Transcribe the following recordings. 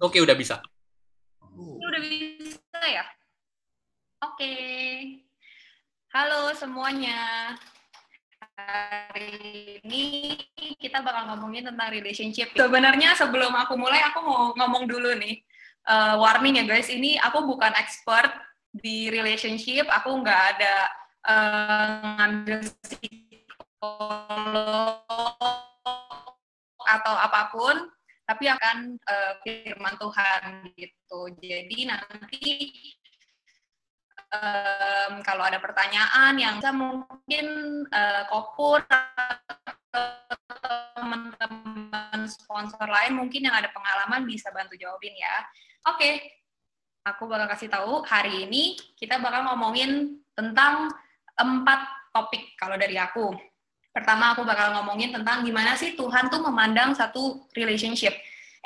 Oke, udah bisa. Udah bisa ya? Oke. Halo semuanya. Hari ini kita bakal ngomongin tentang relationship. Sebenarnya sebelum aku mulai, aku mau ngomong dulu nih. Uh, warning ya guys, ini aku bukan expert di relationship. Aku nggak ada uh, ngambil psikolog atau apa pun tapi akan uh, firman Tuhan gitu. Jadi nanti um, kalau ada pertanyaan yang bisa mungkin uh, kopur teman-teman sponsor lain mungkin yang ada pengalaman bisa bantu jawabin ya. Oke, okay. aku bakal kasih tahu hari ini kita bakal ngomongin tentang empat topik kalau dari aku. Pertama aku bakal ngomongin tentang gimana sih Tuhan tuh memandang satu relationship.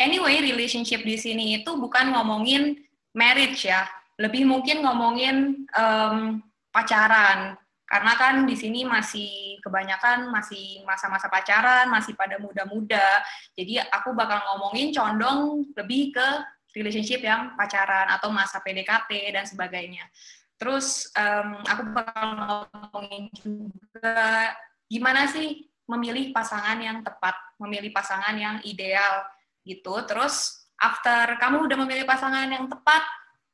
Anyway, relationship di sini itu bukan ngomongin marriage ya, lebih mungkin ngomongin um, pacaran. Karena kan di sini masih kebanyakan masih masa-masa pacaran, masih pada muda-muda. Jadi aku bakal ngomongin condong lebih ke relationship yang pacaran atau masa PDKT dan sebagainya. Terus um, aku bakal ngomongin juga gimana sih memilih pasangan yang tepat, memilih pasangan yang ideal gitu. Terus after kamu udah memilih pasangan yang tepat,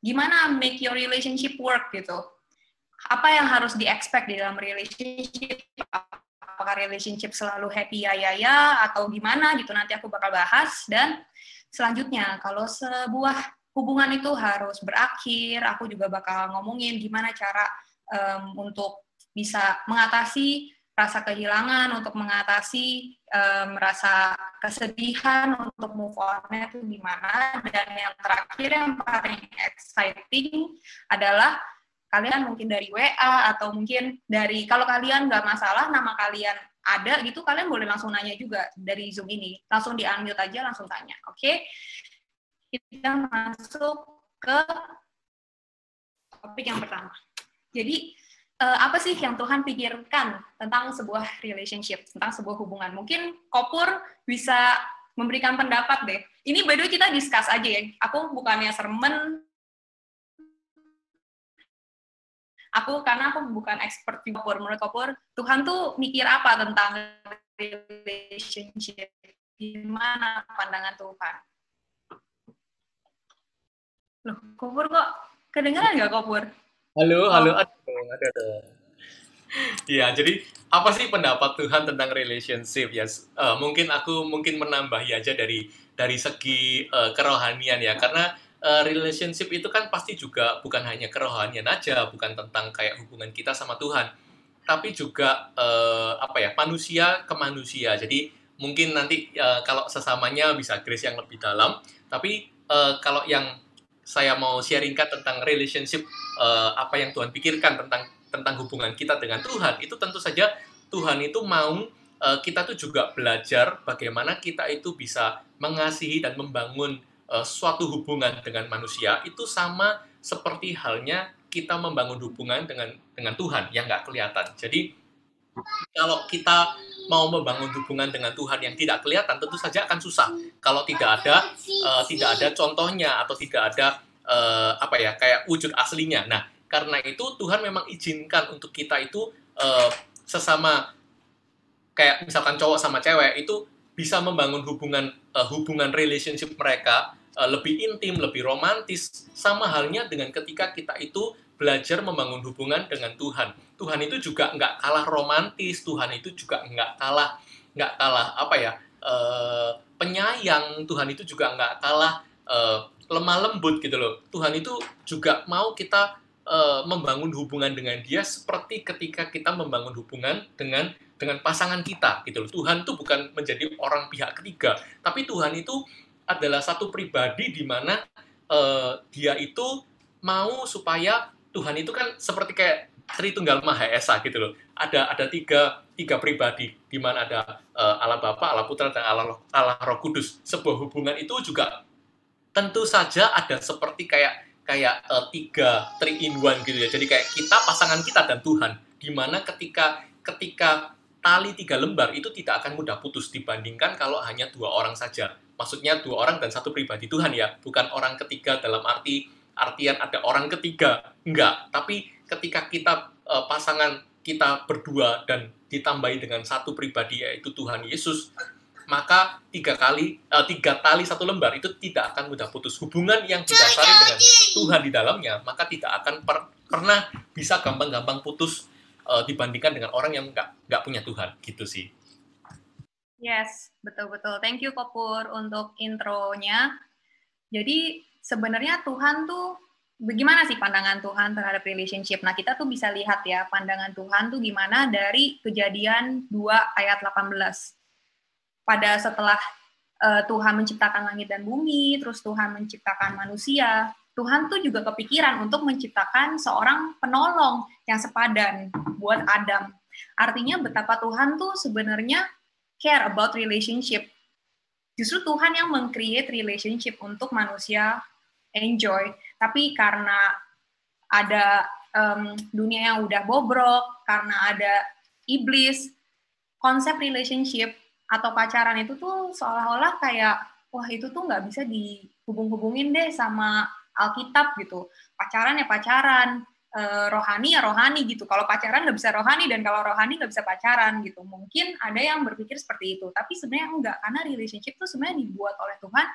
gimana make your relationship work gitu? Apa yang harus di-expect di dalam relationship? Apakah relationship selalu happy ya ya ya atau gimana gitu nanti aku bakal bahas dan selanjutnya kalau sebuah hubungan itu harus berakhir, aku juga bakal ngomongin gimana cara um, untuk bisa mengatasi rasa kehilangan, untuk mengatasi um, kesedihan, untuk move on-nya itu gimana. Dan yang terakhir yang paling exciting adalah kalian mungkin dari WA atau mungkin dari kalau kalian nggak masalah nama kalian ada gitu kalian boleh langsung nanya juga dari Zoom ini langsung di unmute aja langsung tanya oke okay? kita masuk ke topik yang pertama jadi uh, apa sih yang Tuhan pikirkan tentang sebuah relationship, tentang sebuah hubungan? Mungkin Kopur bisa memberikan pendapat deh. Ini by the way kita discuss aja ya. Aku bukannya sermon, aku karena aku bukan expert di Kopur. Menurut Kopur, Tuhan tuh mikir apa tentang relationship? Gimana pandangan Tuhan? Loh, Kopur kok kedengeran nggak Kopur? Halo, halo, aduh, aduh, aduh. Iya, jadi apa sih pendapat Tuhan tentang relationship ya? Yes. Uh, mungkin aku mungkin menambahi aja dari dari segi uh, kerohanian ya, karena uh, relationship itu kan pasti juga bukan hanya kerohanian aja, bukan tentang kayak hubungan kita sama Tuhan, tapi juga uh, apa ya manusia ke manusia. Jadi mungkin nanti uh, kalau sesamanya bisa grace yang lebih dalam, tapi uh, kalau yang saya mau sharingkan tentang relationship uh, apa yang Tuhan pikirkan tentang tentang hubungan kita dengan Tuhan itu tentu saja Tuhan itu mau uh, kita tuh juga belajar bagaimana kita itu bisa mengasihi dan membangun uh, suatu hubungan dengan manusia itu sama seperti halnya kita membangun hubungan dengan dengan Tuhan yang nggak kelihatan. Jadi kalau kita mau membangun hubungan dengan Tuhan yang tidak kelihatan tentu saja akan susah kalau tidak ada uh, tidak ada contohnya atau tidak ada uh, apa ya kayak wujud aslinya. Nah karena itu Tuhan memang izinkan untuk kita itu uh, sesama kayak misalkan cowok sama cewek itu bisa membangun hubungan uh, hubungan relationship mereka uh, lebih intim, lebih romantis sama halnya dengan ketika kita itu belajar membangun hubungan dengan Tuhan. Tuhan itu juga nggak kalah romantis, Tuhan itu juga nggak kalah nggak kalah apa ya uh, penyayang, Tuhan itu juga nggak kalah uh, lemah lembut gitu loh. Tuhan itu juga mau kita uh, membangun hubungan dengan Dia seperti ketika kita membangun hubungan dengan dengan pasangan kita gitu loh. Tuhan itu bukan menjadi orang pihak ketiga, tapi Tuhan itu adalah satu pribadi di mana uh, Dia itu mau supaya Tuhan itu kan seperti kayak Tritunggal Maha Esa gitu loh. Ada ada tiga tiga pribadi di mana ada uh, Allah Bapa, Allah Putra dan Allah Allah Roh Kudus. Sebuah hubungan itu juga tentu saja ada seperti kayak kayak uh, tiga three in one gitu ya. Jadi kayak kita pasangan kita dan Tuhan. Di mana ketika ketika tali tiga lembar itu tidak akan mudah putus dibandingkan kalau hanya dua orang saja. maksudnya dua orang dan satu pribadi Tuhan ya, bukan orang ketiga dalam arti artian ada orang ketiga, enggak. Tapi ketika kita uh, pasangan kita berdua dan ditambahi dengan satu pribadi yaitu Tuhan Yesus, maka tiga kali uh, tiga tali satu lembar itu tidak akan mudah putus. Hubungan yang didasari dengan Tuhan di dalamnya maka tidak akan per, pernah bisa gampang-gampang putus uh, dibandingkan dengan orang yang nggak nggak punya Tuhan. Gitu sih. Yes betul betul thank you Kopur untuk intronya. Jadi sebenarnya Tuhan tuh bagaimana sih pandangan Tuhan terhadap relationship? Nah, kita tuh bisa lihat ya pandangan Tuhan tuh gimana dari kejadian 2 ayat 18. Pada setelah uh, Tuhan menciptakan langit dan bumi, terus Tuhan menciptakan manusia, Tuhan tuh juga kepikiran untuk menciptakan seorang penolong yang sepadan buat Adam. Artinya betapa Tuhan tuh sebenarnya care about relationship. Justru Tuhan yang meng-create relationship untuk manusia enjoy tapi karena ada um, dunia yang udah bobrok karena ada iblis konsep relationship atau pacaran itu tuh seolah-olah kayak wah itu tuh nggak bisa dihubung-hubungin deh sama Alkitab gitu. Pacaran ya pacaran e, rohani ya rohani gitu. Kalau pacaran nggak bisa rohani dan kalau rohani nggak bisa pacaran gitu. Mungkin ada yang berpikir seperti itu tapi sebenarnya enggak karena relationship tuh sebenarnya dibuat oleh Tuhan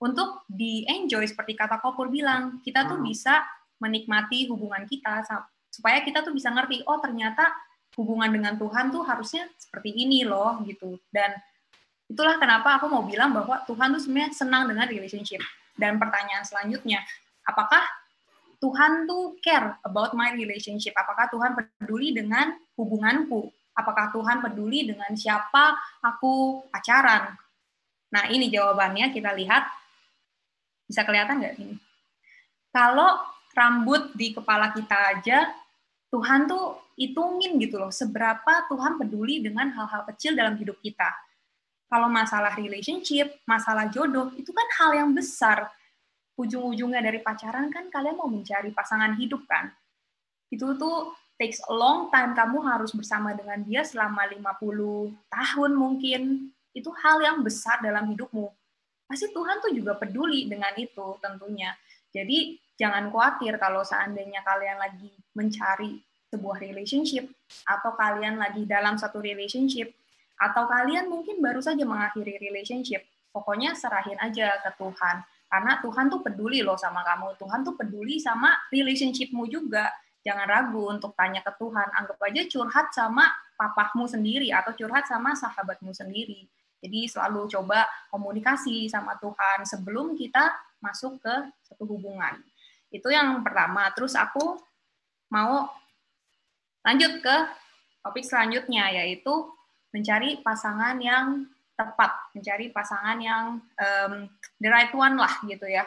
untuk di enjoy seperti kata Kopur bilang kita tuh hmm. bisa menikmati hubungan kita supaya kita tuh bisa ngerti oh ternyata hubungan dengan Tuhan tuh harusnya seperti ini loh gitu. Dan itulah kenapa aku mau bilang bahwa Tuhan tuh sebenarnya senang dengan relationship. Dan pertanyaan selanjutnya apakah Tuhan tuh care about my relationship? Apakah Tuhan peduli dengan hubunganku? Apakah Tuhan peduli dengan siapa aku pacaran? Nah ini jawabannya kita lihat bisa kelihatan nggak ini? Kalau rambut di kepala kita aja, Tuhan tuh hitungin gitu loh, seberapa Tuhan peduli dengan hal-hal kecil dalam hidup kita. Kalau masalah relationship, masalah jodoh, itu kan hal yang besar. Ujung-ujungnya dari pacaran kan kalian mau mencari pasangan hidup kan. Itu tuh takes a long time, kamu harus bersama dengan dia selama 50 tahun mungkin. Itu hal yang besar dalam hidupmu pasti Tuhan tuh juga peduli dengan itu tentunya. Jadi jangan khawatir kalau seandainya kalian lagi mencari sebuah relationship atau kalian lagi dalam satu relationship atau kalian mungkin baru saja mengakhiri relationship. Pokoknya serahin aja ke Tuhan. Karena Tuhan tuh peduli loh sama kamu. Tuhan tuh peduli sama relationshipmu juga. Jangan ragu untuk tanya ke Tuhan. Anggap aja curhat sama papahmu sendiri atau curhat sama sahabatmu sendiri jadi selalu coba komunikasi sama Tuhan sebelum kita masuk ke satu hubungan. Itu yang pertama. Terus aku mau lanjut ke topik selanjutnya yaitu mencari pasangan yang tepat, mencari pasangan yang um, the right one lah gitu ya.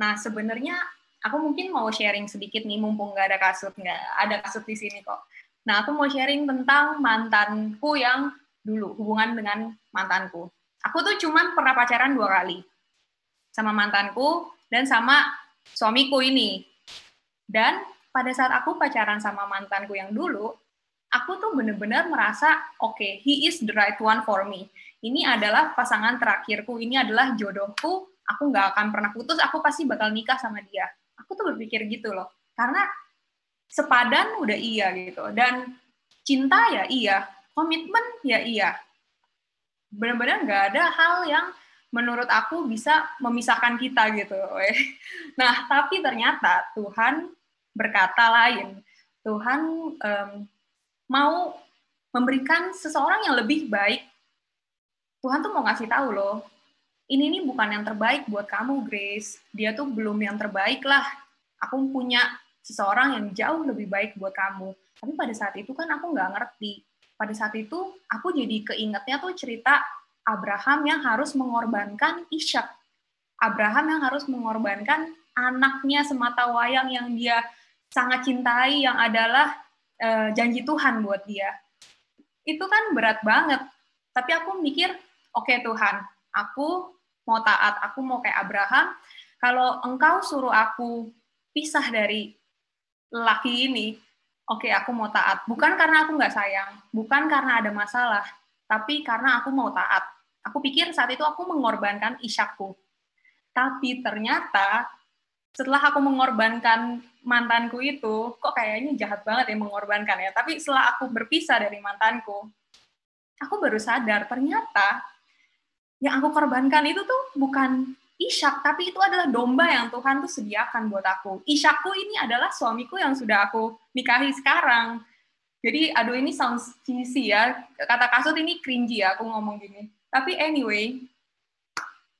Nah sebenarnya aku mungkin mau sharing sedikit nih mumpung nggak ada kasut nggak ada kasut di sini kok. Nah aku mau sharing tentang mantanku yang dulu hubungan dengan mantanku. Aku tuh cuman pernah pacaran dua kali sama mantanku dan sama suamiku ini. Dan pada saat aku pacaran sama mantanku yang dulu, aku tuh bener-bener merasa oke, okay, he is the right one for me. Ini adalah pasangan terakhirku, ini adalah jodohku. Aku nggak akan pernah putus, aku pasti bakal nikah sama dia. Aku tuh berpikir gitu loh, karena sepadan udah iya gitu, dan cinta ya iya, komitmen? Ya iya. Benar-benar nggak ada hal yang menurut aku bisa memisahkan kita gitu nah tapi ternyata Tuhan berkata lain. Tuhan um, mau memberikan seseorang yang lebih baik. Tuhan tuh mau ngasih tahu loh ini nih bukan yang terbaik buat kamu Grace. Dia tuh belum yang terbaik lah. Aku punya seseorang yang jauh lebih baik buat kamu. Tapi pada saat itu kan aku nggak ngerti pada saat itu aku jadi keingetnya tuh cerita Abraham yang harus mengorbankan Ishak. Abraham yang harus mengorbankan anaknya semata wayang yang dia sangat cintai yang adalah e, janji Tuhan buat dia. Itu kan berat banget. Tapi aku mikir, oke okay, Tuhan, aku mau taat, aku mau kayak Abraham. Kalau engkau suruh aku pisah dari laki ini, oke okay, aku mau taat. Bukan karena aku nggak sayang, bukan karena ada masalah, tapi karena aku mau taat. Aku pikir saat itu aku mengorbankan Isyakku. Tapi ternyata setelah aku mengorbankan mantanku itu, kok kayaknya jahat banget ya mengorbankan ya. Tapi setelah aku berpisah dari mantanku, aku baru sadar ternyata yang aku korbankan itu tuh bukan Ishak, tapi itu adalah domba yang Tuhan tuh sediakan buat aku. Ishakku ini adalah suamiku yang sudah aku nikahi sekarang. Jadi, aduh ini sounds cheesy ya. Kata kasut ini cringy ya aku ngomong gini. Tapi anyway,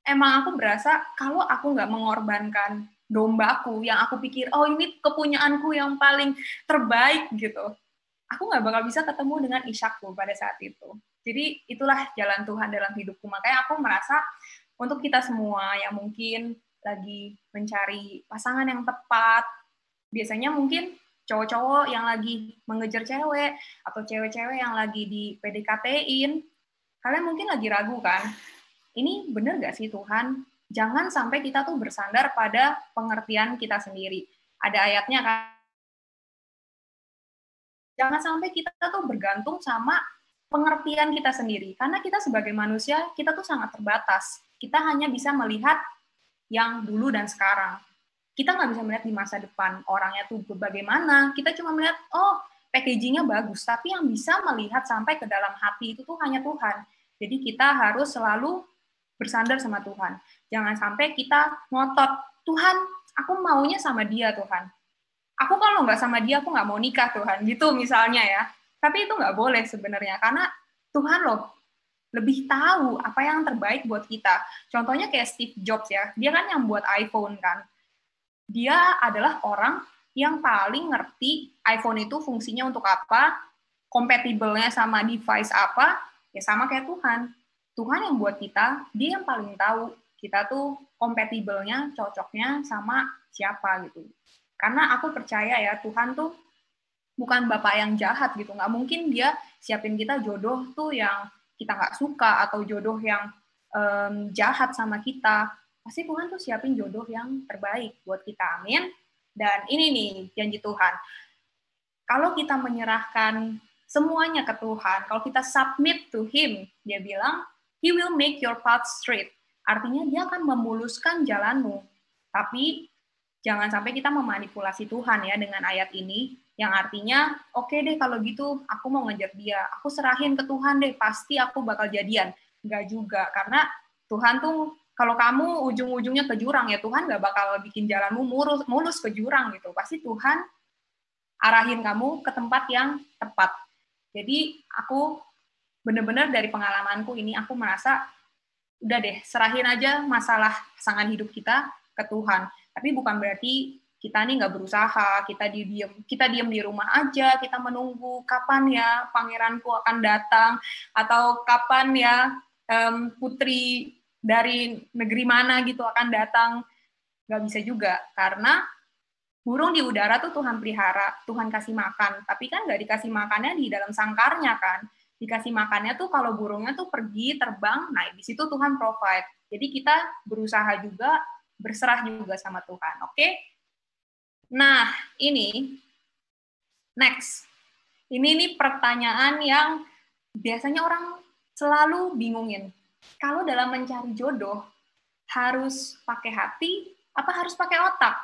emang aku berasa kalau aku nggak mengorbankan dombaku yang aku pikir, oh ini kepunyaanku yang paling terbaik gitu. Aku nggak bakal bisa ketemu dengan Ishakku pada saat itu. Jadi itulah jalan Tuhan dalam hidupku. Makanya aku merasa untuk kita semua yang mungkin lagi mencari pasangan yang tepat, biasanya mungkin cowok-cowok yang lagi mengejar cewek atau cewek-cewek yang lagi di PDKT-in, kalian mungkin lagi ragu kan? Ini bener gak sih Tuhan? Jangan sampai kita tuh bersandar pada pengertian kita sendiri. Ada ayatnya kan? Jangan sampai kita tuh bergantung sama pengertian kita sendiri. Karena kita sebagai manusia, kita tuh sangat terbatas. Kita hanya bisa melihat yang dulu dan sekarang. Kita nggak bisa melihat di masa depan orangnya tuh bagaimana. Kita cuma melihat, oh packagingnya bagus. Tapi yang bisa melihat sampai ke dalam hati itu tuh hanya Tuhan. Jadi kita harus selalu bersandar sama Tuhan. Jangan sampai kita ngotot, Tuhan, aku maunya sama dia Tuhan. Aku kalau nggak sama dia, aku nggak mau nikah Tuhan. Gitu misalnya ya tapi itu nggak boleh sebenarnya karena Tuhan loh lebih tahu apa yang terbaik buat kita. Contohnya kayak Steve Jobs ya, dia kan yang buat iPhone kan. Dia adalah orang yang paling ngerti iPhone itu fungsinya untuk apa, kompatibelnya sama device apa, ya sama kayak Tuhan. Tuhan yang buat kita, dia yang paling tahu kita tuh kompatibelnya, cocoknya sama siapa gitu. Karena aku percaya ya, Tuhan tuh bukan bapak yang jahat gitu nggak mungkin dia siapin kita jodoh tuh yang kita nggak suka atau jodoh yang um, jahat sama kita pasti Tuhan tuh siapin jodoh yang terbaik buat kita amin. Dan ini nih janji Tuhan. Kalau kita menyerahkan semuanya ke Tuhan kalau kita submit to Him dia bilang He will make your path straight. Artinya dia akan memuluskan jalanmu. Tapi jangan sampai kita memanipulasi Tuhan ya dengan ayat ini yang artinya oke okay deh kalau gitu aku mau ngejar dia. Aku serahin ke Tuhan deh pasti aku bakal jadian. Nggak juga karena Tuhan tuh kalau kamu ujung-ujungnya ke jurang ya Tuhan nggak bakal bikin jalanmu mulus mulus ke jurang gitu. Pasti Tuhan arahin kamu ke tempat yang tepat. Jadi aku bener-bener dari pengalamanku ini aku merasa udah deh serahin aja masalah pasangan hidup kita ke Tuhan. Tapi bukan berarti kita nih nggak berusaha, kita di diem, kita diem di rumah aja, kita menunggu kapan ya pangeranku akan datang atau kapan ya um, putri dari negeri mana gitu akan datang, nggak bisa juga karena burung di udara tuh Tuhan pelihara, Tuhan kasih makan, tapi kan nggak dikasih makannya di dalam sangkarnya kan, dikasih makannya tuh kalau burungnya tuh pergi terbang, nah di situ Tuhan provide. Jadi kita berusaha juga berserah juga sama Tuhan, oke? Okay? Nah, ini next. Ini nih pertanyaan yang biasanya orang selalu bingungin. Kalau dalam mencari jodoh harus pakai hati apa harus pakai otak?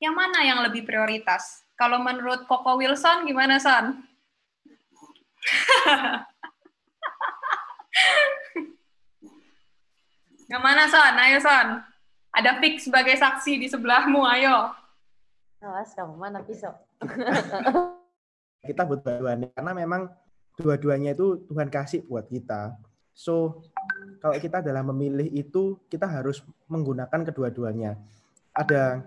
Yang mana yang lebih prioritas? Kalau menurut Koko Wilson gimana, Son? yang mana, Son? Ayo, Son. Ada fix sebagai saksi di sebelahmu, ayo. Awas kamu mana pisau. kita buat dua-duanya karena memang dua-duanya itu Tuhan kasih buat kita. So kalau kita dalam memilih itu kita harus menggunakan kedua-duanya. Ada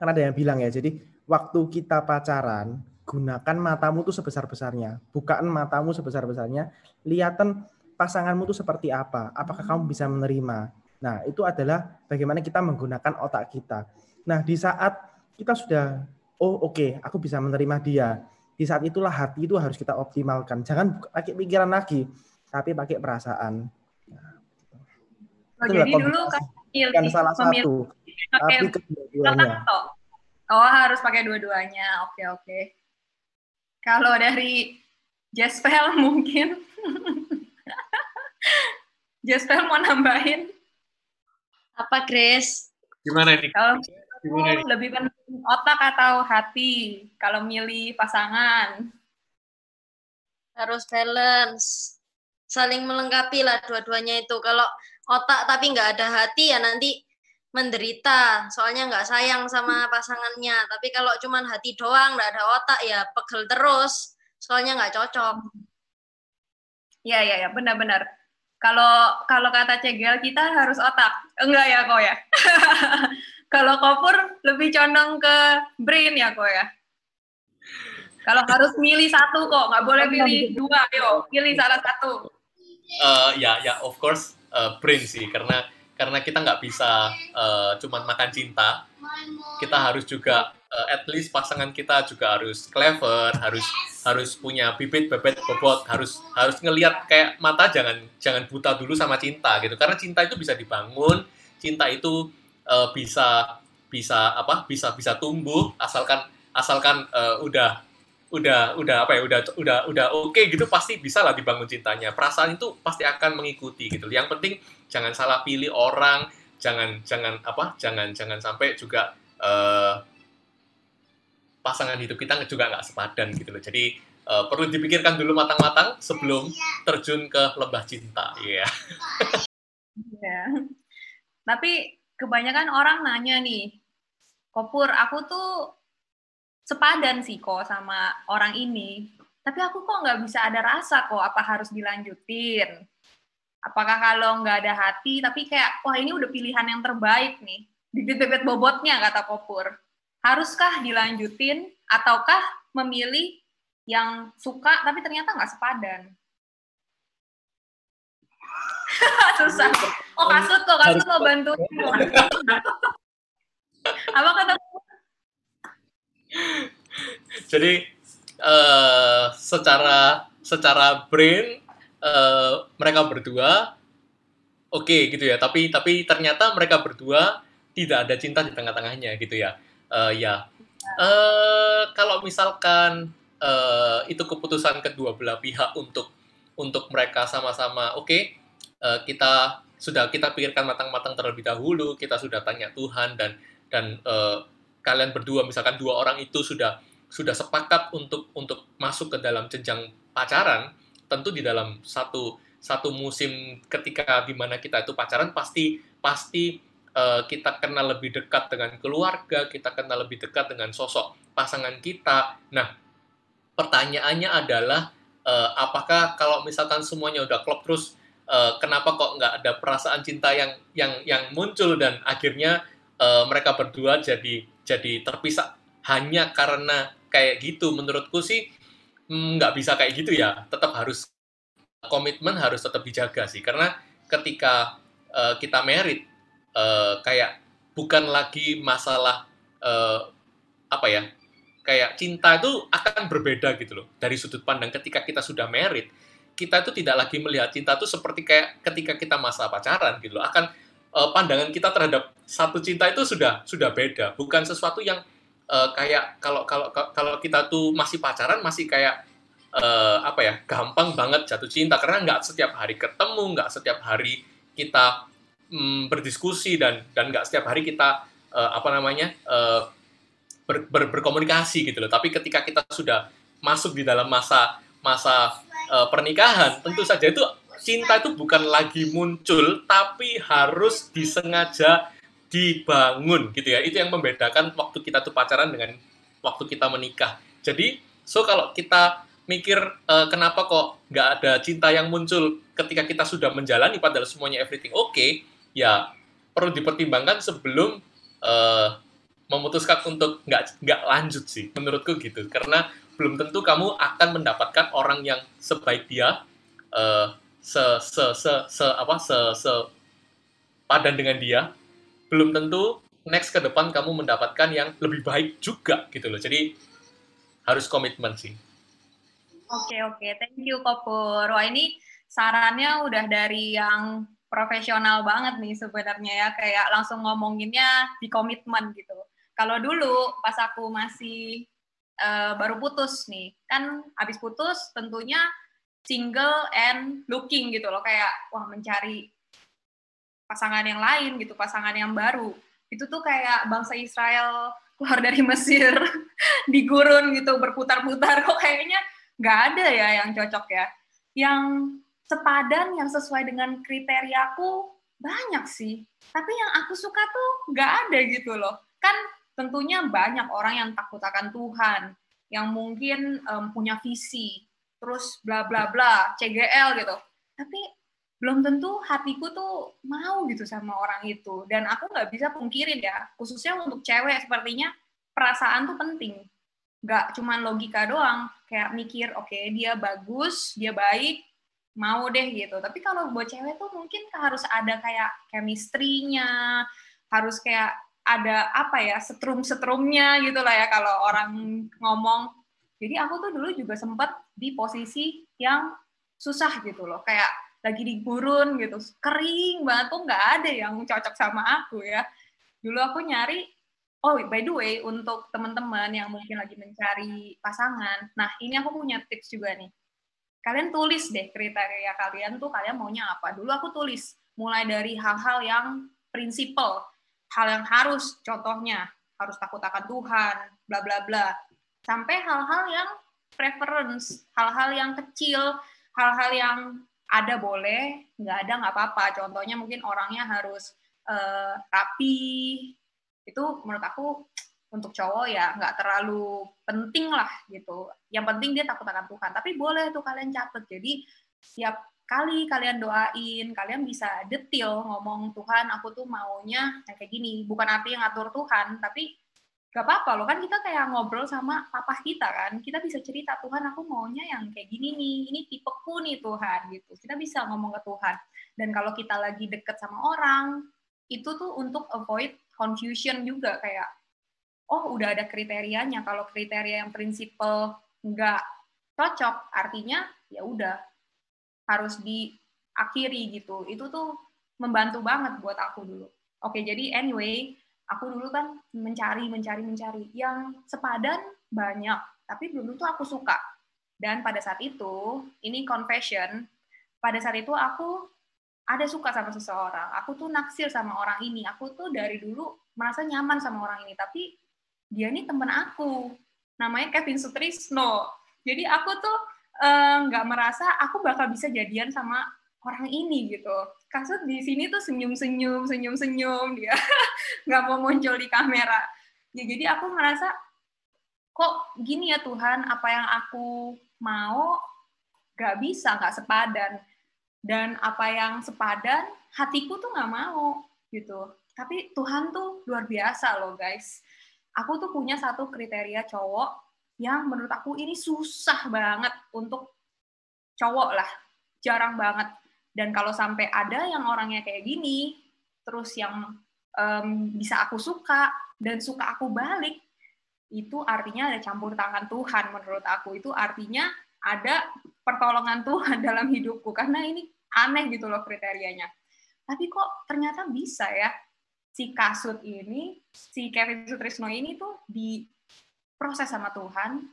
kan ada yang bilang ya, jadi waktu kita pacaran gunakan matamu tuh sebesar-besarnya, bukaan matamu sebesar-besarnya, lihatan pasanganmu tuh seperti apa, apakah kamu bisa menerima. Nah, itu adalah bagaimana kita menggunakan otak kita. Nah, di saat kita sudah oh oke okay, aku bisa menerima dia di saat itulah hati itu harus kita optimalkan jangan pakai pikiran lagi tapi pakai perasaan nah, oh, jadi dulu kan pilih salah satu tapi kedua-duanya oh harus pakai dua-duanya oke okay, oke okay. kalau dari Jespel mungkin Jasper mau nambahin? Apa Grace? Gimana nih? Kalau Gimana nih? lebih penting otak atau hati kalau milih pasangan? Harus balance. Saling melengkapi lah dua-duanya itu. Kalau otak tapi nggak ada hati ya nanti menderita. Soalnya nggak sayang sama pasangannya. Tapi kalau cuman hati doang, nggak ada otak ya pegel terus. Soalnya nggak cocok. Iya, iya, ya, benar-benar. Kalau kalau kata Cegel kita harus otak. Enggak ya kok ya. kalau Kopur lebih condong ke brain ya kok ya. Kalau harus milih satu kok, nggak boleh pilih dua. Ayo, pilih salah satu. Eh, ya, ya, of course, eh, brain sih, karena karena kita nggak bisa eh, cuman makan cinta, kita harus juga eh, at least pasangan kita juga harus clever, harus harus punya bibit bebet bobot, harus harus ngelihat kayak mata jangan jangan buta dulu sama cinta gitu, karena cinta itu bisa dibangun, cinta itu eh, bisa bisa apa bisa bisa tumbuh asalkan asalkan eh, udah udah udah apa ya udah udah udah oke gitu pasti bisa lah dibangun cintanya. Perasaan itu pasti akan mengikuti gitu. Yang penting jangan salah pilih orang jangan jangan apa jangan jangan sampai juga eh, pasangan hidup kita juga nggak sepadan gitu loh. Jadi eh, perlu dipikirkan dulu matang-matang sebelum terjun ke lembah cinta. Iya. Ya. Tapi kebanyakan orang nanya nih, Kopur, aku tuh sepadan sih kok sama orang ini. Tapi aku kok nggak bisa ada rasa kok, apa harus dilanjutin? Apakah kalau nggak ada hati, tapi kayak, wah ini udah pilihan yang terbaik nih. Bibit-bibit bobotnya, kata Kopur. Haruskah dilanjutin, ataukah memilih yang suka, tapi ternyata nggak sepadan? Susah. Oh, kasut kok, kasut mau bantuin. Apa kata jadi eh, secara secara brain eh, mereka berdua oke gitu ya tapi tapi ternyata mereka berdua tidak ada cinta di tengah-tengahnya gitu ya Eh, ya eh kalau misalkan eh, itu keputusan kedua belah pihak untuk untuk mereka sama-sama oke eh, kita sudah kita pikirkan matang-matang terlebih dahulu kita sudah tanya Tuhan dan dan eh, kalian berdua misalkan dua orang itu sudah sudah sepakat untuk untuk masuk ke dalam jenjang pacaran tentu di dalam satu satu musim ketika di mana kita itu pacaran pasti pasti eh, kita kenal lebih dekat dengan keluarga kita kenal lebih dekat dengan sosok pasangan kita. Nah pertanyaannya adalah eh, apakah kalau misalkan semuanya udah klop terus eh, kenapa kok nggak ada perasaan cinta yang yang yang muncul dan akhirnya eh, mereka berdua jadi jadi terpisah. Hanya karena kayak gitu. Menurutku sih mm, nggak bisa kayak gitu ya. Tetap harus komitmen harus tetap dijaga sih. Karena ketika eh, kita merit eh, kayak bukan lagi masalah eh, apa ya kayak cinta itu akan berbeda gitu loh. Dari sudut pandang ketika kita sudah merit kita itu tidak lagi melihat cinta itu seperti kayak ketika kita masa pacaran gitu loh. Akan eh, pandangan kita terhadap satu cinta itu sudah sudah beda. Bukan sesuatu yang eh, kayak kalau kalau kalau kita tuh masih pacaran masih kayak eh, apa ya gampang banget jatuh cinta. Karena nggak setiap hari ketemu nggak setiap hari kita mm, berdiskusi dan dan nggak setiap hari kita eh, apa namanya eh, ber- ber- berkomunikasi gitu loh. Tapi ketika kita sudah masuk di dalam masa masa eh, pernikahan tentu saja itu cinta itu bukan lagi muncul tapi harus disengaja dibangun gitu ya. Itu yang membedakan waktu kita tuh pacaran dengan waktu kita menikah. Jadi so kalau kita mikir eh, kenapa kok nggak ada cinta yang muncul ketika kita sudah menjalani padahal semuanya everything oke ya perlu dipertimbangkan sebelum eh, memutuskan untuk nggak nggak lanjut sih. Menurutku gitu. Karena belum tentu kamu akan mendapatkan orang yang sebaik dia eh, se se se se apa se se padan dengan dia belum tentu next ke depan kamu mendapatkan yang lebih baik juga gitu loh jadi harus komitmen sih Oke, oke. Thank you, Kopur. Wah, ini sarannya udah dari yang profesional banget nih sebenarnya ya. Kayak langsung ngomonginnya di komitmen gitu. Kalau dulu pas aku masih eh, baru putus nih, kan habis putus tentunya single and looking gitu loh. Kayak wah mencari pasangan yang lain gitu pasangan yang baru. Itu tuh kayak bangsa Israel keluar dari Mesir di gurun gitu berputar-putar. Kok kayaknya nggak ada ya yang cocok ya? Yang sepadan yang sesuai dengan kriteriaku banyak sih. Tapi yang aku suka tuh nggak ada gitu loh. Kan tentunya banyak orang yang takut akan Tuhan yang mungkin um, punya visi terus bla bla bla CGL gitu. Tapi belum tentu hatiku tuh mau gitu sama orang itu. Dan aku nggak bisa pungkirin ya khususnya untuk cewek sepertinya perasaan tuh penting. Nggak cuman logika doang kayak mikir oke okay, dia bagus dia baik mau deh gitu. Tapi kalau buat cewek tuh mungkin harus ada kayak chemistry-nya, harus kayak ada apa ya setrum-setrumnya gitu lah ya kalau orang ngomong. Jadi aku tuh dulu juga sempat di posisi yang susah gitu loh, kayak lagi di gurun gitu, kering banget tuh nggak ada yang cocok sama aku ya. Dulu aku nyari, oh by the way untuk teman-teman yang mungkin lagi mencari pasangan, nah ini aku punya tips juga nih kalian tulis deh kriteria kalian tuh kalian maunya apa. Dulu aku tulis mulai dari hal-hal yang prinsipal, hal yang harus, contohnya harus takut akan Tuhan, bla bla bla, sampai hal-hal yang preference, hal-hal yang kecil, hal-hal yang ada boleh, nggak ada nggak apa-apa. Contohnya mungkin orangnya harus uh, rapi, itu menurut aku untuk cowok ya nggak terlalu penting lah gitu. Yang penting dia takut akan Tuhan. Tapi boleh tuh kalian catat. Jadi setiap kali kalian doain, kalian bisa detail ngomong Tuhan, aku tuh maunya kayak gini. Bukan arti yang ngatur Tuhan, tapi gak apa-apa loh kan kita kayak ngobrol sama papa kita kan. Kita bisa cerita Tuhan aku maunya yang kayak gini nih, ini tipeku nih Tuhan gitu. Kita bisa ngomong ke Tuhan. Dan kalau kita lagi deket sama orang, itu tuh untuk avoid confusion juga kayak oh udah ada kriterianya. Kalau kriteria yang prinsipal nggak cocok, artinya ya udah harus diakhiri gitu. Itu tuh membantu banget buat aku dulu. Oke, jadi anyway, aku dulu kan mencari, mencari, mencari. Yang sepadan banyak, tapi belum tentu aku suka. Dan pada saat itu, ini confession, pada saat itu aku ada suka sama seseorang. Aku tuh naksir sama orang ini. Aku tuh dari dulu merasa nyaman sama orang ini. Tapi dia ini temen aku namanya Kevin Sutrisno jadi aku tuh nggak uh, merasa aku bakal bisa jadian sama orang ini gitu. Kasus di sini tuh senyum senyum senyum senyum dia nggak mau muncul di kamera. Ya jadi aku merasa kok gini ya Tuhan apa yang aku mau nggak bisa nggak sepadan. Dan apa yang sepadan hatiku tuh nggak mau gitu. Tapi Tuhan tuh luar biasa loh guys. Aku tuh punya satu kriteria cowok yang menurut aku ini susah banget untuk cowok lah, jarang banget. Dan kalau sampai ada yang orangnya kayak gini, terus yang um, bisa aku suka dan suka aku balik, itu artinya ada campur tangan Tuhan menurut aku. Itu artinya ada pertolongan Tuhan dalam hidupku karena ini aneh gitu loh kriterianya. Tapi kok ternyata bisa ya si Kasut ini, si Kevin Sutrisno ini tuh diproses sama Tuhan,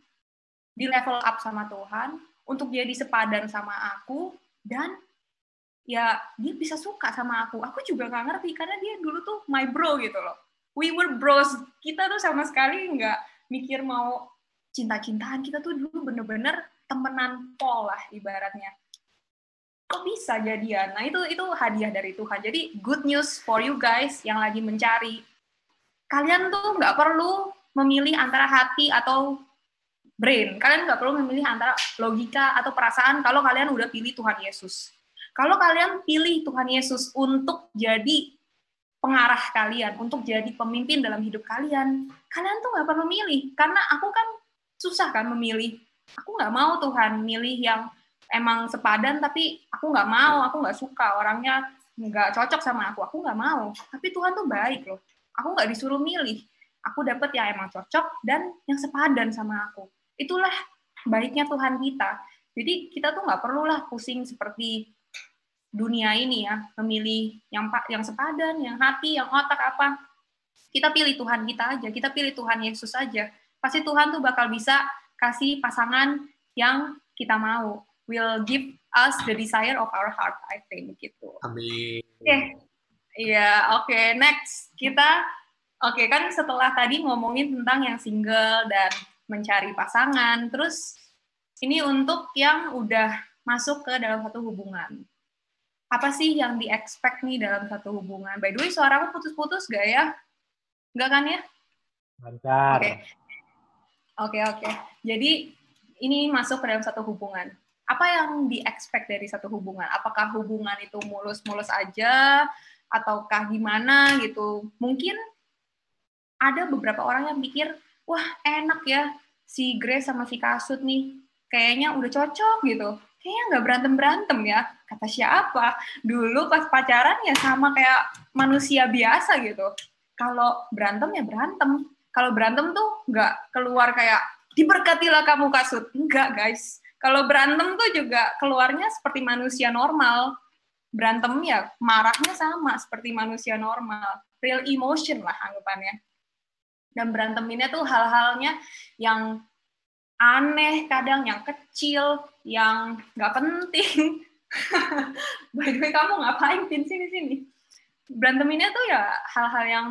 di level up sama Tuhan, untuk jadi sepadan sama aku, dan ya dia bisa suka sama aku. Aku juga nggak ngerti, karena dia dulu tuh my bro gitu loh. We were bros. Kita tuh sama sekali nggak mikir mau cinta-cintaan. Kita tuh dulu bener-bener temenan pol lah ibaratnya kok bisa jadian? Nah itu itu hadiah dari Tuhan. Jadi good news for you guys yang lagi mencari. Kalian tuh nggak perlu memilih antara hati atau brain. Kalian nggak perlu memilih antara logika atau perasaan kalau kalian udah pilih Tuhan Yesus. Kalau kalian pilih Tuhan Yesus untuk jadi pengarah kalian, untuk jadi pemimpin dalam hidup kalian, kalian tuh nggak perlu milih. Karena aku kan susah kan memilih. Aku nggak mau Tuhan milih yang emang sepadan tapi aku nggak mau aku nggak suka orangnya nggak cocok sama aku aku nggak mau tapi Tuhan tuh baik loh aku nggak disuruh milih aku dapet yang emang cocok dan yang sepadan sama aku itulah baiknya Tuhan kita jadi kita tuh nggak perlulah pusing seperti dunia ini ya memilih yang yang sepadan yang hati yang otak apa kita pilih Tuhan kita aja kita pilih Tuhan Yesus aja pasti Tuhan tuh bakal bisa kasih pasangan yang kita mau will give us the desire of our heart, I think gitu. Amin. Oke, okay. iya, oke. Okay. Next, kita, oke kan setelah tadi ngomongin tentang yang single dan mencari pasangan, terus ini untuk yang udah masuk ke dalam satu hubungan. Apa sih yang di-expect nih dalam satu hubungan? By the way, suaraku putus-putus gak ya? Enggak kan ya? Lancar. Oke. Okay. Oke, okay, oke. Okay. Jadi ini masuk ke dalam satu hubungan apa yang di-expect dari satu hubungan? Apakah hubungan itu mulus-mulus aja, ataukah gimana gitu? Mungkin ada beberapa orang yang pikir, wah enak ya si Grace sama si Kasut nih, kayaknya udah cocok gitu. Kayaknya nggak berantem-berantem ya. Kata siapa? Dulu pas pacaran ya sama kayak manusia biasa gitu. Kalau berantem ya berantem. Kalau berantem tuh nggak keluar kayak diberkatilah kamu Kasut. Enggak guys kalau berantem tuh juga keluarnya seperti manusia normal. Berantem ya marahnya sama seperti manusia normal. Real emotion lah anggapannya. Dan berantem ini tuh hal-halnya yang aneh kadang, yang kecil, yang nggak penting. By the way, kamu ngapain pin sini sini? Berantem ini tuh ya hal-hal yang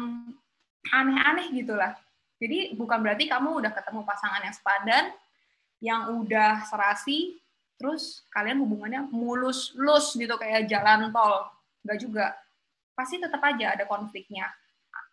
aneh-aneh gitulah. Jadi bukan berarti kamu udah ketemu pasangan yang sepadan, yang udah serasi, terus kalian hubungannya mulus-lus gitu kayak jalan tol. Enggak juga. Pasti tetap aja ada konfliknya.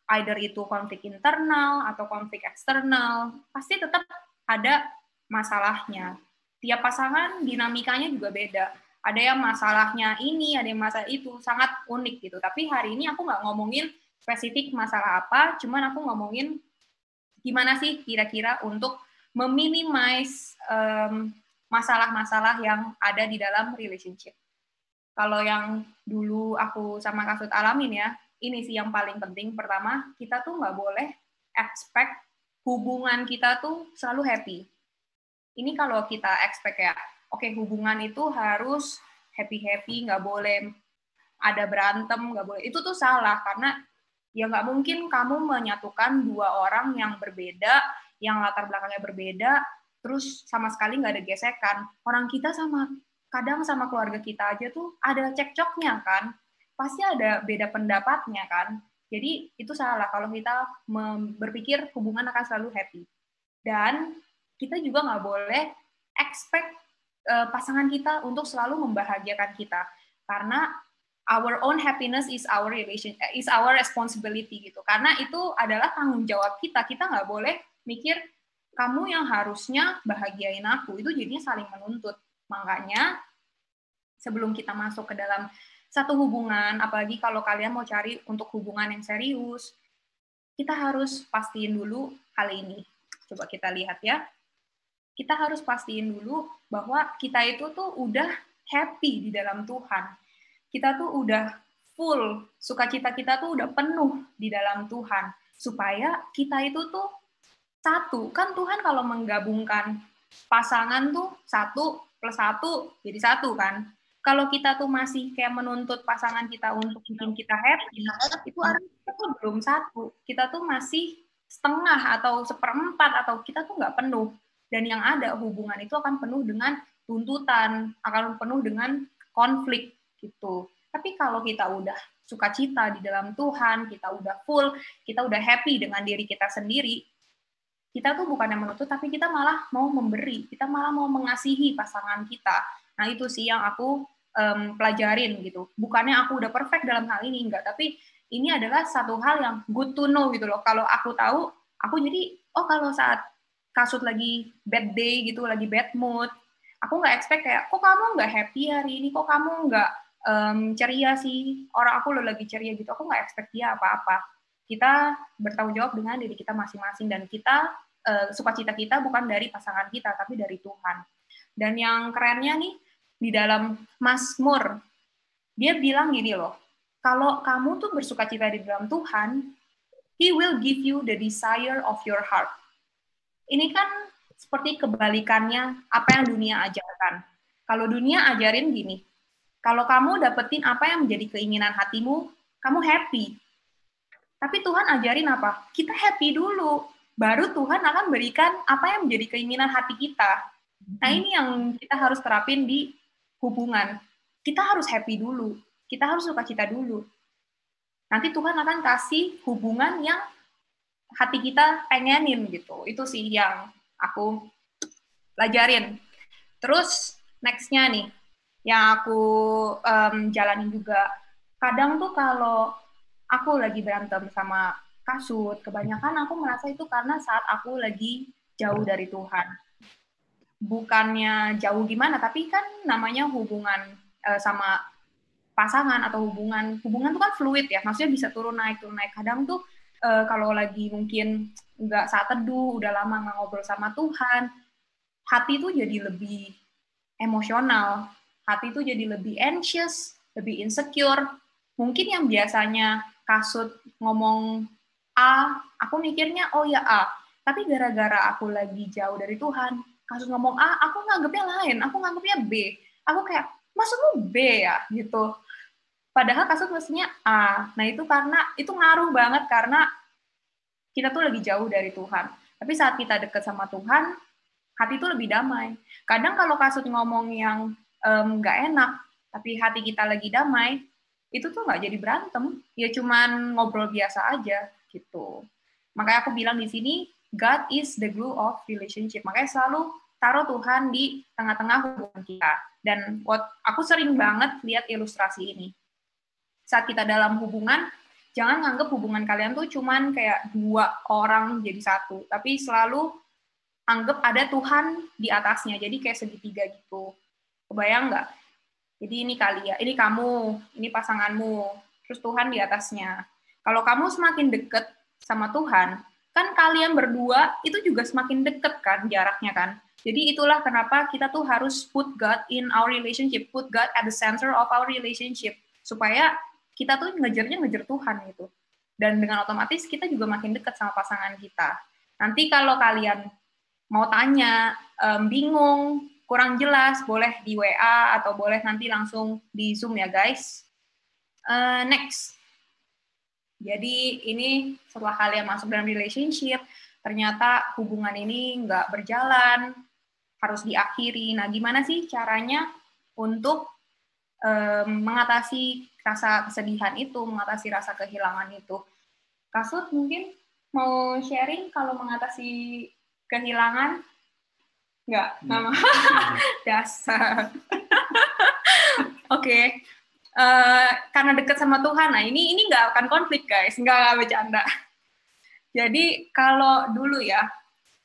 Either itu konflik internal atau konflik eksternal, pasti tetap ada masalahnya. Tiap pasangan dinamikanya juga beda. Ada yang masalahnya ini, ada yang masalah itu, sangat unik gitu. Tapi hari ini aku nggak ngomongin spesifik masalah apa, cuman aku ngomongin gimana sih kira-kira untuk meminimize masalah-masalah um, yang ada di dalam relationship. Kalau yang dulu aku sama Kasut alamin ya, ini sih yang paling penting. Pertama, kita tuh nggak boleh expect hubungan kita tuh selalu happy. Ini kalau kita expect ya, oke okay, hubungan itu harus happy-happy, nggak boleh ada berantem, nggak boleh. Itu tuh salah, karena ya nggak mungkin kamu menyatukan dua orang yang berbeda yang latar belakangnya berbeda, terus sama sekali nggak ada gesekan. Orang kita sama kadang sama keluarga kita aja tuh ada cekcoknya kan, pasti ada beda pendapatnya kan. Jadi itu salah kalau kita berpikir hubungan akan selalu happy. Dan kita juga nggak boleh expect uh, pasangan kita untuk selalu membahagiakan kita. Karena our own happiness is our relation is our responsibility gitu. Karena itu adalah tanggung jawab kita. Kita nggak boleh mikir kamu yang harusnya bahagiain aku. Itu jadinya saling menuntut. Makanya sebelum kita masuk ke dalam satu hubungan apalagi kalau kalian mau cari untuk hubungan yang serius kita harus pastiin dulu hal ini. Coba kita lihat ya. Kita harus pastiin dulu bahwa kita itu tuh udah happy di dalam Tuhan. Kita tuh udah full sukacita kita tuh udah penuh di dalam Tuhan. Supaya kita itu tuh satu. Kan Tuhan kalau menggabungkan pasangan tuh satu plus satu jadi satu kan kalau kita tuh masih kayak menuntut pasangan kita untuk bikin kita happy itu artinya kita tuh belum satu. Kita tuh masih setengah atau seperempat atau kita tuh nggak penuh. Dan yang ada hubungan itu akan penuh dengan tuntutan akan penuh dengan konflik gitu. Tapi kalau kita udah sukacita di dalam Tuhan kita udah full kita udah happy dengan diri kita sendiri kita tuh bukan yang menuntut tapi kita malah mau memberi kita malah mau mengasihi pasangan kita. Nah itu sih yang aku um, pelajarin gitu. Bukannya aku udah perfect dalam hal ini enggak. Tapi ini adalah satu hal yang good to know gitu loh. Kalau aku tahu aku jadi oh kalau saat kasut lagi bad day gitu lagi bad mood aku nggak expect kayak kok kamu nggak happy hari ini? Kok kamu nggak um, ceria sih? Orang aku lo lagi ceria gitu. Aku nggak expect dia apa-apa. Kita bertanggung jawab dengan diri kita masing-masing dan kita uh, sukacita kita bukan dari pasangan kita, tapi dari Tuhan. Dan yang kerennya nih, di dalam Mazmur, dia bilang gini loh, kalau kamu tuh bersukacita di dalam Tuhan, He will give you the desire of your heart. Ini kan seperti kebalikannya apa yang dunia ajarkan. Kalau dunia ajarin gini, kalau kamu dapetin apa yang menjadi keinginan hatimu, kamu happy. Tapi Tuhan ajarin apa? Kita happy dulu baru Tuhan akan berikan apa yang menjadi keinginan hati kita. Nah ini yang kita harus terapin di hubungan. Kita harus happy dulu. Kita harus suka cita dulu. Nanti Tuhan akan kasih hubungan yang hati kita pengenin gitu. Itu sih yang aku pelajarin. Terus nextnya nih, yang aku um, jalanin juga. Kadang tuh kalau aku lagi berantem sama kasut, kebanyakan aku merasa itu karena saat aku lagi jauh dari Tuhan. Bukannya jauh gimana, tapi kan namanya hubungan uh, sama pasangan atau hubungan hubungan tuh kan fluid ya, maksudnya bisa turun naik turun naik. Kadang tuh uh, kalau lagi mungkin nggak saat teduh, udah lama nggak ngobrol sama Tuhan, hati tuh jadi lebih emosional, hati tuh jadi lebih anxious, lebih insecure. Mungkin yang biasanya kasut ngomong A, aku mikirnya oh ya A. Tapi gara-gara aku lagi jauh dari Tuhan, kasut ngomong A, aku nganggapnya lain, aku nganggapnya B. Aku kayak, maksudmu B ya? Gitu. Padahal kasut mestinya A. Nah itu karena, itu ngaruh banget karena kita tuh lagi jauh dari Tuhan. Tapi saat kita deket sama Tuhan, hati itu lebih damai. Kadang kalau kasut ngomong yang nggak um, enak, tapi hati kita lagi damai, itu tuh nggak jadi berantem. Ya cuman ngobrol biasa aja gitu. Makanya aku bilang di sini, God is the glue of relationship. Makanya selalu taruh Tuhan di tengah-tengah hubungan kita. Dan what, aku sering banget lihat ilustrasi ini. Saat kita dalam hubungan, jangan nganggap hubungan kalian tuh cuman kayak dua orang jadi satu, tapi selalu anggap ada Tuhan di atasnya, jadi kayak segitiga gitu. Kebayang nggak? Jadi ini kali ya, ini kamu, ini pasanganmu, terus Tuhan di atasnya. Kalau kamu semakin deket sama Tuhan, kan kalian berdua itu juga semakin deket kan jaraknya kan. Jadi itulah kenapa kita tuh harus put God in our relationship, put God at the center of our relationship, supaya kita tuh ngejarnya ngejar Tuhan gitu. Dan dengan otomatis kita juga makin dekat sama pasangan kita. Nanti kalau kalian mau tanya, um, bingung, kurang jelas, boleh di WA atau boleh nanti langsung di Zoom ya guys. Uh, next. Jadi ini setelah kalian masuk dalam relationship, ternyata hubungan ini nggak berjalan, harus diakhiri. Nah, gimana sih caranya untuk um, mengatasi rasa kesedihan itu, mengatasi rasa kehilangan itu. Kasut mungkin mau sharing kalau mengatasi kehilangan? Enggak, hmm. nama dasar. Oke, okay. Uh, karena dekat sama Tuhan, nah ini ini nggak akan konflik guys, nggak nggak bercanda. Jadi kalau dulu ya,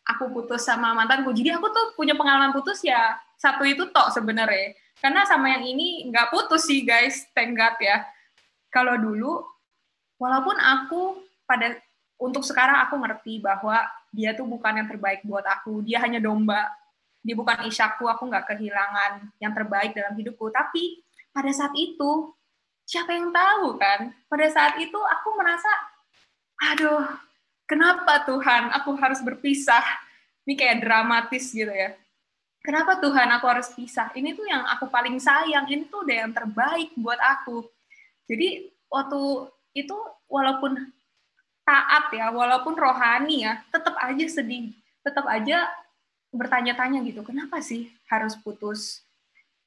aku putus sama mantanku, jadi aku tuh punya pengalaman putus ya satu itu tok sebenarnya karena sama yang ini nggak putus sih guys, thank God ya. Kalau dulu, walaupun aku pada untuk sekarang aku ngerti bahwa dia tuh bukan yang terbaik buat aku, dia hanya domba, dia bukan isyaku, aku nggak kehilangan yang terbaik dalam hidupku. Tapi pada saat itu, siapa yang tahu kan? Pada saat itu aku merasa, aduh, kenapa Tuhan aku harus berpisah? Ini kayak dramatis gitu ya kenapa Tuhan aku harus pisah? Ini tuh yang aku paling sayang, ini tuh udah yang terbaik buat aku. Jadi waktu itu walaupun taat ya, walaupun rohani ya, tetap aja sedih, tetap aja bertanya-tanya gitu, kenapa sih harus putus?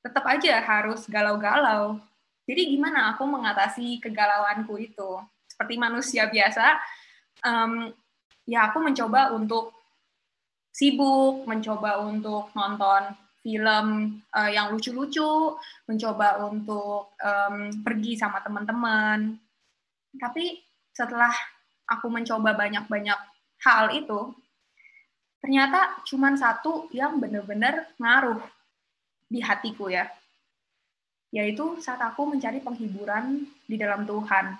Tetap aja harus galau-galau. Jadi gimana aku mengatasi kegalauanku itu? Seperti manusia biasa, um, ya aku mencoba untuk sibuk, mencoba untuk nonton film uh, yang lucu-lucu, mencoba untuk um, pergi sama teman-teman. Tapi setelah aku mencoba banyak-banyak hal itu, ternyata cuma satu yang benar-benar ngaruh di hatiku ya, yaitu saat aku mencari penghiburan di dalam Tuhan.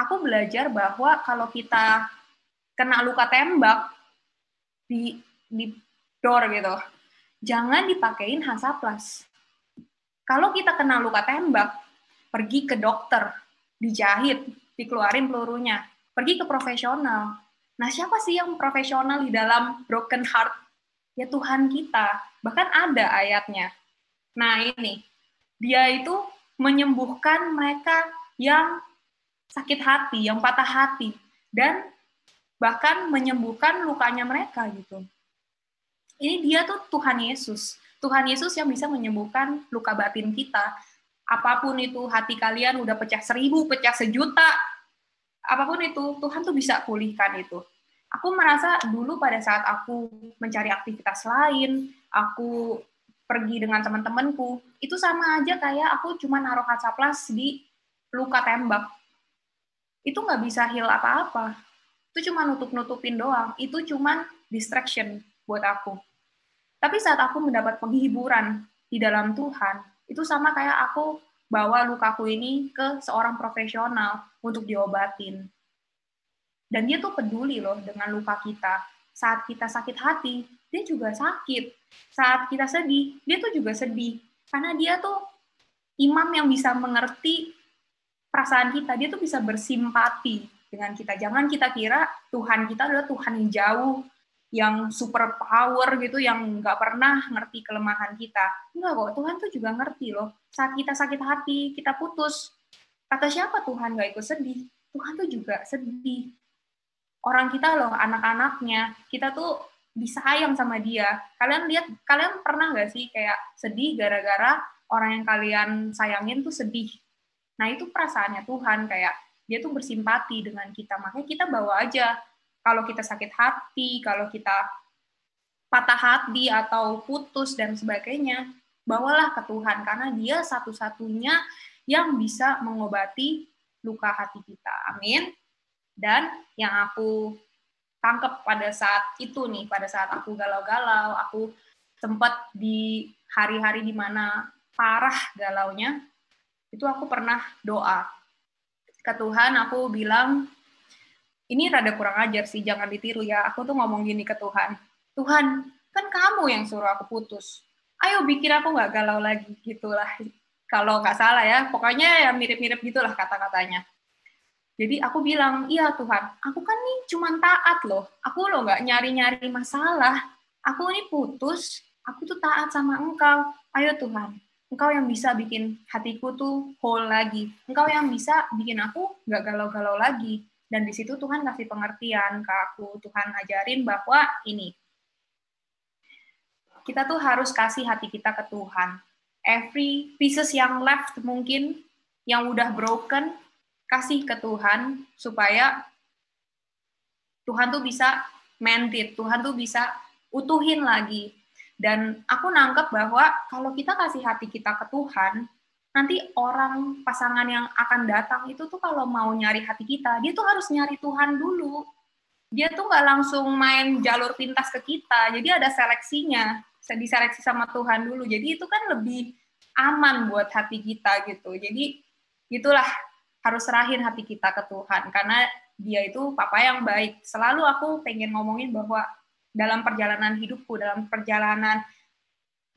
Aku belajar bahwa kalau kita kena luka tembak, di di door gitu. Jangan dipakein Hansaplas. Kalau kita kena luka tembak, pergi ke dokter, dijahit, dikeluarin pelurunya, pergi ke profesional. Nah, siapa sih yang profesional di dalam broken heart? Ya Tuhan kita. Bahkan ada ayatnya. Nah, ini. Dia itu menyembuhkan mereka yang sakit hati, yang patah hati. Dan bahkan menyembuhkan lukanya mereka gitu. Ini dia tuh Tuhan Yesus. Tuhan Yesus yang bisa menyembuhkan luka batin kita. Apa pun itu, hati kalian udah pecah seribu, pecah sejuta, apa pun itu, Tuhan tuh bisa pulihkan itu. Aku merasa dulu pada saat aku mencari aktivitas lain, aku pergi dengan teman-temanku, itu sama aja kayak aku cuma naruh kaca plas di luka tembak. Itu nggak bisa heal apa-apa. Itu cuma nutup-nutupin doang. Itu cuma distraction buat aku. Tapi saat aku mendapat penghiburan di dalam Tuhan, itu sama kayak aku bawa lukaku ini ke seorang profesional untuk diobatin. Dan dia tuh peduli loh dengan luka kita. Saat kita sakit hati, dia juga sakit. Saat kita sedih, dia tuh juga sedih. Karena dia tuh imam yang bisa mengerti perasaan kita. Dia tuh bisa bersimpati dengan kita. Jangan kita kira Tuhan kita adalah Tuhan yang jauh, yang super power gitu, yang nggak pernah ngerti kelemahan kita. Enggak kok, Tuhan tuh juga ngerti loh. Saat kita sakit hati, kita putus. Kata siapa Tuhan nggak ikut sedih? Tuhan tuh juga sedih. Orang kita loh, anak-anaknya, kita tuh disayang sama dia. Kalian lihat, kalian pernah nggak sih kayak sedih gara-gara orang yang kalian sayangin tuh sedih. Nah itu perasaannya Tuhan kayak dia tuh bersimpati dengan kita. Makanya kita bawa aja kalau kita sakit hati, kalau kita patah hati atau putus dan sebagainya, bawalah ke Tuhan karena dia satu-satunya yang bisa mengobati luka hati kita. Amin. Dan yang aku tangkep pada saat itu nih, pada saat aku galau-galau, aku sempat di hari-hari di mana parah galaunya, itu aku pernah doa ke Tuhan, aku bilang, ini rada kurang ajar sih, jangan ditiru ya. Aku tuh ngomong gini ke Tuhan, Tuhan, kan kamu yang suruh aku putus. Ayo bikin aku nggak galau lagi, gitulah. Kalau nggak salah ya, pokoknya ya mirip-mirip gitulah kata-katanya. Jadi aku bilang, iya Tuhan, aku kan nih cuma taat loh. Aku loh nggak nyari-nyari masalah. Aku ini putus, aku tuh taat sama engkau. Ayo Tuhan, engkau yang bisa bikin hatiku tuh whole lagi. Engkau yang bisa bikin aku nggak galau-galau lagi. Dan di situ Tuhan kasih pengertian ke aku. Tuhan ajarin bahwa ini, kita tuh harus kasih hati kita ke Tuhan. Every pieces yang left mungkin, yang udah broken, kasih ke Tuhan supaya Tuhan tuh bisa mendit, Tuhan tuh bisa utuhin lagi. Dan aku nangkep bahwa kalau kita kasih hati kita ke Tuhan, nanti orang pasangan yang akan datang itu tuh kalau mau nyari hati kita, dia tuh harus nyari Tuhan dulu. Dia tuh nggak langsung main jalur pintas ke kita, jadi ada seleksinya, diseleksi sama Tuhan dulu. Jadi itu kan lebih aman buat hati kita gitu. Jadi itulah harus serahin hati kita ke Tuhan karena dia itu papa yang baik. Selalu aku pengen ngomongin bahwa dalam perjalanan hidupku, dalam perjalanan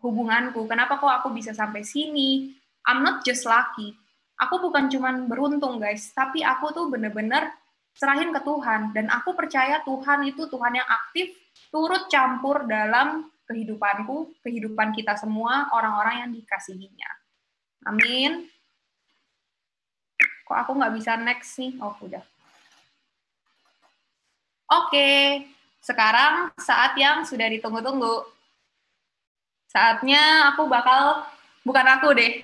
hubunganku, kenapa kok aku bisa sampai sini? I'm not just lucky. Aku bukan cuman beruntung guys, tapi aku tuh bener-bener serahin ke Tuhan dan aku percaya Tuhan itu Tuhan yang aktif turut campur dalam kehidupanku, kehidupan kita semua, orang-orang yang dikasihinya. Amin. Kok aku nggak bisa next nih? Oh, udah. Oke, sekarang saat yang sudah ditunggu-tunggu. Saatnya aku bakal, bukan aku deh,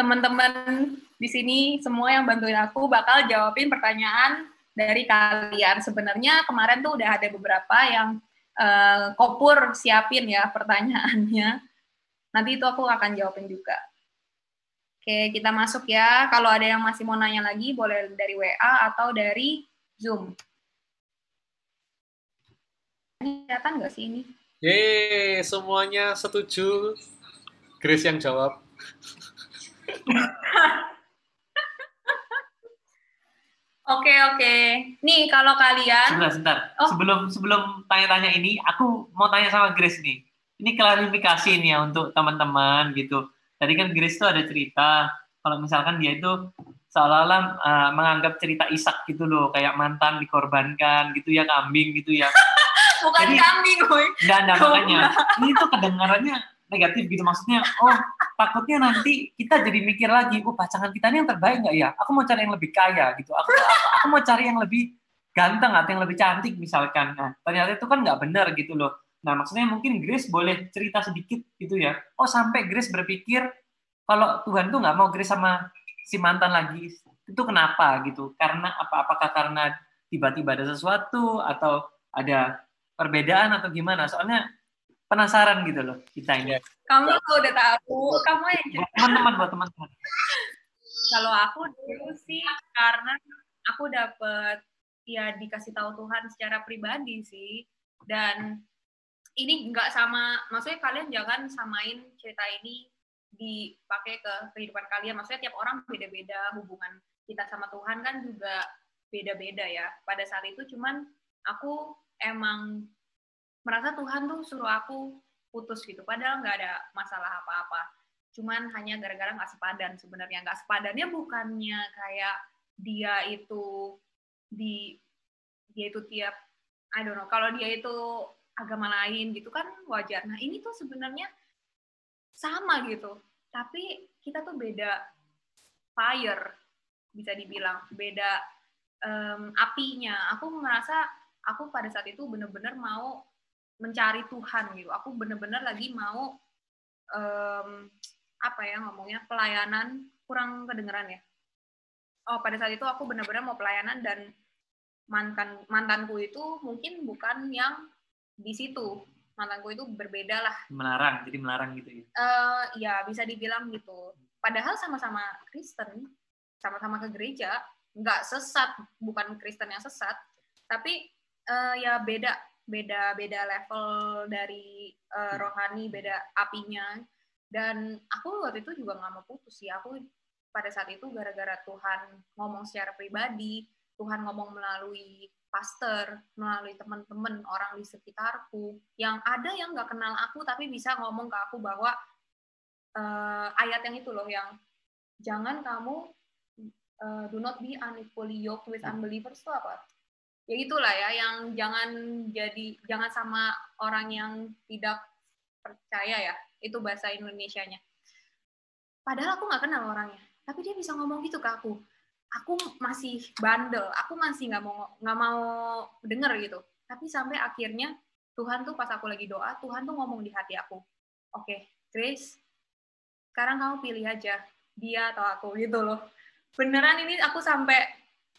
teman-teman di sini semua yang bantuin aku bakal jawabin pertanyaan dari kalian. Sebenarnya kemarin tuh udah ada beberapa yang uh, kopur siapin ya pertanyaannya. Nanti itu aku akan jawabin juga. Oke, kita masuk ya. Kalau ada yang masih mau nanya lagi, boleh dari WA atau dari Zoom. Kelihatan nggak sih ini? Yeay, semuanya setuju. Grace yang jawab. Oke oke. Nih kalau kalian. Sebentar, sebentar. Oh. Sebelum sebelum tanya-tanya ini, aku mau tanya sama Grace nih. Ini klarifikasi nih ya untuk teman-teman gitu tadi kan Grace tuh ada cerita kalau misalkan dia itu seolah-olah uh, menganggap cerita Isak gitu loh kayak mantan dikorbankan gitu ya kambing gitu ya. Bukan Jadi, kambing boy. Enggak enggak makanya. Ini tuh kedengarannya negatif gitu maksudnya oh takutnya nanti kita jadi mikir lagi oh pasangan kita ini yang terbaik nggak ya? Aku mau cari yang lebih kaya gitu. Aku, aku aku mau cari yang lebih ganteng atau yang lebih cantik misalkan. Nah ternyata itu kan nggak benar gitu loh Nah, maksudnya mungkin Grace boleh cerita sedikit gitu ya. Oh, sampai Grace berpikir kalau Tuhan tuh nggak mau Grace sama si mantan lagi. Itu kenapa gitu? Karena apa? Apakah karena tiba-tiba ada sesuatu atau ada perbedaan atau gimana? Soalnya penasaran gitu loh kita ini. Kamu udah tahu, kamu yang Buat teman-teman, buat teman-teman. Kalau aku dulu sih karena aku dapet ya dikasih tahu Tuhan secara pribadi sih dan ini nggak sama maksudnya kalian jangan samain cerita ini dipakai ke kehidupan kalian. Maksudnya tiap orang beda-beda hubungan kita sama Tuhan kan juga beda-beda ya. Pada saat itu cuman aku emang merasa Tuhan tuh suruh aku putus gitu. Padahal nggak ada masalah apa-apa. Cuman hanya gara-gara nggak sepadan sebenarnya. Nggak sepadannya bukannya kayak dia itu di dia itu tiap I don't know. Kalau dia itu agama lain gitu kan wajar. Nah ini tuh sebenarnya sama gitu. Tapi kita tuh beda fire bisa dibilang. Beda em, apinya. Aku merasa aku pada saat itu bener-bener mau mencari Tuhan gitu. Aku bener-bener lagi mau em, apa ya ngomongnya pelayanan. Kurang kedengeran ya? Oh pada saat itu aku benar-benar mau pelayanan dan mantan mantanku itu mungkin bukan yang di situ. Mantanku itu berbeda lah. Melarang, jadi melarang gitu ya. Eh, ya bisa dibilang gitu. Padahal sama-sama Kristen sama-sama ke gereja nggak sesat bukan Kristen yang sesat tapi eh, ya beda beda beda level dari eh, rohani beda apinya. Dan aku waktu itu juga nggak mau putus sih. Aku pada saat itu gara-gara Tuhan ngomong secara pribadi Tuhan ngomong melalui pastor melalui teman-teman orang di sekitarku yang ada yang nggak kenal aku tapi bisa ngomong ke aku bahwa eh, ayat yang itu loh yang jangan kamu eh, do not be unequally yoked with unbelievers itu apa? Ya itulah ya yang jangan jadi jangan sama orang yang tidak percaya ya itu bahasa Indonesianya. Padahal aku nggak kenal orangnya tapi dia bisa ngomong gitu ke aku aku masih bandel aku masih nggak mau nggak mau denger gitu. Tapi sampai akhirnya Tuhan tuh pas aku lagi doa Tuhan tuh ngomong di hati aku oke Grace sekarang kamu pilih aja dia atau aku gitu loh. Beneran ini aku sampai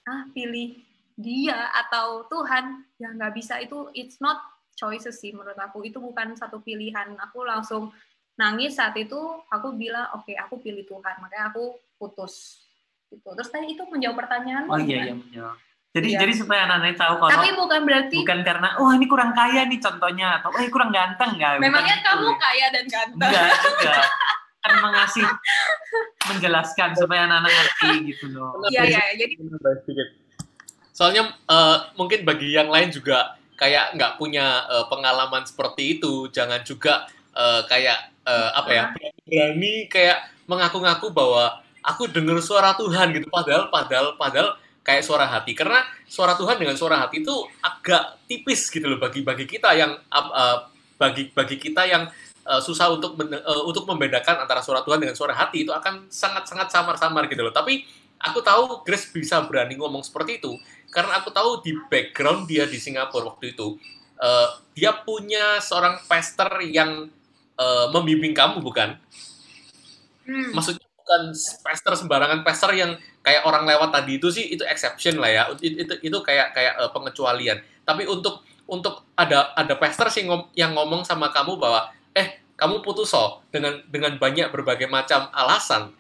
ah pilih dia atau Tuhan? Ya nggak bisa. Itu it's not choices sih menurut aku. Itu bukan satu pilihan. Aku langsung nangis saat itu aku bilang oke aku pilih Tuhan. Makanya aku putus gitu terus tadi itu menjawab pertanyaan Oh iya, iya menjawab. Jadi Iya. jadi supaya anak-anak tahu kalau tapi bukan berarti bukan karena oh ini kurang kaya nih contohnya atau oh ini kurang ganteng nggak? Bukan memangnya gitu kamu ya. kaya dan ganteng Enggak juga. Kan mengasih menjelaskan supaya anak-anak ngerti gitu loh. iya iya jadi sedikit. Soalnya eh, mungkin bagi yang lain juga kayak nggak punya eh, pengalaman seperti itu, jangan juga eh, kayak eh, apa ya berani kayak mengaku-ngaku bahwa aku dengar suara Tuhan gitu, padahal padahal padahal kayak suara hati. Karena suara Tuhan dengan suara hati itu agak tipis gitu loh bagi bagi kita yang eh, bagi bagi kita yang eh, susah untuk men- eh, untuk membedakan antara suara Tuhan dengan suara hati itu akan sangat sangat samar-samar gitu loh. Tapi aku tahu Grace bisa berani ngomong seperti itu karena aku tahu di background dia di Singapura waktu itu eh, dia punya seorang pastor yang eh, membimbing kamu bukan? hmm, Maksudnya bukan pastor sembarangan pastor yang kayak orang lewat tadi itu sih itu exception lah ya. Itu itu, itu kayak kayak eh, pengecualian. Tapi untuk untuk ada ada pastor sih ngom- yang ngomong sama kamu bahwa eh kamu putus so dengan dengan banyak berbagai macam alasan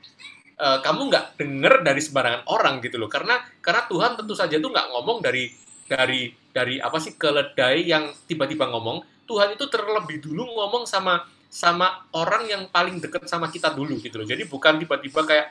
eh, kamu nggak denger dari sembarangan orang gitu loh karena karena Tuhan tentu saja tuh nggak ngomong dari dari dari apa sih keledai yang tiba-tiba ngomong Tuhan itu terlebih dulu ngomong sama sama orang yang paling deket sama kita dulu gitu loh. Jadi bukan tiba-tiba kayak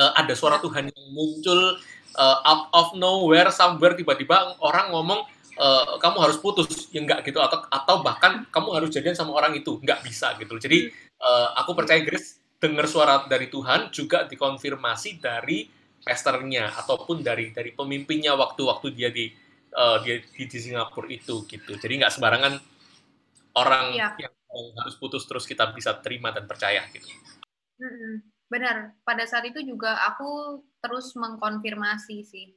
eh, ada suara Tuhan yang muncul eh, out of nowhere somewhere tiba-tiba orang ngomong eh, kamu harus putus. Ya enggak gitu. Atau atau bahkan kamu harus jadian sama orang itu. Nggak bisa gitu. Loh jadi eh, aku percaya Grace dengar suara dari Tuhan juga dikonfirmasi dari pastornya ataupun dari dari pemimpinnya waktu-waktu dia di eh, dia di, di Singapura itu gitu. Jadi nggak sembarangan orang Iya. yang harus putus terus kita bisa terima dan percaya gitu. Benar, pada saat itu juga aku terus mengkonfirmasi sih.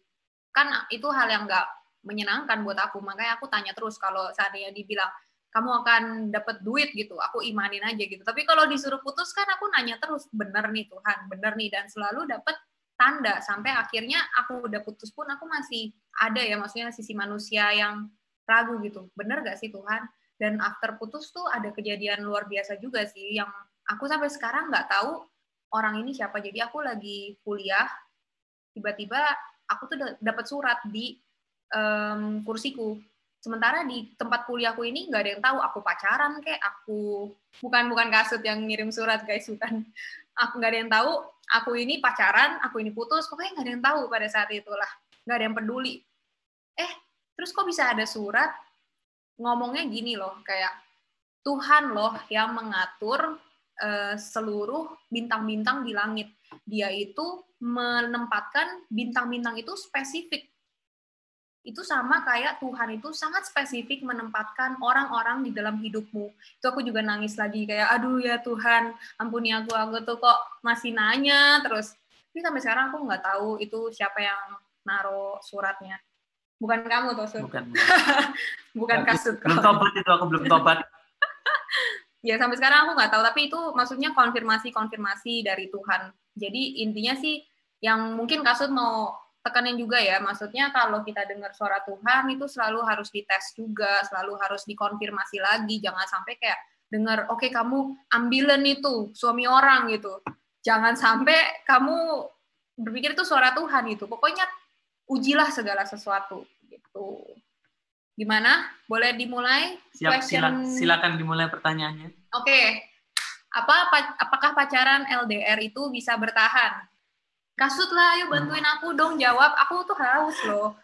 Kan itu hal yang nggak menyenangkan buat aku, makanya aku tanya terus kalau seandainya dibilang, kamu akan dapat duit gitu. Aku imanin aja gitu. Tapi kalau disuruh putus kan aku nanya terus bener nih Tuhan bener nih. Dan selalu dapat tanda. Sampai akhirnya aku udah putus pun aku masih ada ya maksudnya sisi manusia yang ragu gitu. Bener gak sih Tuhan dan after putus tuh ada kejadian luar biasa juga sih yang aku sampai sekarang nggak tahu orang ini siapa. Jadi aku lagi kuliah tiba-tiba aku tuh dapat surat di um, kursiku. Sementara di tempat kuliahku ini nggak ada yang tahu aku pacaran kayak aku bukan bukan kasut yang ngirim surat guys bukan. Aku nggak ada yang tahu aku ini pacaran aku ini putus pokoknya nggak ada yang tahu pada saat itulah. Nggak ada yang peduli. Eh terus kok bisa ada surat ngomongnya gini loh kayak Tuhan loh yang mengatur uh, seluruh bintang-bintang di langit dia itu menempatkan bintang-bintang itu spesifik itu sama kayak Tuhan itu sangat spesifik menempatkan orang-orang di dalam hidupmu. Itu aku juga nangis lagi kayak aduh ya Tuhan, ampuni aku aku tuh kok masih nanya terus. Tapi sampai sekarang aku nggak tahu itu siapa yang naro suratnya. Bukan kamu tuh, Sur. Bukan. Bukan kasut. Belum tobat itu aku belum tobat. ya sampai sekarang aku nggak tahu tapi itu maksudnya konfirmasi-konfirmasi dari Tuhan. Jadi intinya sih yang mungkin kasut mau tekanin juga ya, maksudnya kalau kita dengar suara Tuhan itu selalu harus dites juga, selalu harus dikonfirmasi lagi, jangan sampai kayak dengar, oke okay, kamu ambilan itu suami orang gitu, jangan sampai kamu berpikir itu suara Tuhan itu, pokoknya ujilah segala sesuatu gitu. Gimana? Boleh dimulai? Siap, sila, silakan dimulai pertanyaannya. Oke, okay. apa apakah pacaran LDR itu bisa bertahan? Kasut lah, ayo bantuin aku dong jawab. Aku tuh haus loh.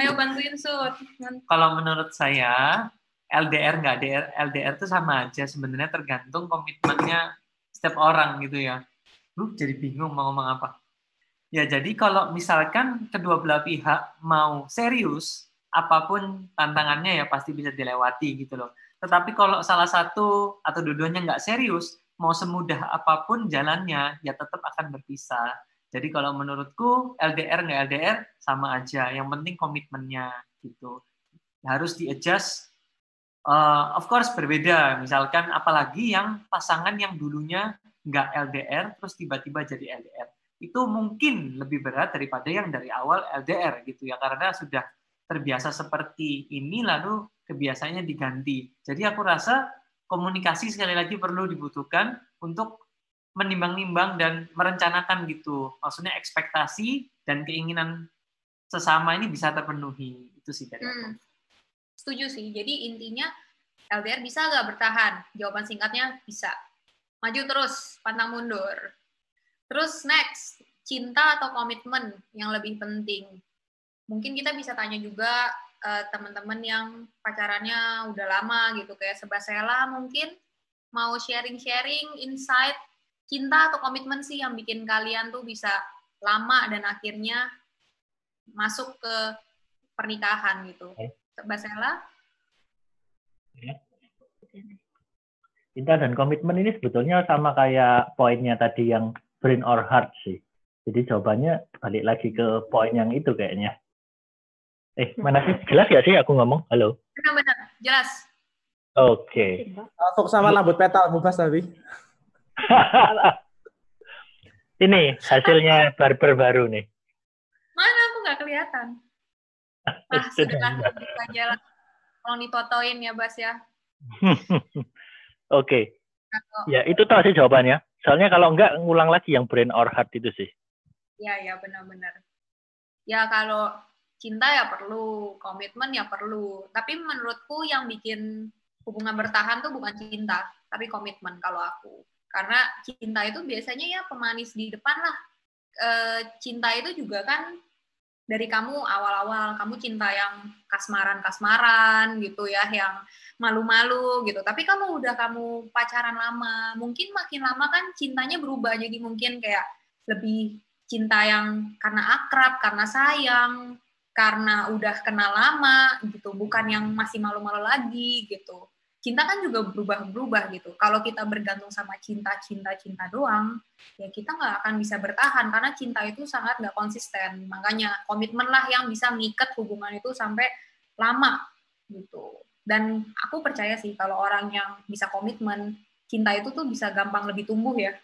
Ayo bantuin Sud. Kalau menurut saya, LDR nggak LDR, LDR tuh sama aja. Sebenarnya tergantung komitmennya setiap orang gitu ya. Lu jadi bingung mau ngomong apa. Ya jadi kalau misalkan kedua belah pihak mau serius, apa pun tantangannya ya pasti bisa dilewati gitu loh. Tetapi kalau salah satu atau dua-duanya nggak serius, mau semudah apa pun jalannya, ya tetap akan berpisah jadi kalau menurutku LDR nggak LDR sama aja. Yang penting komitmennya gitu. Harus di adjust. Uh, of course berbeda. Misalkan apalagi yang pasangan yang dulunya nggak LDR terus tiba-tiba jadi LDR. Itu mungkin lebih berat daripada yang dari awal LDR gitu ya karena sudah terbiasa seperti ini lalu kebiasaannya diganti. Jadi aku rasa komunikasi sekali lagi perlu dibutuhkan untuk menimbang-nimbang dan merencanakan gitu. Maksudnya ekspektasi dan keinginan sesama ini bisa terpenuhi. Itu sih dari hmm. Setuju sih. Jadi intinya LDR bisa nggak bertahan? Jawaban singkatnya bisa. Maju terus, pantang mundur. Terus next, cinta atau komitmen yang lebih penting? Mungkin kita bisa tanya juga uh, teman-teman yang pacarannya udah lama gitu, kayak Sebasela mungkin mau sharing-sharing insight cinta atau komitmen sih yang bikin kalian tuh bisa lama dan akhirnya masuk ke pernikahan gitu. Mbak Sela? Ya. Cinta dan komitmen ini sebetulnya sama kayak poinnya tadi yang brain or heart sih. Jadi jawabannya balik lagi ke poin yang itu kayaknya. Eh, mana sih? Jelas ya sih aku ngomong? Halo? Benar-benar, jelas. Oke. Okay. Masuk sama rambut petal, bubas tadi. Ini hasilnya barber baru nih. Mana aku nggak kelihatan. Ah, sudah aja lah. Tolong dipotoin ya, Bas ya. Oke. Okay. Ya, itu tuh sih jawabannya. Soalnya kalau enggak, ngulang lagi yang brain or heart itu sih. Ya, ya benar-benar. Ya kalau cinta ya perlu, komitmen ya perlu. Tapi menurutku yang bikin hubungan bertahan tuh bukan cinta, tapi komitmen kalau aku. Karena cinta itu biasanya ya pemanis di depan lah. E, cinta itu juga kan dari kamu awal-awal kamu cinta yang kasmaran-kasmaran gitu ya, yang malu-malu gitu. Tapi kalau udah kamu pacaran lama, mungkin makin lama kan cintanya berubah jadi mungkin kayak lebih cinta yang karena akrab, karena sayang, karena udah kenal lama gitu, bukan yang masih malu-malu lagi gitu cinta kan juga berubah-berubah gitu. Kalau kita bergantung sama cinta, cinta, cinta doang, ya kita nggak akan bisa bertahan karena cinta itu sangat nggak konsisten. Makanya komitmen lah yang bisa mengikat hubungan itu sampai lama gitu. Dan aku percaya sih kalau orang yang bisa komitmen, cinta itu tuh bisa gampang lebih tumbuh ya.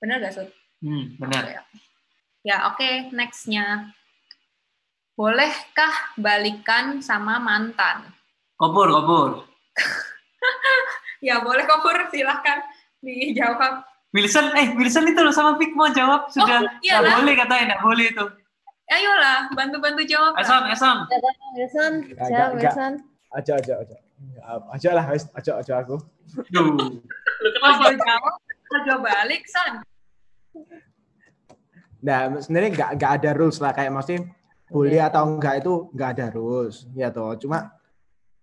Bener gak, Sud? Hmm, benar. Oke. Ya, oke, nextnya. Bolehkah balikan sama mantan? Kopur, kopur. Ya, boleh kok, Pur. Silahkan dijawab. Wilson, eh Wilson itu loh sama Vic mau jawab sudah. Oh, iyalah. Nggak boleh katanya, nggak boleh itu. Ayolah, bantu-bantu jawab. lah. Esom, Esom. Wilson, jawab. Wilson. Aja, aja, aja. Aja lah, wis. aja, aja aku. Duh. Lu kenapa? Jawab, ojo balik, San. Nah, sebenarnya nggak nggak ada rules lah kayak maksudnya boleh atau enggak itu nggak ada rules ya toh. Cuma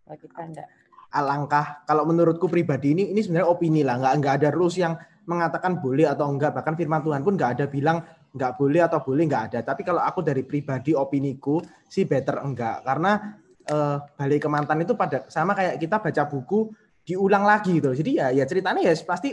Oh, kita enggak. Alangkah kalau menurutku pribadi ini ini sebenarnya opini lah. Nggak nggak ada rules yang mengatakan boleh atau enggak bahkan firman Tuhan pun nggak ada bilang nggak boleh atau boleh nggak ada. Tapi kalau aku dari pribadi opiniku sih better enggak. Karena eh, balik ke mantan itu pada sama kayak kita baca buku diulang lagi gitu. Jadi ya ya ceritanya ya pasti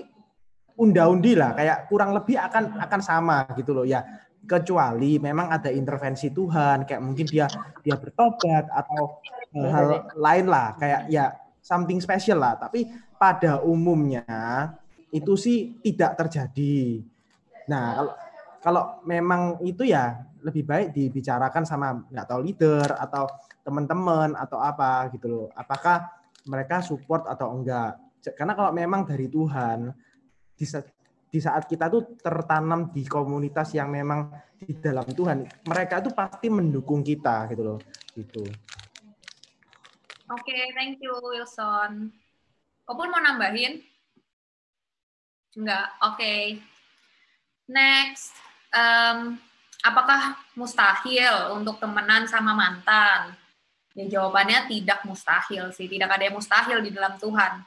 unda-undi lah. Kayak kurang lebih akan akan sama gitu loh. Ya kecuali memang ada intervensi Tuhan. Kayak mungkin dia dia bertobat atau eh, hal lain lah. Kayak ya something special lah. Tapi pada umumnya itu sih tidak terjadi. Nah kalau kalau memang itu ya lebih baik dibicarakan sama nggak tahu leader atau teman-teman atau apa gitu loh. Apakah mereka support atau enggak? Karena kalau memang dari Tuhan di, di saat kita tuh tertanam di komunitas yang memang di dalam Tuhan mereka itu pasti mendukung kita gitu loh. Gitu Oke, thank you Wilson. Kau pun mau nambahin? Enggak, oke. Next, em, apakah mustahil untuk temenan sama mantan? Ya jawabannya tidak mustahil sih, tidak ada yang mustahil di dalam Tuhan.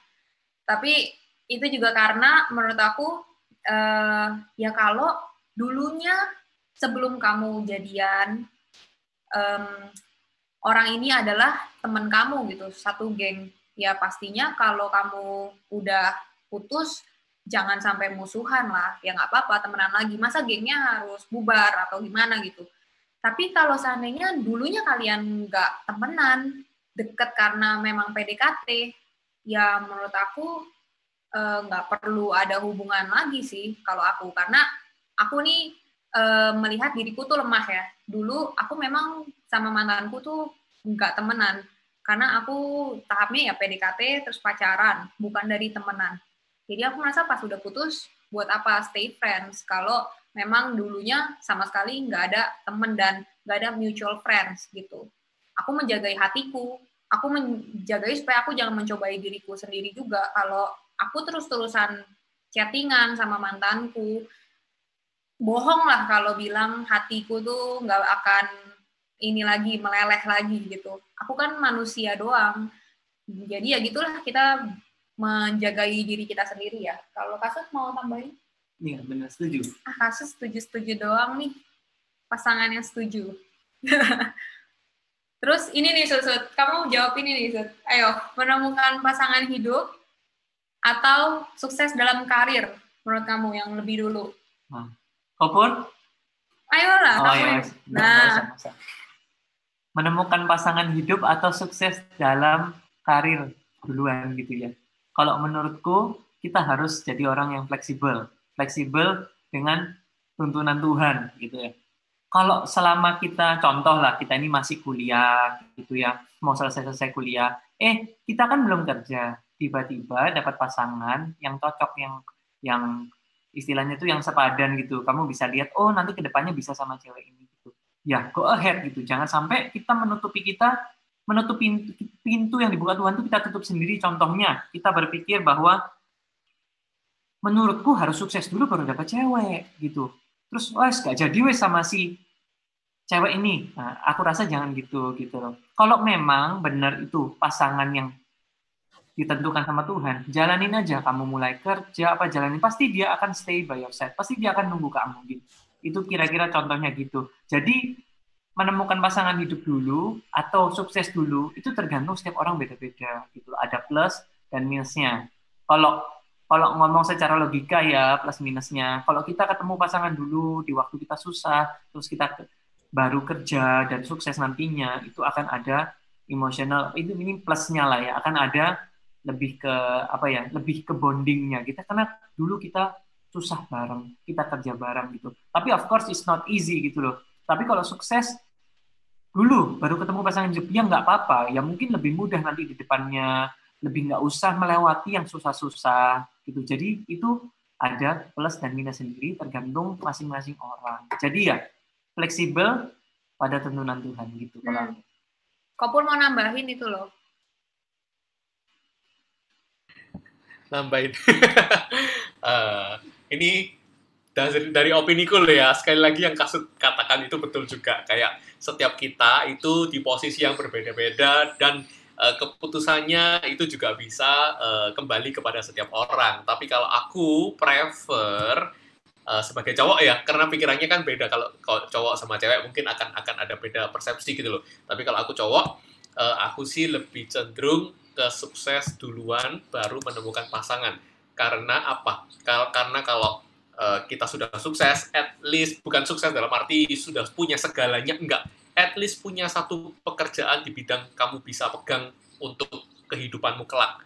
Tapi itu juga karena menurut aku eh, ya kalau dulunya sebelum kamu jadian em, orang ini adalah teman kamu gitu, satu geng. Ya pastinya kalau kamu udah putus, jangan sampai musuhan lah. Ya nggak apa-apa, temenan lagi. Masa gengnya harus bubar atau gimana gitu. Tapi kalau seandainya dulunya kalian nggak temenan, deket karena memang PDKT, ya menurut aku eh, nggak perlu ada hubungan lagi sih kalau aku. Karena aku nih eh, melihat diriku tuh lemah ya. Dulu aku memang sama mantanku tuh nggak temenan. Karena aku tahapnya ya PDKT terus pacaran bukan dari temenan. Jadi aku merasa pas udah putus buat apa stay friends? Kalau memang dulunya sama sekali nggak ada temen dan nggak ada mutual friends gitu. Aku menjagai hatiku. Aku menjagai supaya aku jangan mencobai diriku sendiri juga. Kalau aku terus-terusan chattingan sama mantanku bohong lah kalau bilang hatiku tuh nggak akan ini lagi meleleh lagi gitu. Aku kan manusia doang. Jadi ya gitulah kita menjagai diri kita sendiri ya. Kalau kasus mau tambahin? Iya, benar setuju. Ah, kasus setuju-setuju doang nih. Pasangan yang setuju. Terus ini nih Susut, kamu jawab ini nih Sud. Ayo, menemukan pasangan hidup atau sukses dalam karir menurut kamu yang lebih dulu? Kopur? Ayolah, Oh kamu ya, yang- nggak Nah. nggak usah. Menemukan pasangan hidup atau sukses dalam karir duluan gitu ya. Kalau menurutku kita harus jadi orang yang fleksibel, fleksibel dengan tuntunan Tuhan gitu ya. Kalau selama kita contoh lah kita ini masih kuliah gitu ya, mau selesai-selesai kuliah, eh kita kan belum kerja, tiba-tiba dapat pasangan yang cocok yang yang istilahnya tuh yang sepadan gitu. Kamu bisa lihat, oh nanti ke depannya bisa sama cewek ini. Ya, go ahead gitu. Jangan sampai kita menutupi kita, menutup pintu, pintu yang dibuka Tuhan itu kita tutup sendiri. Contohnya, kita berpikir bahwa menurutku harus sukses dulu baru dapat cewek gitu. Terus, wes gak jadi wes sama si cewek ini. Nah, aku rasa jangan gitu gitu loh. Kalau memang benar itu pasangan yang ditentukan sama Tuhan, jalanin aja. Kamu mulai kerja apa jalanin, pasti dia akan stay by your side. Pasti dia akan nunggu kamu gitu. Itu kira-kira contohnya gitu. Jadi menemukan pasangan hidup dulu atau sukses dulu itu tergantung setiap orang beda-beda gitu. Ada plus dan minusnya. Kalau kalau ngomong secara logika ya plus minusnya. Kalau kita ketemu pasangan dulu di waktu kita susah, terus kita baru kerja dan sukses nantinya itu akan ada emosional itu ini plusnya lah ya akan ada lebih ke apa ya lebih ke bondingnya kita karena dulu kita susah bareng kita kerja bareng gitu tapi of course it's not easy gitu loh tapi kalau sukses dulu baru ketemu pasangan hidup ya nggak apa-apa ya mungkin lebih mudah nanti di depannya lebih nggak usah melewati yang susah-susah gitu jadi itu ada plus dan minus sendiri tergantung masing-masing orang jadi ya fleksibel pada tuntunan Tuhan gitu kalau Hmm. Kopur mau nambahin itu loh. nambahin. Eh, ini dari, dari opini ku loh ya, sekali lagi yang kasut katakan itu betul juga. Kayak setiap kita itu di posisi yang berbeda-beda dan eh, keputusannya itu juga bisa eh, kembali kepada setiap orang. Tapi kalau aku prefer eh, sebagai cowok ya, karena pikirannya kan beda kalau, kalau cowok sama cewek mungkin akan akan ada beda persepsi gitu loh. Tapi kalau aku cowok, eh, aku sih lebih cenderung ke sukses duluan baru menemukan pasangan. Karena apa? Karena kalau eh, kita sudah sukses, at least bukan sukses dalam arti sudah punya segalanya, enggak. At least punya satu pekerjaan di bidang kamu bisa pegang untuk kehidupanmu kelak.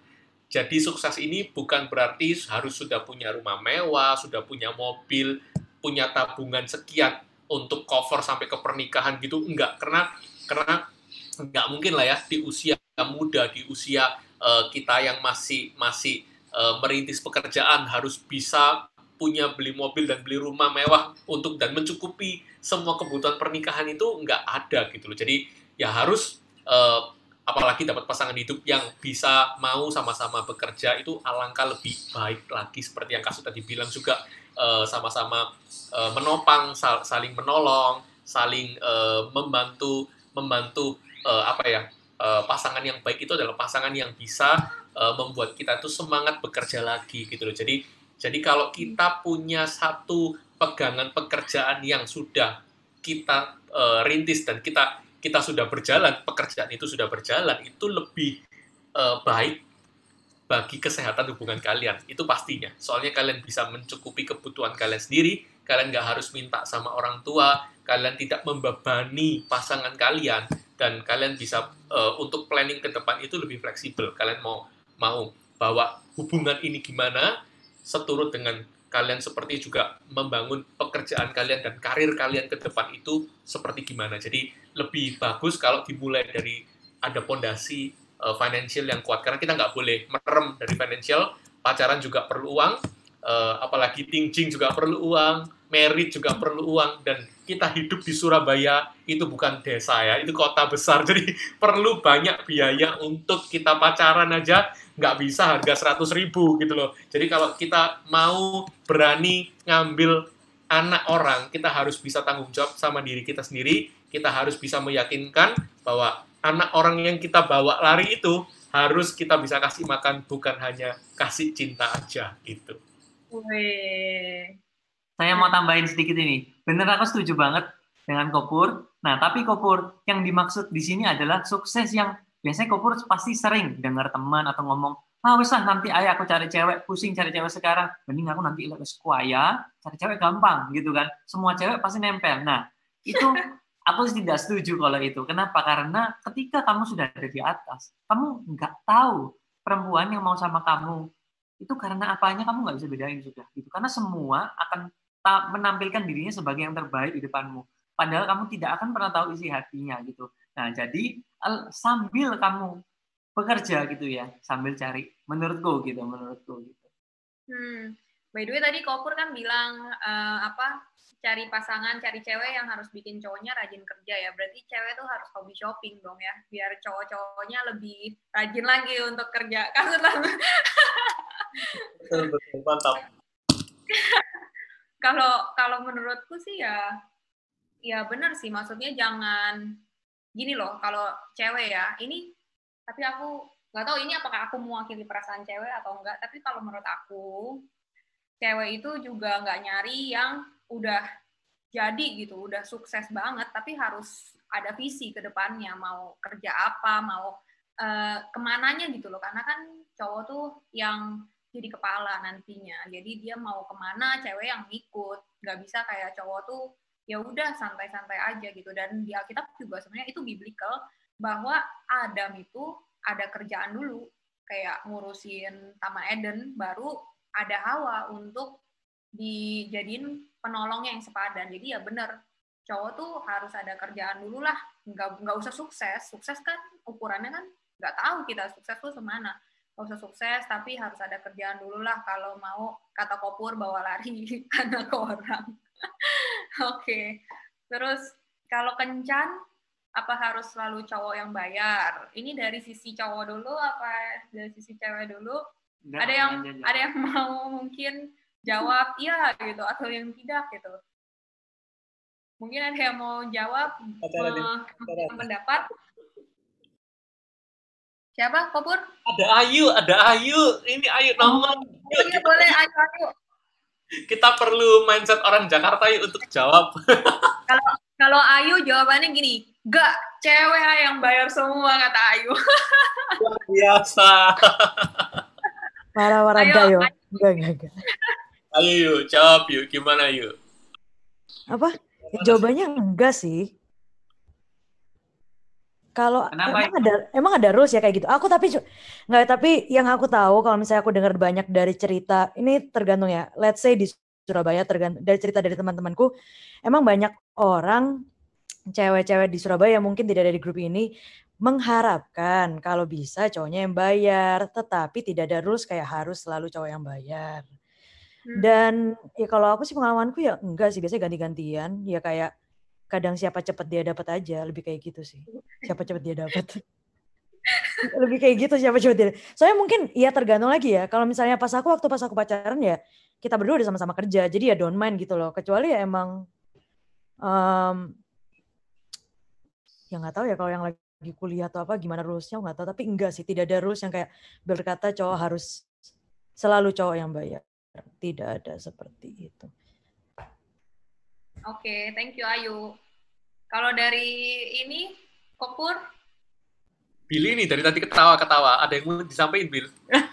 Jadi sukses ini bukan berarti harus sudah punya rumah mewah, sudah punya mobil, punya tabungan sekian untuk cover sampai ke pernikahan gitu, enggak. Karena karena nggak mungkin lah ya di usia muda, di usia eh, kita yang masih masih eh, merintis pekerjaan harus bisa punya beli mobil dan beli rumah mewah untuk dan mencukupi semua kebutuhan pernikahan itu nggak ada gitu loh. Jadi ya harus eh, apalagi dapat pasangan hidup yang bisa mau sama-sama bekerja itu alangkah lebih baik lagi seperti yang Kasu tadi bilang juga eh, sama-sama eh, menopang, sal- saling menolong, saling eh, membantu membantu eh, apa ya eh, pasangan yang baik itu adalah pasangan yang bisa eh, membuat kita tuh semangat bekerja lagi gitu loh. Jadi jadi kalau kita punya satu pegangan pekerjaan yang sudah kita eh, rintis dan kita kita sudah berjalan, pekerjaan itu sudah berjalan, itu lebih eh, baik bagi kesehatan hubungan kalian. Itu pastinya. Soalnya kalian bisa mencukupi kebutuhan kalian sendiri, kalian nggak harus minta sama orang tua, kalian tidak membebani pasangan kalian, dan kalian bisa eh, untuk planning ke depan itu lebih fleksibel. Kalian mau mau bawa hubungan ini gimana, seturut dengan kalian seperti juga membangun pekerjaan kalian dan karir kalian ke depan itu seperti gimana. Jadi lebih bagus kalau dimulai dari ada pondasi uh, financial yang kuat karena kita nggak boleh merem dari financial. Pacaran juga perlu uang, uh, apalagi tingcing juga perlu uang, merit juga perlu uang dan kita hidup di Surabaya itu bukan desa ya, itu kota besar. Jadi perlu banyak biaya untuk kita pacaran aja nggak bisa harga 100 ribu gitu loh. Jadi kalau kita mau berani ngambil anak orang, kita harus bisa tanggung jawab sama diri kita sendiri. Kita harus bisa meyakinkan bahwa anak orang yang kita bawa lari itu harus kita bisa kasih makan, bukan hanya kasih cinta aja gitu. Wih. Saya mau tambahin sedikit ini. Bener aku setuju banget dengan Kopur. Nah, tapi Kopur yang dimaksud di sini adalah sukses yang biasanya Kopur pasti sering dengar teman atau ngomong, ah wes lah nanti ayah aku cari cewek, pusing cari cewek sekarang, mending aku nanti ikut sekolah, cari cewek gampang gitu kan. Semua cewek pasti nempel. Nah, itu aku tidak setuju kalau itu. Kenapa? Karena ketika kamu sudah ada di atas, kamu nggak tahu perempuan yang mau sama kamu itu karena apanya kamu nggak bisa bedain sudah gitu. Karena semua akan menampilkan dirinya sebagai yang terbaik di depanmu. Padahal kamu tidak akan pernah tahu isi hatinya gitu. Nah, jadi sambil kamu bekerja gitu ya, sambil cari menurutku gitu, menurutku gitu. Hmm. By the way tadi Kopur kan bilang eh, apa cari pasangan, cari cewek yang harus bikin cowoknya rajin kerja ya. Berarti cewek tuh harus hobi shopping dong ya, biar cowok-cowoknya lebih rajin lagi untuk kerja. Kasut lah. Betul, betul, mantap. Kalau kalau menurutku sih ya ya benar sih. Maksudnya jangan gini loh kalau cewek ya ini tapi aku nggak tahu ini apakah aku mewakili perasaan cewek atau enggak tapi kalau menurut aku cewek itu juga nggak nyari yang udah jadi gitu udah sukses banget tapi harus ada visi ke depannya. Mau kerja apa mau eh, ke mananya gitu loh. Karena kan cowok tuh yang jadi kepala nantinya. Jadi dia mau ke mana cewek yang ikut. Nggak bisa kayak cowok tuh ya udah santai-santai aja gitu. Dan di Alkitab juga sebenarnya itu biblical bahwa Adam itu ada kerjaan dulu kayak ngurusin Taman Eden baru ada Hawa untuk dijadiin penolongnya yang sepadan. Jadi ya bener cowok tuh harus ada kerjaan dulu lah. Nggak nggak usah sukses. Sukses kan ukurannya kan nggak tahu kita sukses tuh semana nggak usah sukses tapi harus ada kerjaan dulu lah. Kalau mau kata kopur bawa lari anak orang. Oke. Terus kalau kencan apa harus selalu cowok yang bayar? Ini dari sisi cowok dulu apa dari sisi cewek dulu? Nggak, ada yang ada yang mau mungkin jawab iya gitu atau yang tidak gitu. Mungkin ada yang mau jawab memberikan pendapat siapa kopur Ada Ayu, ada Ayu. Ini Ayu nomor. Yuk, Iya kita, boleh ayo ayo kita perlu mindset orang Jakarta yuk untuk jawab. kalau Ayu jawabannya gini gak cewek yang bayar semua kata Ayu Luar biasa. Marah-marah Ayo, enggak yo. ayo. Enggak, enggak, enggak. Ayo yuk, jawab yuk. Gimana yuk? Apa? Ya, jawabannya enggak sih. Kalau emang ada emang ada rules ya kayak gitu. Aku tapi nggak tapi yang aku tahu kalau misalnya aku dengar banyak dari cerita ini tergantung ya. Let's say di Surabaya tergantung dari cerita dari teman-temanku emang banyak orang cewek-cewek di Surabaya yang mungkin tidak ada di grup ini mengharapkan kalau bisa cowoknya yang bayar, tetapi tidak ada rules kayak harus selalu cowok yang bayar. Hmm. Dan ya kalau aku sih pengalamanku ya enggak sih biasanya ganti-gantian ya kayak kadang siapa cepet dia dapat aja lebih kayak gitu sih. Siapa cepet dia dapat. lebih kayak gitu siapa cepet dia. Soalnya mungkin ya tergantung lagi ya. Kalau misalnya pas aku waktu pas aku pacaran ya kita berdua udah sama-sama kerja jadi ya don't mind gitu loh. Kecuali ya emang em ya nggak tahu ya kalau yang lagi kuliah atau apa gimana rulesnya nggak tahu tapi enggak sih tidak ada rules yang kayak berkata cowok harus selalu cowok yang bayar tidak ada seperti itu oke thank you Ayu kalau dari ini kopur Billy nih dari tadi ketawa-ketawa. Ada yang mau disampaikan, Bill?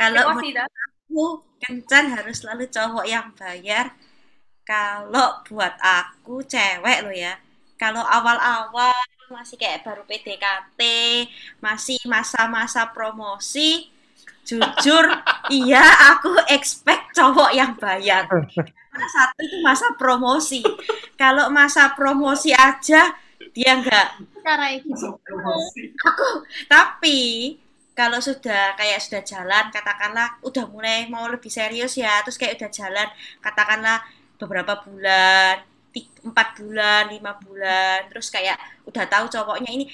Kalau aku kencan harus selalu cowok yang bayar. Kalau buat aku cewek loh ya. Kalau awal-awal masih kayak baru PDKT, masih masa-masa promosi, jujur iya aku expect cowok yang bayar. Karena satu itu masa promosi. Kalau masa promosi aja dia nggak Cara gitu. aku tapi kalau sudah kayak sudah jalan katakanlah udah mulai mau lebih serius ya terus kayak udah jalan katakanlah beberapa bulan empat bulan lima bulan terus kayak udah tahu cowoknya ini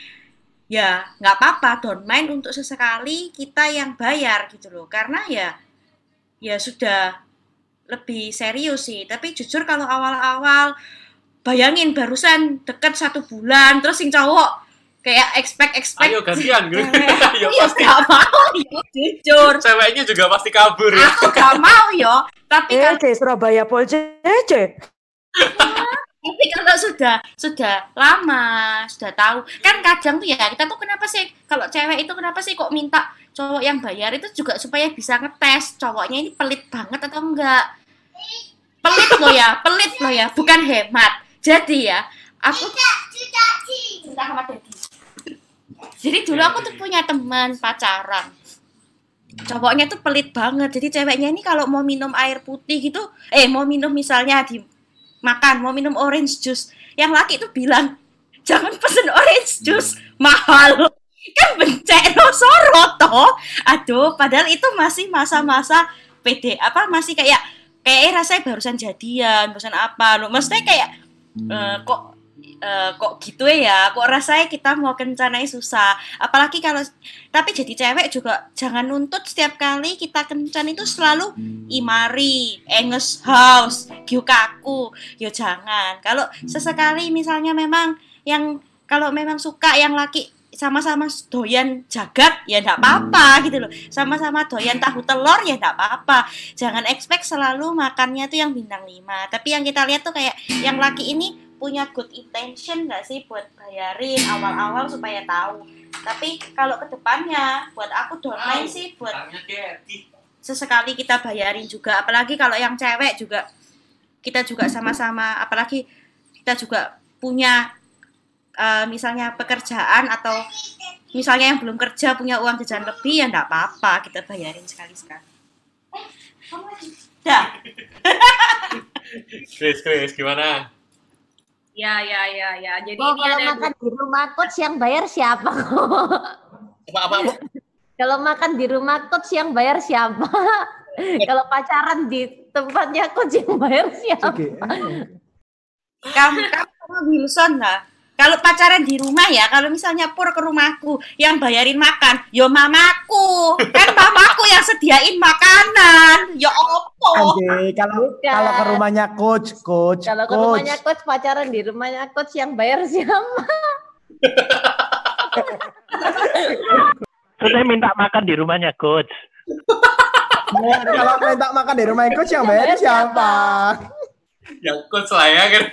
ya nggak apa-apa don't mind untuk sesekali kita yang bayar gitu loh. Karena ya ya sudah lebih serius sih. Tapi jujur kalau awal-awal bayangin barusan deket satu bulan terus sing cowok kayak expect expect. Ayo gantian, Gue. Ayo iya pasti. gak mau yo jujur. Ceweknya juga pasti kabur ya. aku gak mau yo. Tapi kalau Ece Surabaya Pol Ece tapi kalau sudah sudah lama sudah tahu. Kan kadang tuh ya kita tuh kenapa sih kalau cewek itu kenapa sih kok minta cowok yang bayar itu juga supaya bisa ngetes cowoknya ini pelit banget atau enggak? Pelit loh ya pelit loh ya bukan hemat. Jadi ya aku Cinta sama Daddy. jadi dulu aku tuh punya teman pacaran. Cowoknya tuh pelit banget. Jadi ceweknya ini kalau mau minum air putih gitu eh mau minum misalnya di makan mau minum orange juice. Yang laki tuh bilang jangan pesen orange juice mahal. Kan bencek no sorot toh. Aduh padahal itu masih masa-masa PD apa masih kayak kayak rasanya barusan jadian barusan apa. Lo maksudnya kayak eh, kok eh, kok gitu ya? Kok rasanya kita mau kencanai susah? Apalagi kalau tapi jadi cewek juga jangan nuntut setiap kali kita kencan itu selalu imari enges house gyukaku. Yo jangan. Kalau sesekali misalnya memang yang kalau memang suka yang laki sama-sama doyan jagat ya enggak apa-apa gitu loh. Sama-sama doyan tahu telur ya enggak apa-apa. Jangan expect selalu makannya tuh yang bintang 5 tapi yang kita lihat tuh kayak yang laki ini punya good intention nggak sih buat bayarin awal-awal supaya tahu tapi kalau ke depannya buat aku don't mind sih buat sesekali kita bayarin juga apalagi kalau yang cewek juga kita juga sama-sama apalagi kita juga punya eh, misalnya pekerjaan atau misalnya yang belum kerja punya uang jajan lebih ya enggak apa-apa kita bayarin sekali-sekali. Dah. Chris, Chris, gimana? Ya, ya, ya, ya. Jadi Oh, ini kalau ada makan di rumah coach yang bayar siapa? Apa, apa, apa? kalau makan di rumah coach yang bayar siapa? kalau pacaran di tempatnya coach yang bayar siapa? Oke. Kamu kamu sama Wilson lah. Kalau pacaran di rumah ya, kalau misalnya pur ke rumahku yang bayarin makan, yo mamaku. Kan mamaku yang sediain makanan. Ya opo. Oke, kalau kalau ke rumahnya coach, coach, Kalau ke rumahnya coach pacaran di rumahnya coach yang bayar siapa? Terus saya minta makan di rumahnya coach. Nah, kalau minta makan di rumahnya coach yang bayar siapa? Yang coach lah ya kan?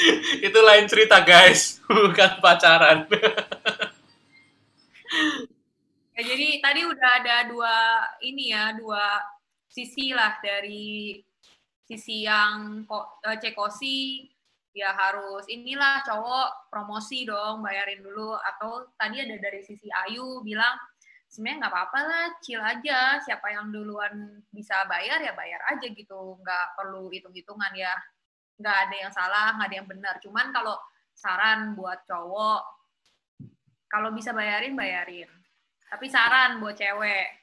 Itu lain cerita guys, bukan pacaran. Ya, jadi tadi udah ada dua ini ya, dua sisi lah dari sisi yang eh, cekosi ya harus inilah cowok promosi dong bayarin dulu. Atau tadi ada dari sisi Ayu bilang sebenarnya nggak apa-apa lah chill aja. Siapa yang duluan bisa bayar ya bayar aja gitu. Nggak perlu hitung-hitungan ya nggak ada yang salah nggak ada yang benar. Cuman kalau saran buat cowok kalau bisa bayarin bayarin. Tapi saran buat cewek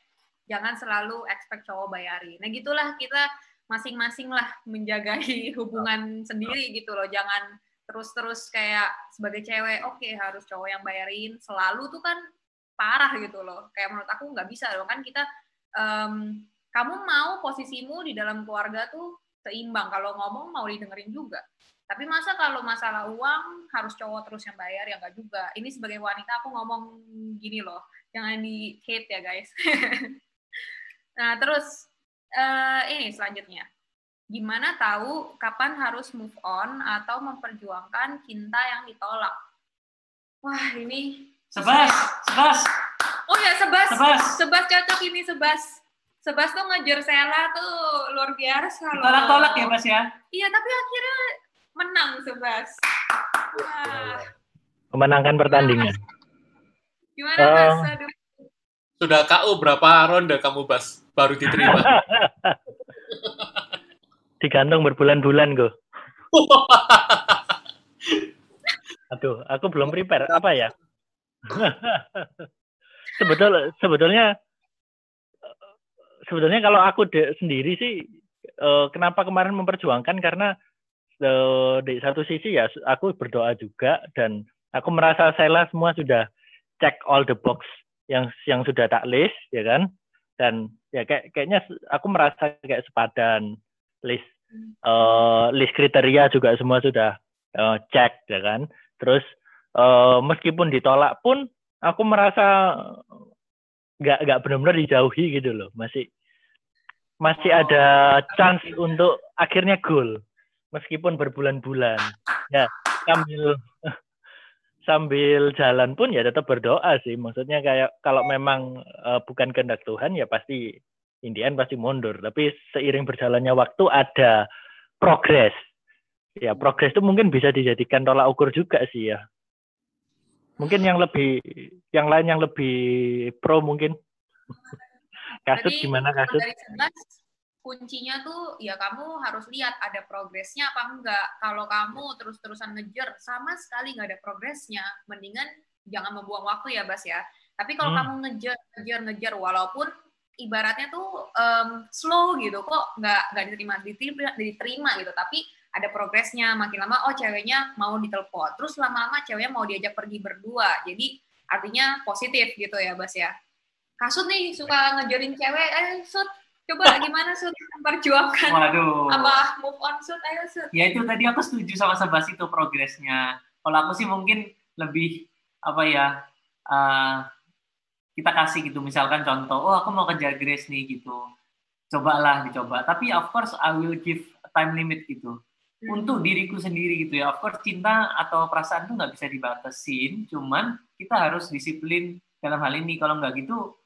jangan selalu expect cowok bayarin. Nah gitulah kita masing-masing lah menjagai hubungan sendiri gitu loh. Jangan terus-terus kayak sebagai cewek oke harus cowok yang bayarin. Selalu tuh kan parah gitu loh. Kayak menurut aku nggak bisa loh. Kan kita em, kamu mau posisimu di dalam keluarga tuh seimbang. Kalau ngomong mau didengerin juga. Tapi masa kalau masalah uang harus cowok terus yang bayar? Ya nggak juga. Ini sebagai wanita aku ngomong gini loh. Jangan di hate ya guys. Nah terus eh, ini selanjutnya. Gimana tahu kapan harus move on atau memperjuangkan cinta yang ditolak? Wah ini Sebas, sebas, oh ya sebas. Sebas. sebas cocok ini sebas sebas tuh ngejar Sela tuh luar biasa loh Tolak-tolak ya, Mas ya. iya tapi akhirnya menang sebas Wah, Memenangkan pertandingan. gimana Eh, mas Aduh. Sudah KO berapa ronde kamu bas baru diterima? Digantung berbulan-bulan gue. Aduh, aku belum prepare. Apa ya? Sebetul, sebetulnya sebetulnya kalau aku de- sendiri sih eh, kenapa kemarin memperjuangkan? Karena eh, di satu sisi ya aku berdoa juga dan aku merasa Sela semua sudah check all the box yang yang sudah tak list ya kan? Dan ya kayak kayaknya aku merasa kayak sepadan list eh, list kriteria juga semua sudah eh, cek ya kan? Terus eh, meskipun ditolak pun aku merasa nggak nggak benar-benar dijauhi gitu loh. Masih masih ada chance untuk akhirnya goal meskipun berbulan-bulan. Ya sambil sambil jalan pun ya tetap berdoa sih. Maksudnya kayak kalau memang eh, bukan kehendak Tuhan ya pasti Indian pasti mundur. Tapi seiring berjalannya waktu ada progres. Ya progres itu mungkin bisa dijadikan tolak ukur juga sih ya. Mungkin yang lebih yang lain yang lebih pro mungkin kasut Berarti gimana kasut dari sebelas kuncinya tuh ya kamu harus lihat ada progresnya apa enggak. Kalau kamu terus-terusan ngejar sama sekali nggak ada progresnya, mendingan jangan membuang waktu ya Bas ya. Tapi kalau Hmm. kamu ngejar ngejar ngejar walaupun ibaratnya tuh em, slow gitu kok nggak nggak diterima diterima diterima gitu tapi ada progresnya makin lama oh ceweknya mau ditelepon terus lama-lama ceweknya mau diajak pergi berdua jadi artinya positif gitu ya Bas ya Kasut nih suka ngejarin cewek, eh Sud, coba gimana Sud memperjuangkan Waduh. apa move on Sud, ayo Sud. Ya itu tadi aku setuju sama Sebas itu progresnya. Kalau aku sih mungkin lebih apa ya eh, kita kasih gitu misalkan contoh, oh aku mau kejar Grace nih gitu, cobalah dicoba. Tapi of course I will give a time limit gitu untuk diriku sendiri gitu ya. Of course cinta atau perasaan tuh nggak bisa dibatasin, cuman kita harus disiplin dalam hal ini. Kalau nggak gitu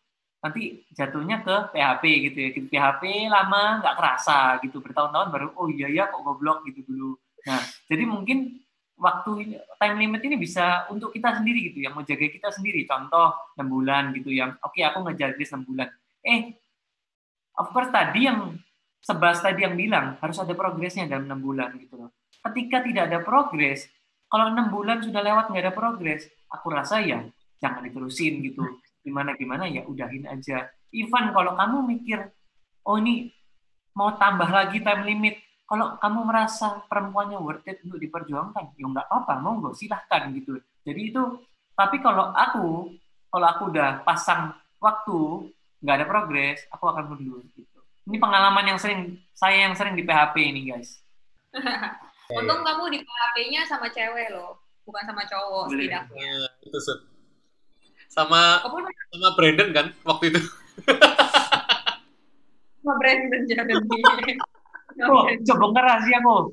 nanti jatuhnya ke PHP gitu ya. Gitu, PHP lama nggak kerasa gitu. Bertahun-tahun baru oh iya ya kok goblok gitu dulu. Nah, jadi mungkin waktu time limit ini bisa untuk kita sendiri gitu yang menjaga kita sendiri. Contoh 6 bulan gitu yang oke aku ngejar Grace 6 bulan. Eh of course tadi yang sebas tadi yang bilang harus ada progresnya dalam enam bulan gitu loh. Ketika tidak ada progres kalau enam bulan sudah lewat nggak ada progres aku rasa ya jangan diterusin gitu gimana gimana ya udahin aja Ivan kalau kamu mikir oh ini mau tambah lagi time limit kalau kamu merasa perempuannya worth it untuk diperjuangkan, ya nggak apa-apa, monggo silahkan gitu. Jadi itu, tapi kalau aku, kalau aku udah pasang waktu, nggak ada progres, aku akan mundur gitu. Ini pengalaman yang sering, saya yang sering di PHP ini guys. Untung kamu di PHP-nya sama cewek loh, bukan sama cowok Boleh. setidaknya. Iya, itu Sud. Sama Kamu sama Brandon kan waktu itu. sama Brandon Jeremy. Oh, coba ngerahasia kok.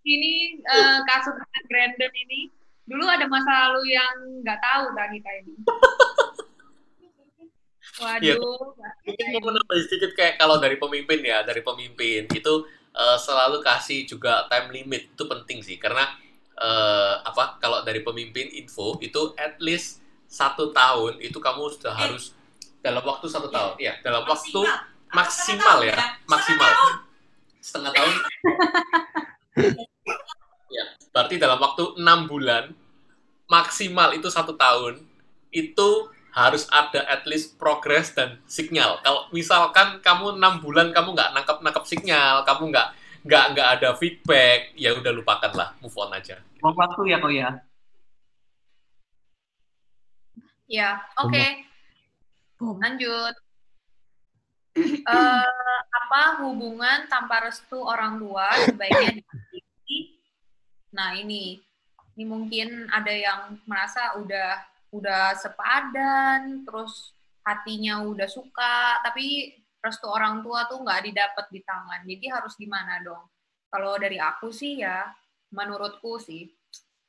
ini eh, kasus dengan Brandon ini dulu ada masa lalu yang nggak tahu tak kita ini. Iya. Waduh, Mungkin mau menambah sedikit kayak kalau dari pemimpin ya, dari pemimpin itu eh, selalu kasih juga time limit itu penting sih karena eh, apa kalau dari pemimpin info itu at least satu tahun itu kamu sudah harus dalam waktu satu tahun. Ya dalam waktu maksimal ya maksimal. Setengah tahun. Ya berarti dalam waktu enam bulan maksimal itu satu tahun itu harus ada at least progress dan sinyal. Kalau misalkan kamu enam bulan kamu nggak nangkap nangkap sinyal, kamu nggak nggak nggak ada feedback, ya udah lupakanlah, move on aja. Mau waktu ya kok ya. Ya, oke. Lanjut. Eh, apa hubungan tanpa restu orang tua sebaiknya diakhiri? Nah, ini ini mungkin ada yang merasa udah udah sepadan, terus hatinya udah suka, tapi restu orang tua tuh nggak didapat di tangan. Jadi harus gimana dong? Kalau dari aku sih ya, menurutku sih,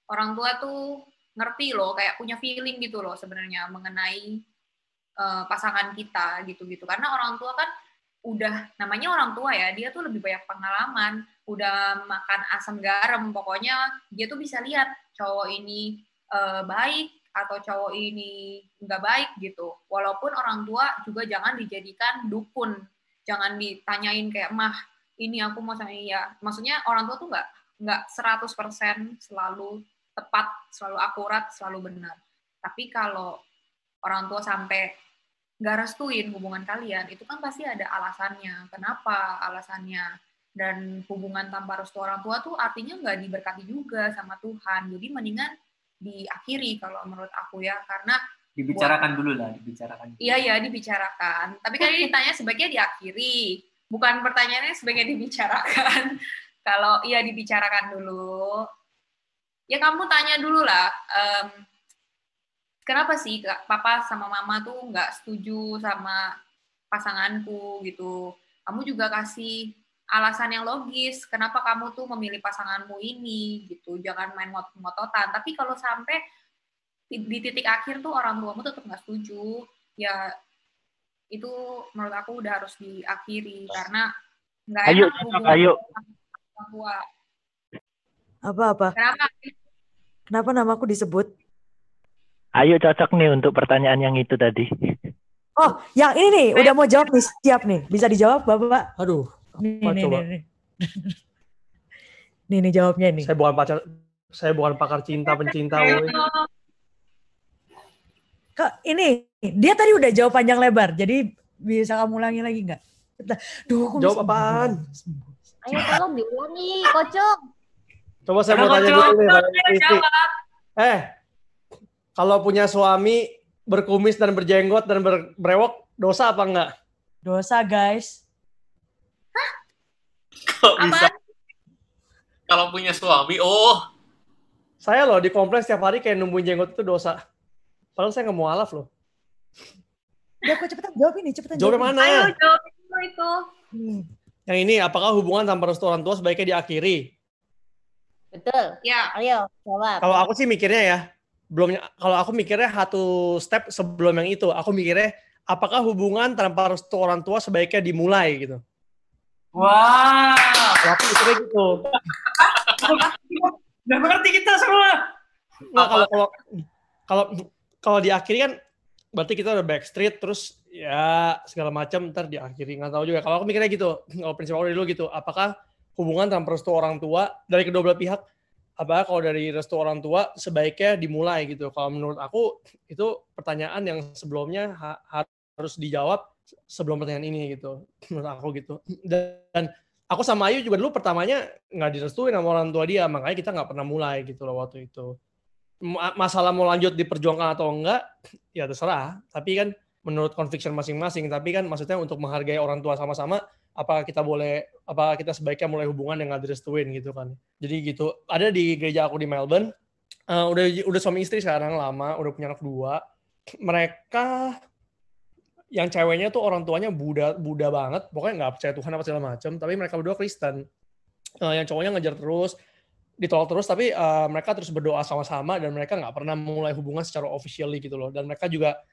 orang tua tuh ngerti loh, kayak punya feeling gitu loh sebenarnya mengenai eh, pasangan kita gitu-gitu. Karena orang tua kan udah namanya orang tua ya, dia tuh lebih banyak pengalaman, udah makan asam garam, pokoknya dia tuh bisa lihat cowok ini eh, baik atau cowok ini nggak baik gitu. Walaupun orang tua juga jangan dijadikan dukun, jangan ditanyain kayak mah ini aku mau sama iya. Maksudnya orang tua tuh nggak nggak 100% selalu tepat, selalu akurat, selalu benar. Tapi kalau orang tua sampai nggak restuin hubungan kalian, itu kan pasti ada alasannya. Kenapa alasannya? Dan hubungan tanpa restu orang tua tuh artinya nggak diberkati juga sama Tuhan. Jadi mendingan diakhiri kalau menurut aku ya, karena Dibicarakan dulu lah, dibicarakan. Iya ya dibicarakan. Tapi kan ini ditanya sebaiknya diakhiri, bukan pertanyaannya sebaiknya dibicarakan. Kalau iya dibicarakan dulu, ya kamu tanya dulu lah. em, kenapa sih Kak, papa sama mama tuh nggak setuju sama pasanganku gitu? Kamu juga kasih alasan yang logis. Kenapa kamu tuh memilih pasanganmu ini gitu? Jangan main mot-mototan. Tapi kalau sampai di, di titik akhir tuh orang tuamu tetap nggak setuju, ya itu menurut aku udah harus diakhiri karena nggak Ayo, enak ayo. tua. Apa-apa? Kenapa? Kenapa namaku disebut? Ayo cocok nih untuk pertanyaan yang itu tadi. Oh, yang ini nih, udah mau jawab nih, siap nih. Bisa dijawab, Bapak? Aduh, Nih, Apa nih, coba? nih, nih. Nih, nih jawabnya nih. saya bukan pacar, saya bukan pakar cinta pencinta. Woy. Kak, ini dia tadi udah jawab panjang lebar, jadi bisa kamu ulangi lagi nggak? Duh, aku Jawab apaan? Ayo tolong diulangi, kocok. Coba saya mau tanya dulu nih. Eh, kalau punya suami berkumis dan berjenggot dan ber- berewok, dosa apa enggak? Dosa, guys. Kok bisa? Kalau punya suami, oh, Saya loh di kompleks setiap hari kayak numbuhin jenggot itu dosa. Padahal saya nggak mau alaf loh. Ya, kok cepetan jawab ini, cepetan Jawab jawab. mana? Ayo jawab itu. ini. Nih. Yang ini, apakah hubungan tanpa restu orang tua sebaiknya diakhiri? Betul. Ya, Ayo, jawab. Kalau aku sih mikirnya ya, belum kalau aku mikirnya satu step sebelum yang itu, aku mikirnya apakah hubungan tanpa restu orang tua sebaiknya dimulai gitu. Wow. Aku mikirnya gitu. Nggak mengerti kita semua. Nggak, kalau kalau kalau kalau diakhiri kan berarti kita udah backstreet terus ya segala macam ntar diakhiri nggak tahu juga kalau aku mikirnya gitu kalau prinsip aku dulu gitu apakah hubungan tanpa restu orang tua dari kedua belah pihak apakah kalau dari restu orang tua sebaiknya dimulai gitu kalau menurut aku itu pertanyaan yang sebelumnya ha- harus dijawab sebelum pertanyaan ini gitu menurut aku gitu. Dan aku sama Ayu juga dulu pertamanya nggak direstuin sama orang tua dia makanya kita nggak pernah mulai gitu loh waktu itu. Ma- masalah mau lanjut diperjuangkan atau enggak ya terserah. Tapi kan menurut conviction masing-masing tapi kan maksudnya untuk menghargai orang tua sama-sama apakah kita boleh apa kita sebaiknya mulai hubungan yang nggak direstuin gitu kan. Jadi gitu ada di gereja aku di Melbourne eh, udah udah suami istri sekarang lama udah punya anak dua. Mereka yang ceweknya tuh orang tuanya Buddha Buddha banget. Pokoknya nggak percaya Tuhan apa segala macam tapi mereka berdua Kristen. Eh, yang cowoknya ngejar terus ditolak terus tapi eh, mereka terus berdoa sama-sama dan mereka nggak pernah mulai hubungan secara officially gitu loh. Dan mereka juga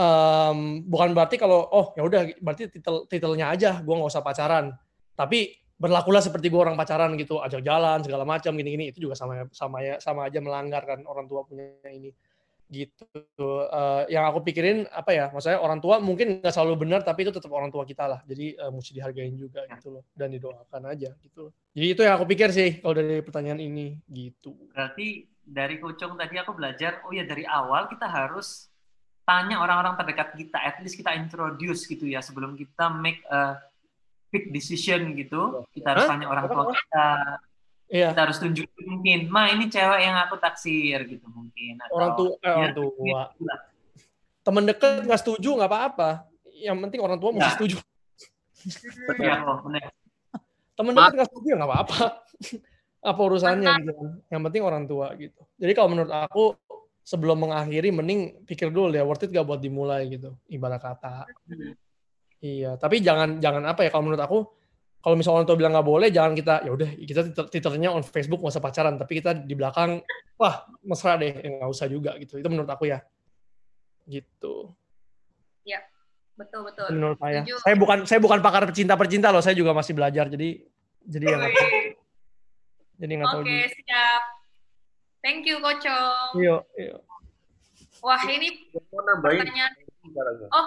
em, bukan berarti kalau oh ya udah berarti titel titelnya aja gue nggak usah pacaran. Tapi berlakulah seperti gue orang pacaran gitu ajak jalan segala macam gini-gini. Itu juga sama sama ya sama aja melanggar kan orang tua punya ini gitu Eh, yang aku pikirin apa ya maksudnya orang tua mungkin nggak selalu benar tapi itu tetap orang tua kita lah jadi eh, mesti dihargain juga gitu loh dan didoakan aja gitu loh. jadi itu yang aku pikir sih kalau dari pertanyaan ini gitu Berarti dari Kocong tadi aku belajar, oh ya dari awal kita harus tanya orang-orang terdekat kita, at least kita introduce gitu ya sebelum kita make a big decision gitu. Kita harus Hah? tanya orang tua kita. Iya. Kita harus tunjukin mungkin, ma ini cewek yang aku taksir gitu mungkin. Atau, orang tua eh, ya, orang tua gitu lah. temen deket nggak setuju nggak apa-apa yang penting orang tua mesti Ya. setuju Iya, kok, bener. temen deket nggak setuju ya nggak apa-apa apa urusannya gitu kan yang penting orang tua gitu jadi kalau menurut aku sebelum mengakhiri mending pikir dulu ya worth it gak buat dimulai gitu ibarat kata iya tapi jangan jangan apa ya kalau menurut aku kalau misalnya orang tua bilang nggak boleh jangan kita ya udah kita titelnya on Facebook nggak usah pacaran tapi kita di belakang wah mesra deh ya nggak usah juga gitu itu menurut aku ya gitu Ya, betul betul. menurut saya saya bukan saya bukan pakar pecinta percinta loh saya juga masih belajar jadi jadi ya nggak tahu jadi nggak tahu Oke, juga siap. Thank you, Kocong. iya iya Wah, ini Mau nambahin? pertanyaan. Oh,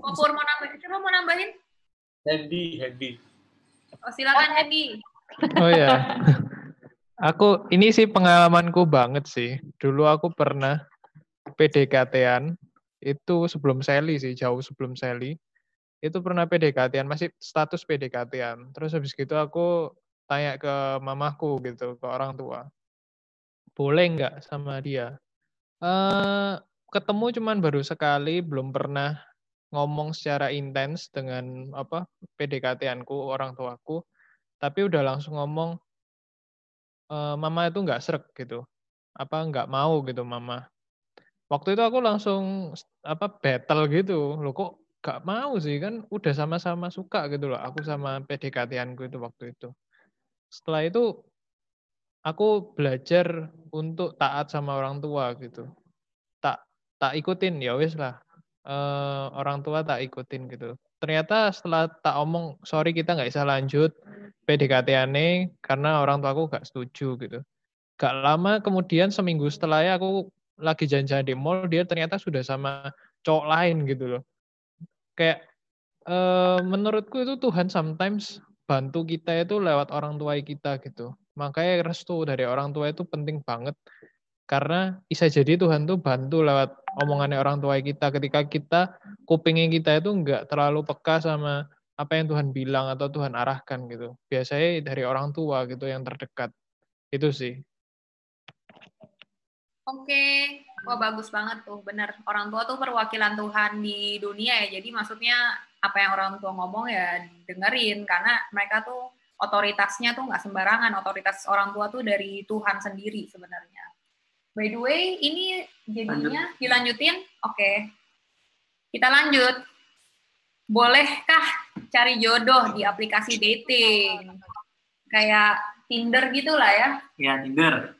Kopur mau nambahin. Coba mau nambahin? Handy, handy. Oh, silakan, Hendy. Oh ya. Aku ini sih pengalamanku banget sih. Dulu aku pernah PDKT-an itu sebelum Sally sih, jauh sebelum Sally. Itu pernah PDKT-an, masih status PDKT-an. Terus habis gitu aku tanya ke mamaku gitu, ke orang tua. Boleh nggak sama dia? eh ketemu cuman baru sekali, belum pernah ngomong secara intens dengan apa PDKT-anku orang tuaku, tapi udah langsung ngomong eh, mama itu nggak srek gitu, apa nggak mau gitu mama. Waktu itu aku langsung apa battle gitu, loh kok nggak mau sih kan udah sama-sama suka gitu loh, aku sama PDKT-anku itu waktu itu. Setelah itu aku belajar untuk taat sama orang tua gitu. Tak tak ikutin ya wis lah. Eh, orang tua tak ikutin gitu. Ternyata setelah tak omong sorry kita nggak bisa lanjut PDKT-ane karena orang tua aku nggak setuju gitu. Gak lama kemudian seminggu setelahnya aku lagi jalan-jalan di mall dia ternyata sudah sama cowok lain gitu loh. Kayak eh, menurutku itu Tuhan sometimes bantu kita itu lewat orang tua kita gitu. Makanya restu dari orang tua itu penting banget. Karena bisa jadi Tuhan tuh bantu lewat omongannya orang tua kita ketika kita kupingnya kita itu nggak terlalu peka sama apa yang Tuhan bilang atau Tuhan arahkan gitu. Biasanya dari orang tua gitu yang terdekat. Itu sih. Oke, wah bagus banget tuh, bener. Orang tua tuh perwakilan Tuhan di dunia ya, jadi maksudnya apa yang orang tua ngomong ya dengerin, karena mereka tuh otoritasnya tuh nggak sembarangan, otoritas orang tua tuh dari Tuhan sendiri sebenarnya. By the way, ini jadinya dilanjutin? Oke, kita lanjut. Bolehkah cari jodoh di aplikasi dating? Kayak Tinder gitu lah ya. Ya, Tinder.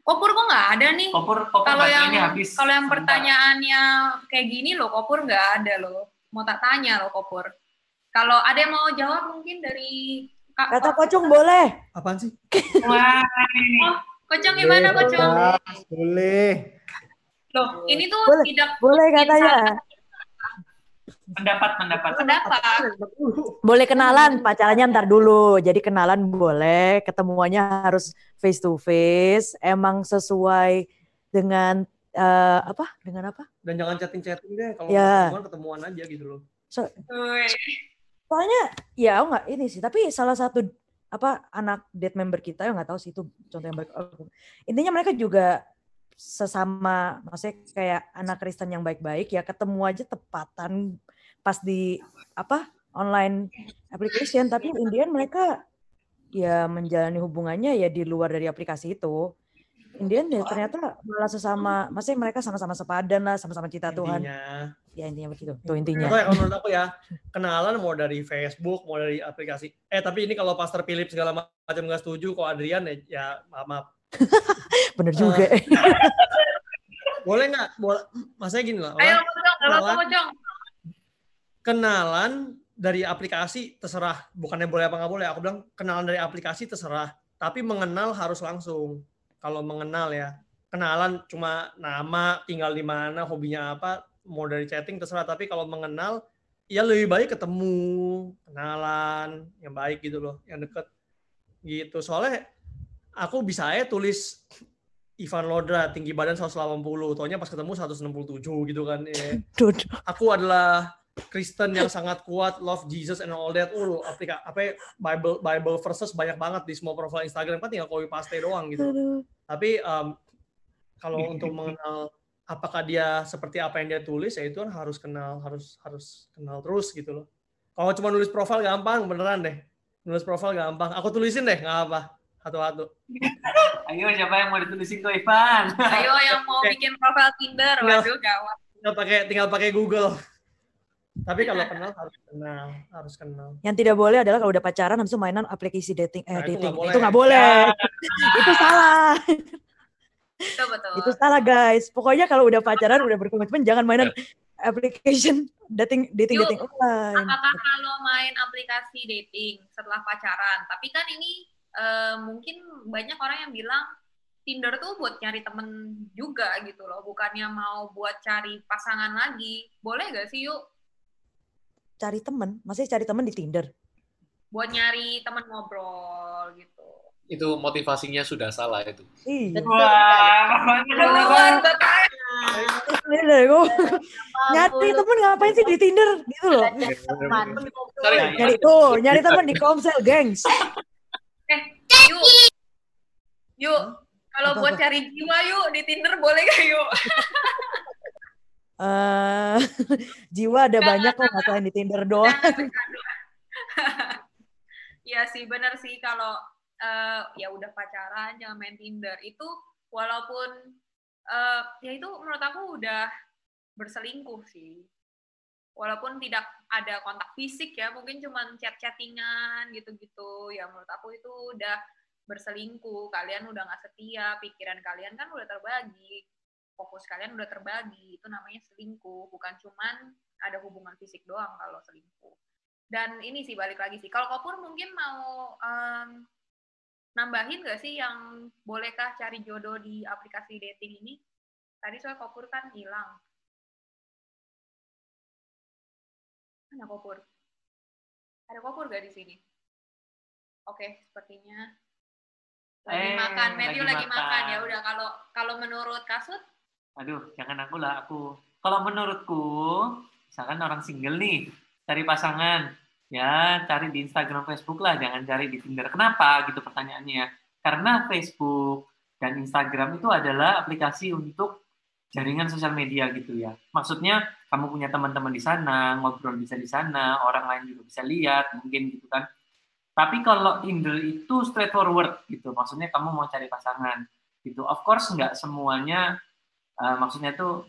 Kopur kok nggak ada nih? Kopur, kopur Kalau yang habis. kalau yang Sebentar. pertanyaannya kayak gini loh, Kopur nggak ada loh. Mau tak tanya loh, Kopur. Kalau ada yang mau jawab mungkin dari Kak, Kata pocong boleh. Apaan sih? Wah, oh, Kocong gimana? Bebas, Boleh. Loh, ini tuh Boleh, tidak Boleh katanya. pendapat pendapat. pendapat. Boleh kenalan, pacarannya ntar dulu. Jadi kenalan boleh, ketemuannya harus face to face. Emang sesuai dengan eh, apa? Dengan apa? Dan jangan chatting-chatting deh. Kalau Ya. ketemuan, ketemuan aja gitu loh. So, soalnya ya aku nggak ini sih. Tapi salah satu apa anak date member kita yang nggak tahu sih itu contoh yang baik. Intinya mereka juga sesama, maksudnya kayak anak Kristen yang baik-baik ya ketemu aja tepatan pas di apa online application. Tapi Indian mereka ya menjalani hubungannya ya di luar dari aplikasi itu. Indian ya ternyata malah sesama, maksudnya mereka sama-sama sepadan lah, sama-sama Tuhan. Intinya. Ya intinya begitu. Tuh intinya. Atau ya kalau menurut aku ya, kenalan mau dari Facebook, mau dari aplikasi. Eh tapi ini kalau Pastor Philip segala macam nggak setuju, kok Adrian ya, ya maaf, maaf. Bener juga. Boleh nggak? Boleh. Masanya gini lah. Ayo kenalan, kenalan dari aplikasi terserah. Bukannya boleh apa nggak boleh. Aku bilang kenalan dari aplikasi terserah. Tapi mengenal harus langsung. Kalau mengenal ya. Kenalan cuma nama, tinggal di mana, hobinya apa, mau dari chatting terserah. Tapi kalau mengenal, ya lebih baik ketemu, kenalan, yang baik gitu loh, yang deket. Gitu. Soalnya aku bisa aja tulis Ivan Lodra tinggi badan 180, taunya pas ketemu 167 gitu kan. Ya. Aku adalah Kristen yang sangat kuat, love Jesus and all that. Uh, aplikasi apa ya, Bible Bible verses banyak banget di semua profil Instagram kan tinggal copy paste doang gitu. Aduh. Tapi um, kalau untuk mengenal apakah dia seperti apa yang dia tulis, ya itu kan harus kenal, harus harus kenal terus gitu loh. Kalau cuma nulis profil gampang, beneran deh. Nulis profil gampang. Aku tulisin deh, nggak apa. Satu-satu. Ayo siapa yang mau ditulisin ke Ivan? Ayo yang mau bikin profil Tinder, waduh gawat. Tinggal pakai tinggal pakai Google. Tapi kalau kenal harus kenal, harus kenal. Yang tidak boleh adalah kalau udah pacaran habis itu mainan aplikasi dating eh Nah, itu dating. nggak boleh. Itu nggak boleh. itu salah. Betul, betul. itu salah guys. Pokoknya kalau udah pacaran udah berkomitmen jangan mainan application dating dating Yuk, dating online. Apakah kalau main aplikasi dating setelah pacaran? Tapi kan ini eh, mungkin banyak orang yang bilang Tinder tuh buat nyari temen juga gitu loh, bukannya mau buat cari pasangan lagi. Boleh gak sih yuk Cari temen, masih cari temen di Tinder. buat nyari temen ngobrol gitu. Itu motivasinya sudah salah itu. Iya. Wah, Keluar Bapak. Bener, gua- nyari temen ngapain sih di Tinder gitu loh. Nyari tuh, nyari temen di Komsel, gengs. Eh, yuk. Yuk, kalau buat cari jiwa yuk di Tinder boleh gak yuk? eh jiwa ada banyak kok nggak selain di Tinder doang. Iya sih, bener sih kalau eh, ya udah pacaran jangan main Tinder itu walaupun eh, ya itu menurut aku udah berselingkuh sih. Walaupun tidak ada kontak fisik ya, mungkin cuman chat-chattingan gitu-gitu. Ya menurut aku itu udah berselingkuh. Kalian udah nggak setia, pikiran kalian kan udah terbagi, fokus kalian udah terbagi. Itu namanya selingkuh, bukan cuman ada hubungan fisik doang kalau selingkuh. Dan ini sih balik lagi sih. Kalau Kopur mungkin mau em, nambahin nggak sih yang bolehkah cari jodoh di aplikasi dating ini? Tadi soal Kopur kan hilang. Mana Kopur? Ada Kopur gak di sini? Oke, sepertinya lagi Eh, makan. Matthew lagi lagi, makan. makan. Ya udah kalau kalau menurut Kasut Aduh, jangan aku lah aku. Kalau menurutku, misalkan orang single nih, cari pasangan, ya cari di Instagram, Facebook lah, jangan cari di Tinder. Kenapa? Gitu pertanyaannya. Karena Facebook dan Instagram itu adalah aplikasi untuk jaringan sosial media gitu ya. Maksudnya kamu punya teman-teman di sana, ngobrol bisa di sana, orang lain juga bisa lihat, mungkin gitu kan. Tapi kalau Tinder itu straightforward gitu, maksudnya kamu mau cari pasangan gitu. Of course nggak semuanya Uh, maksudnya itu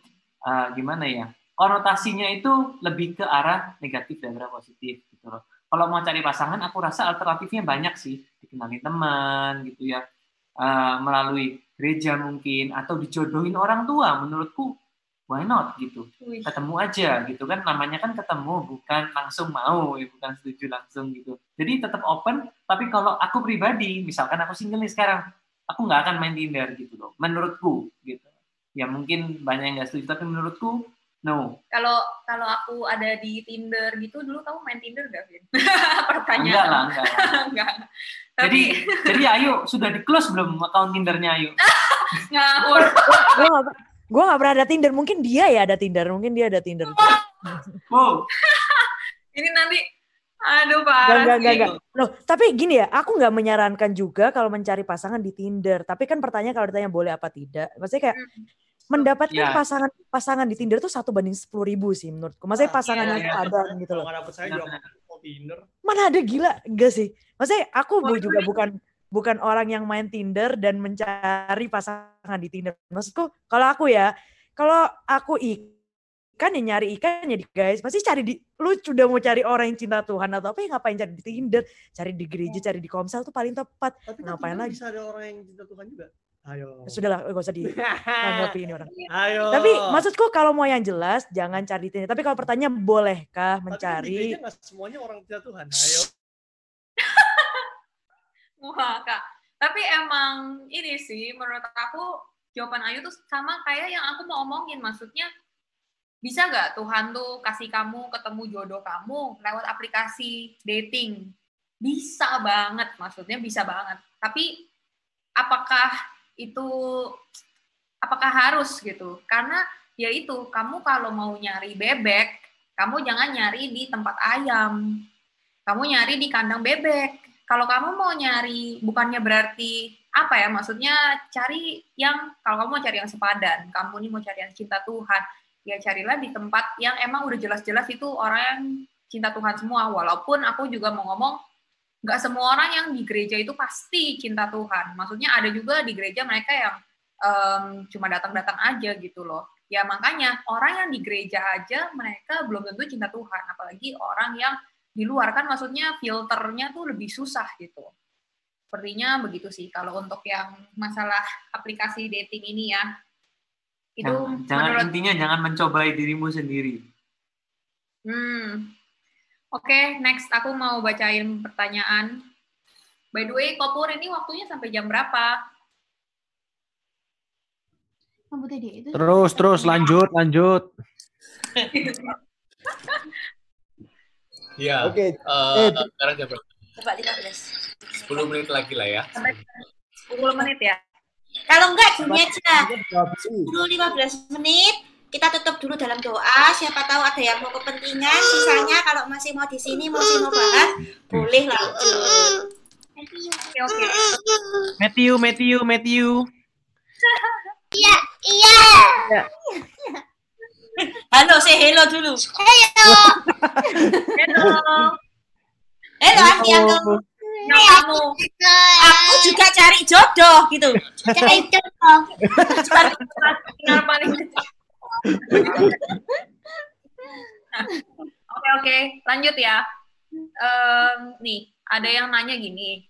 uh, gimana ya? Konotasinya itu lebih ke arah negatif daripada positif gitu loh. Kalau mau cari pasangan aku rasa alternatifnya banyak sih. Dikenali teman gitu ya. Uh, melalui gereja mungkin atau dijodohin orang tua menurutku why not gitu? Wih. ketemu aja gitu kan. Namanya kan ketemu bukan langsung mau ya, bukan setuju langsung gitu. Jadi tetap open tapi kalau aku pribadi misalkan aku single nih sekarang aku nggak akan main Tinder gitu loh menurutku gitu ya mungkin banyak yang nggak setuju tapi menurutku no Kalau kalau aku ada di Tinder gitu dulu kamu main Tinder gak, Vin? enggak Pertanyaan. lah enggak lah. Enggak. jadi Tapi jadi ayo sudah di close belum account Tindernya ayo ngawur. gue gak, gue gak pernah ada Tinder. Mungkin dia ya ada Tinder. Mungkin dia ada Tinder. wow Ini nanti aduh Gak, parah gak, gak, sih. gak. Loh, tapi gini ya, aku nggak menyarankan juga kalau mencari pasangan di Tinder. Tapi kan pertanyaan kalau ditanya boleh apa tidak. Maksudnya kayak Hmm. Mendapatkan Ya. pasangan pasangan di Tinder tuh satu banding sepuluh ribu sih menurutku. Maksudnya Ah, pasangan iya, yang iya. sepadan gitu Kalau loh. dapet saya juga mau Tinder. Mana ada gila? Enggak sih. Maksudnya aku bu- Waduh, juga bukan bukan orang yang main Tinder dan mencari pasangan di Tinder. Maksudku kalau aku ya, kalau aku ikan ya nyari ikan ya di guys. Pasti cari di lu sudah mau cari orang yang cinta Tuhan atau apa ya ngapain cari di Tinder, cari di gereja, cari di Komsel tuh paling tepat. Tapi kan Ngapain lagi? bisa ada orang yang cinta Tuhan juga. Ayo. Sudahlah, gak usah ditanggapi ini orang. Ayo. Tapi maksudku kalau mau yang jelas jangan cari di Tinder. Tapi kalau pertanyaan bolehkah Tapi kan mencari nggak semuanya orang cinta Tuhan. Ayo. Wah, Kak. Tapi emang ini sih menurut aku jawaban Ayu tuh sama kayak yang aku mau omongin. Maksudnya bisa nggak Tuhan tuh kasih kamu ketemu jodoh kamu lewat aplikasi dating? Bisa banget, maksudnya bisa banget. Tapi apakah itu apakah harus gitu? Karena ya itu kamu kalau mau nyari bebek, kamu jangan nyari di tempat ayam. Kamu nyari di kandang bebek kalau kamu mau nyari bukannya berarti apa ya maksudnya cari yang kalau kamu mau cari yang sepadan kamu nih mau cari yang cinta Tuhan ya carilah di tempat yang emang udah jelas-jelas itu orang yang cinta Tuhan semua. Walaupun aku juga mau ngomong nggak semua orang yang di gereja itu pasti cinta Tuhan. Maksudnya ada juga di gereja mereka yang em, cuma datang-datang aja gitu loh. Ya makanya orang yang di gereja aja mereka belum tentu cinta Tuhan. Apalagi orang yang di luar. Kan maksudnya filternya tuh lebih susah gitu. Sepertinya begitu sih. Kalau untuk yang masalah aplikasi dating ini ya. Itu jangan, jangan menurut intinya jangan mencobai dirimu sendiri hmm. Oke, next aku mau bacain pertanyaan. By the way, Kopur ini waktunya sampai jam berapa? Rambutnya dia itu. Terus, terus, lanjut, lanjut. Iya. Oke. eh, Eh, sekarang jam berapa? Coba 15. 10 menit lagi lah ya. Sampai 10 menit ya. Kalau enggak gini aja. Dulu 15 menit, kita tutup dulu dalam doa. Siapa tahu ada yang mau kepentingan, sisanya kalau masih mau di sini, masih mau bahas, boleh lanjut. Oke, oke. Matthew, Matthew, Matthew. Iya, iya. Halo, say hello dulu. Hello. Hello. Hello, Ati Uncle. Kamu. Aku juga cari jodoh gitu. Cari jodoh. Tinggal paling. Oke oke, lanjut ya. Em, nih, ada yang nanya gini.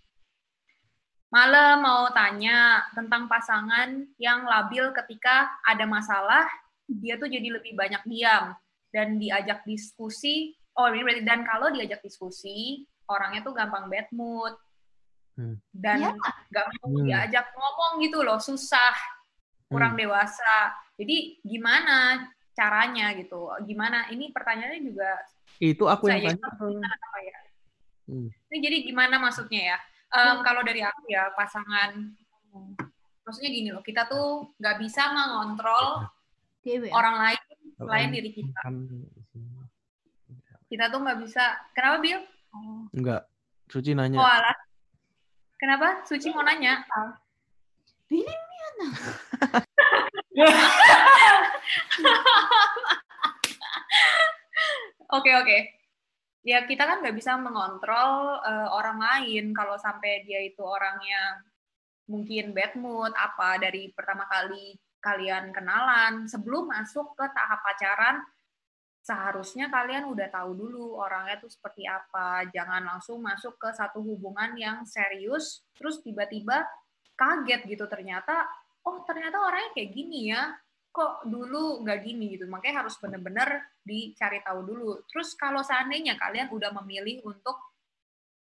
Malam mau tanya tentang pasangan yang labil ketika ada masalah, dia tuh jadi lebih banyak diam dan diajak diskusi. Oh, ini berarti dan kalau diajak diskusi, orangnya tuh gampang bad mood Hmm. dan Iya. nggak mau Hmm. diajak ngomong gitu loh, susah, kurang dewasa. Jadi gimana caranya gitu? Gimana? Ini pertanyaannya juga Itu aku yang tanya. apa ya? Hmm. Ini jadi gimana maksudnya ya? Em, kalau dari aku ya pasangan, maksudnya gini loh, kita tuh nggak bisa mengontrol Dewe. orang lain selain diri kita. Kita tuh nggak bisa. Kenapa Bill? Enggak. Suci Oh nanya. alah. Kenapa? Suci mau nanya. Ini Oke oke. Ya kita kan nggak bisa mengontrol eh, orang lain kalau sampai dia itu orangnya mungkin bad mood apa dari pertama kali kalian kenalan sebelum masuk ke tahap pacaran seharusnya kalian udah tahu dulu orangnya tuh seperti apa jangan langsung masuk ke satu hubungan yang serius terus tiba-tiba kaget gitu ternyata oh ternyata orangnya kayak gini ya kok dulu nggak gini gitu. Makanya harus benar-benar dicari tahu dulu. Terus kalau seandainya kalian udah memilih untuk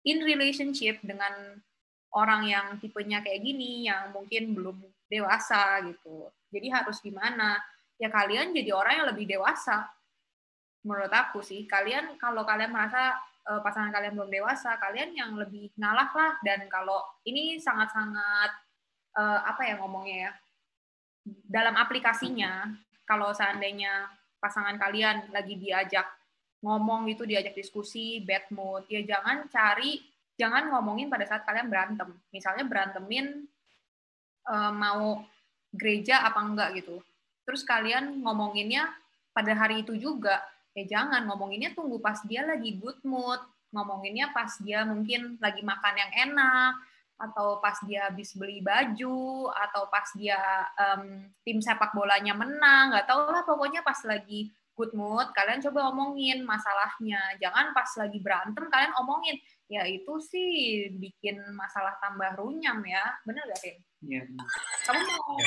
in relationship dengan orang yang tipenya kayak gini, yang mungkin belum dewasa gitu. Jadi harus gimana? Ya kalian jadi orang yang lebih dewasa. Menurut aku sih, kalian kalau kalian merasa eh, pasangan kalian belum dewasa, kalian yang lebih ngalah lah. Dan kalau ini sangat-sangat eh, apa ya ngomongnya ya, dalam aplikasinya, kalau seandainya pasangan kalian lagi diajak ngomong gitu, diajak diskusi, bad mood, ya jangan cari, jangan ngomongin pada saat kalian berantem. Misalnya berantemin eh, mau gereja apa enggak gitu. Terus kalian ngomonginnya pada hari itu juga, ya jangan ngomonginnya tunggu pas dia lagi good mood, ngomonginnya pas dia mungkin lagi makan yang enak, atau pas dia habis beli baju, atau pas dia em, tim sepak bolanya menang, nggak tahu lah pokoknya pas lagi good mood, kalian coba omongin masalahnya. Jangan pas lagi berantem kalian omongin. Ya itu sih bikin masalah tambah runyam ya. Bener gak, Rin? Iya. Kamu mau...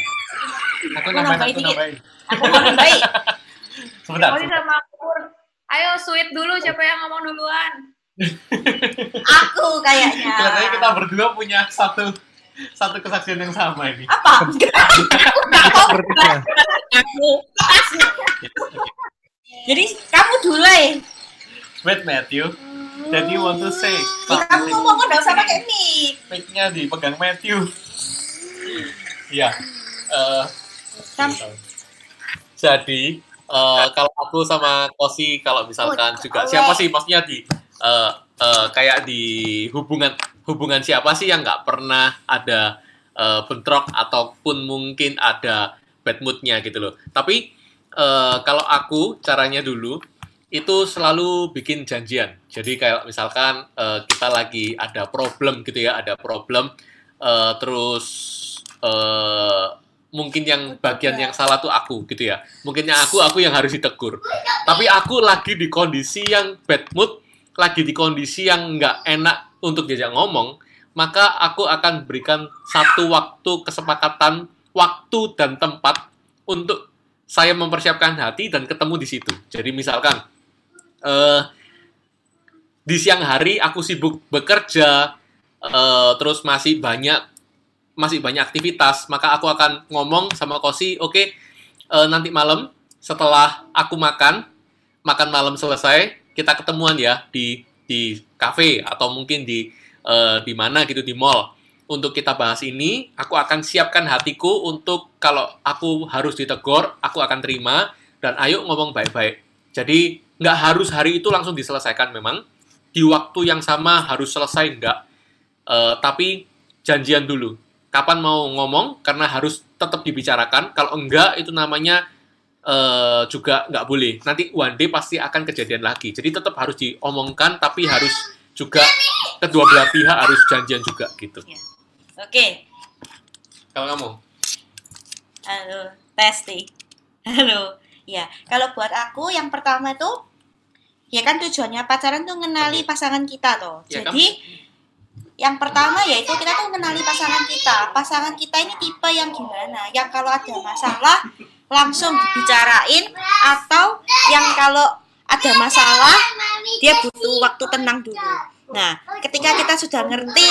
Aku Aku nambahin, aku nambahin. Aku mau nambahin. Sebentar. Oli sama Pur. Ayo sweet dulu siapa yang ngomong duluan. Aku kayaknya. Kelihatannya kita berdua punya satu satu kesaksian yang sama ini. Apa? Aku. Jadi kamu dulu ya. Wait Matthew, that you want to say Ya, kamu ngomong nggak usah pakai mic. mic-nya dipegang Matthew. Iya. eh, Sam- jadi eh, kalau aku sama Kosi kalau misalkan juga siapa sih maksudnya di eh, eh, kayak di hubungan hubungan siapa sih yang nggak pernah ada eh, bentrok ataupun mungkin ada bad moodnya gitu loh. Tapi eh, kalau aku caranya dulu itu selalu bikin janjian. Jadi kayak misalkan eh, kita lagi ada problem gitu ya, ada problem eh, terus eh, mungkin yang bagian yang salah tuh aku gitu ya. Mungkin yang aku aku yang harus ditegur. Tapi aku lagi di kondisi yang bad mood, lagi di kondisi yang nggak enak untuk diajak ngomong, maka aku akan berikan satu waktu kesepakatan waktu dan tempat untuk saya mempersiapkan hati dan ketemu di situ. Jadi misalkan eh di siang hari aku sibuk bekerja, eh, terus masih banyak masih banyak aktivitas, maka aku akan ngomong sama Kosi, oke, eh, nanti malam setelah aku makan, makan malam selesai, kita ketemuan ya di di kafe atau mungkin di eh, di mana gitu di mall untuk kita bahas ini. Aku akan siapkan hatiku untuk kalau aku harus ditegur, aku akan terima dan ayo ngomong baik-baik. Jadi nggak harus hari itu langsung diselesaikan memang di waktu yang sama harus selesai nggak, Eh, tapi janjian dulu. Kapan mau ngomong karena harus tetap dibicarakan. Kalau enggak itu namanya eh, juga nggak boleh. Nanti one day pasti akan kejadian lagi. Jadi tetap harus diomongkan, tapi harus juga kedua belah pihak harus janjian juga gitu. Oke. Kalau kamu, Halo, Testi. Halo. Ya, kalau buat aku yang pertama itu ya kan tujuannya pacaran tuh ngenali pasangan kita loh. Ya kan? Jadi yang pertama yaitu kita tuh mengenali pasangan kita. Pasangan kita ini tipe yang gimana? Yang kalau ada masalah langsung dibicarain atau yang kalau ada masalah dia butuh waktu tenang dulu. Nah, ketika kita sudah ngerti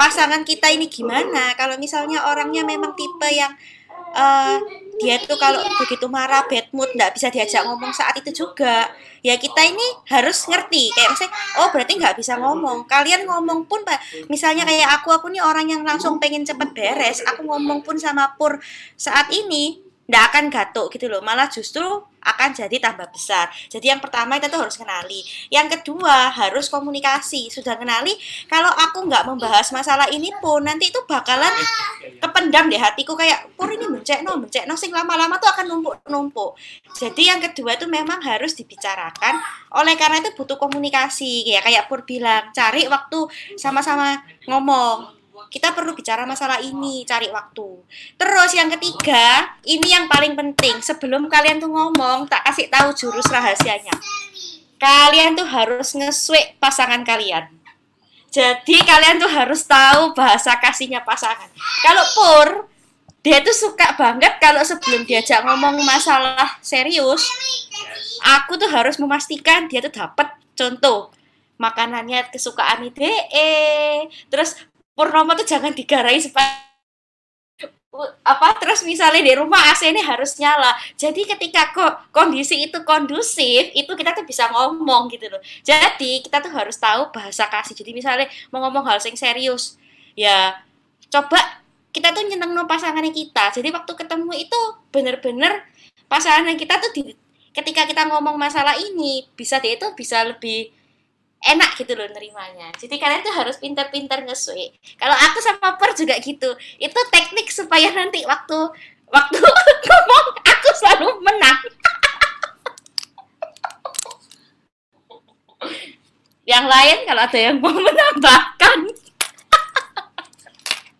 pasangan kita ini gimana, kalau misalnya orangnya memang tipe yang eh, dia tuh kalau begitu marah, bad mood, nggak bisa diajak ngomong saat itu juga. Ya kita ini harus ngerti, kayak misalnya, oh berarti nggak bisa ngomong. Kalian ngomong pun, Pak, misalnya kayak aku, aku nih orang yang langsung pengen cepet beres. Aku ngomong pun sama Pur saat ini, nggak akan gatuk gitu loh. Malah justru akan jadi tambah besar. Jadi yang pertama kita tuh harus kenali. Yang kedua harus komunikasi. Sudah kenali, kalau aku nggak membahas masalah ini pun nanti itu bakalan kependam deh hatiku kayak pur ini bencek no bencek no sing lama-lama tuh akan numpuk-numpuk. Jadi yang kedua itu memang harus dibicarakan. Oleh karena itu butuh komunikasi. Ya kayak pur bilang, cari waktu sama-sama ngomong. Kita perlu bicara masalah ini, cari waktu. Terus yang ketiga, ini yang paling penting. Sebelum kalian tuh ngomong, tak kasih tahu jurus rahasianya. Kalian tuh harus nge pasangan kalian. Jadi kalian tuh harus tahu bahasa kasihnya pasangan. Kalau Pur dia tuh suka banget kalau sebelum diajak ngomong masalah serius, aku tuh harus memastikan dia tuh dapat contoh makanannya kesukaan ide, terus Purnomo tuh jangan digarai supaya apa terus misalnya di rumah AC ini harus nyala. Jadi ketika kok kondisi itu kondusif itu kita tuh bisa ngomong gitu loh. Jadi kita tuh harus tahu bahasa kasih. Jadi misalnya mau ngomong hal yang serius ya coba kita tuh nyeneng no pasangannya kita. Jadi waktu ketemu itu bener-bener pasangan kita tuh di, ketika kita ngomong masalah ini bisa dia itu bisa lebih enak gitu loh nerimanya. Jadi kalian tuh harus pintar-pintar ngesui. Kalau aku sama Per juga gitu. Itu teknik supaya nanti waktu waktu ngomong aku selalu menang. yang lain kalau ada yang mau menambahkan.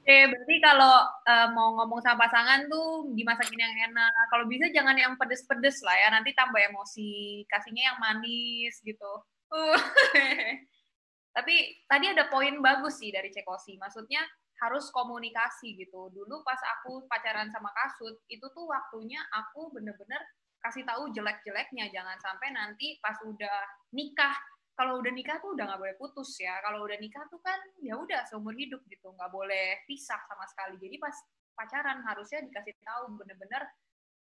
Oke, berarti kalau uh, mau ngomong sama pasangan tuh dimasakin yang enak. Kalau bisa jangan yang pedes-pedes lah ya, nanti tambah emosi. Kasihnya yang manis gitu. Tapi tadi ada poin bagus sih dari Cekosi. Maksudnya harus komunikasi gitu. Dulu pas aku pacaran sama Kasut, itu tuh waktunya aku bener-bener kasih tahu jelek-jeleknya. Jangan sampai nanti pas udah nikah, kalau udah nikah tuh udah nggak boleh putus ya. Kalau udah nikah tuh kan ya udah seumur hidup gitu, nggak boleh pisah sama sekali. Jadi pas pacaran harusnya dikasih tahu bener-bener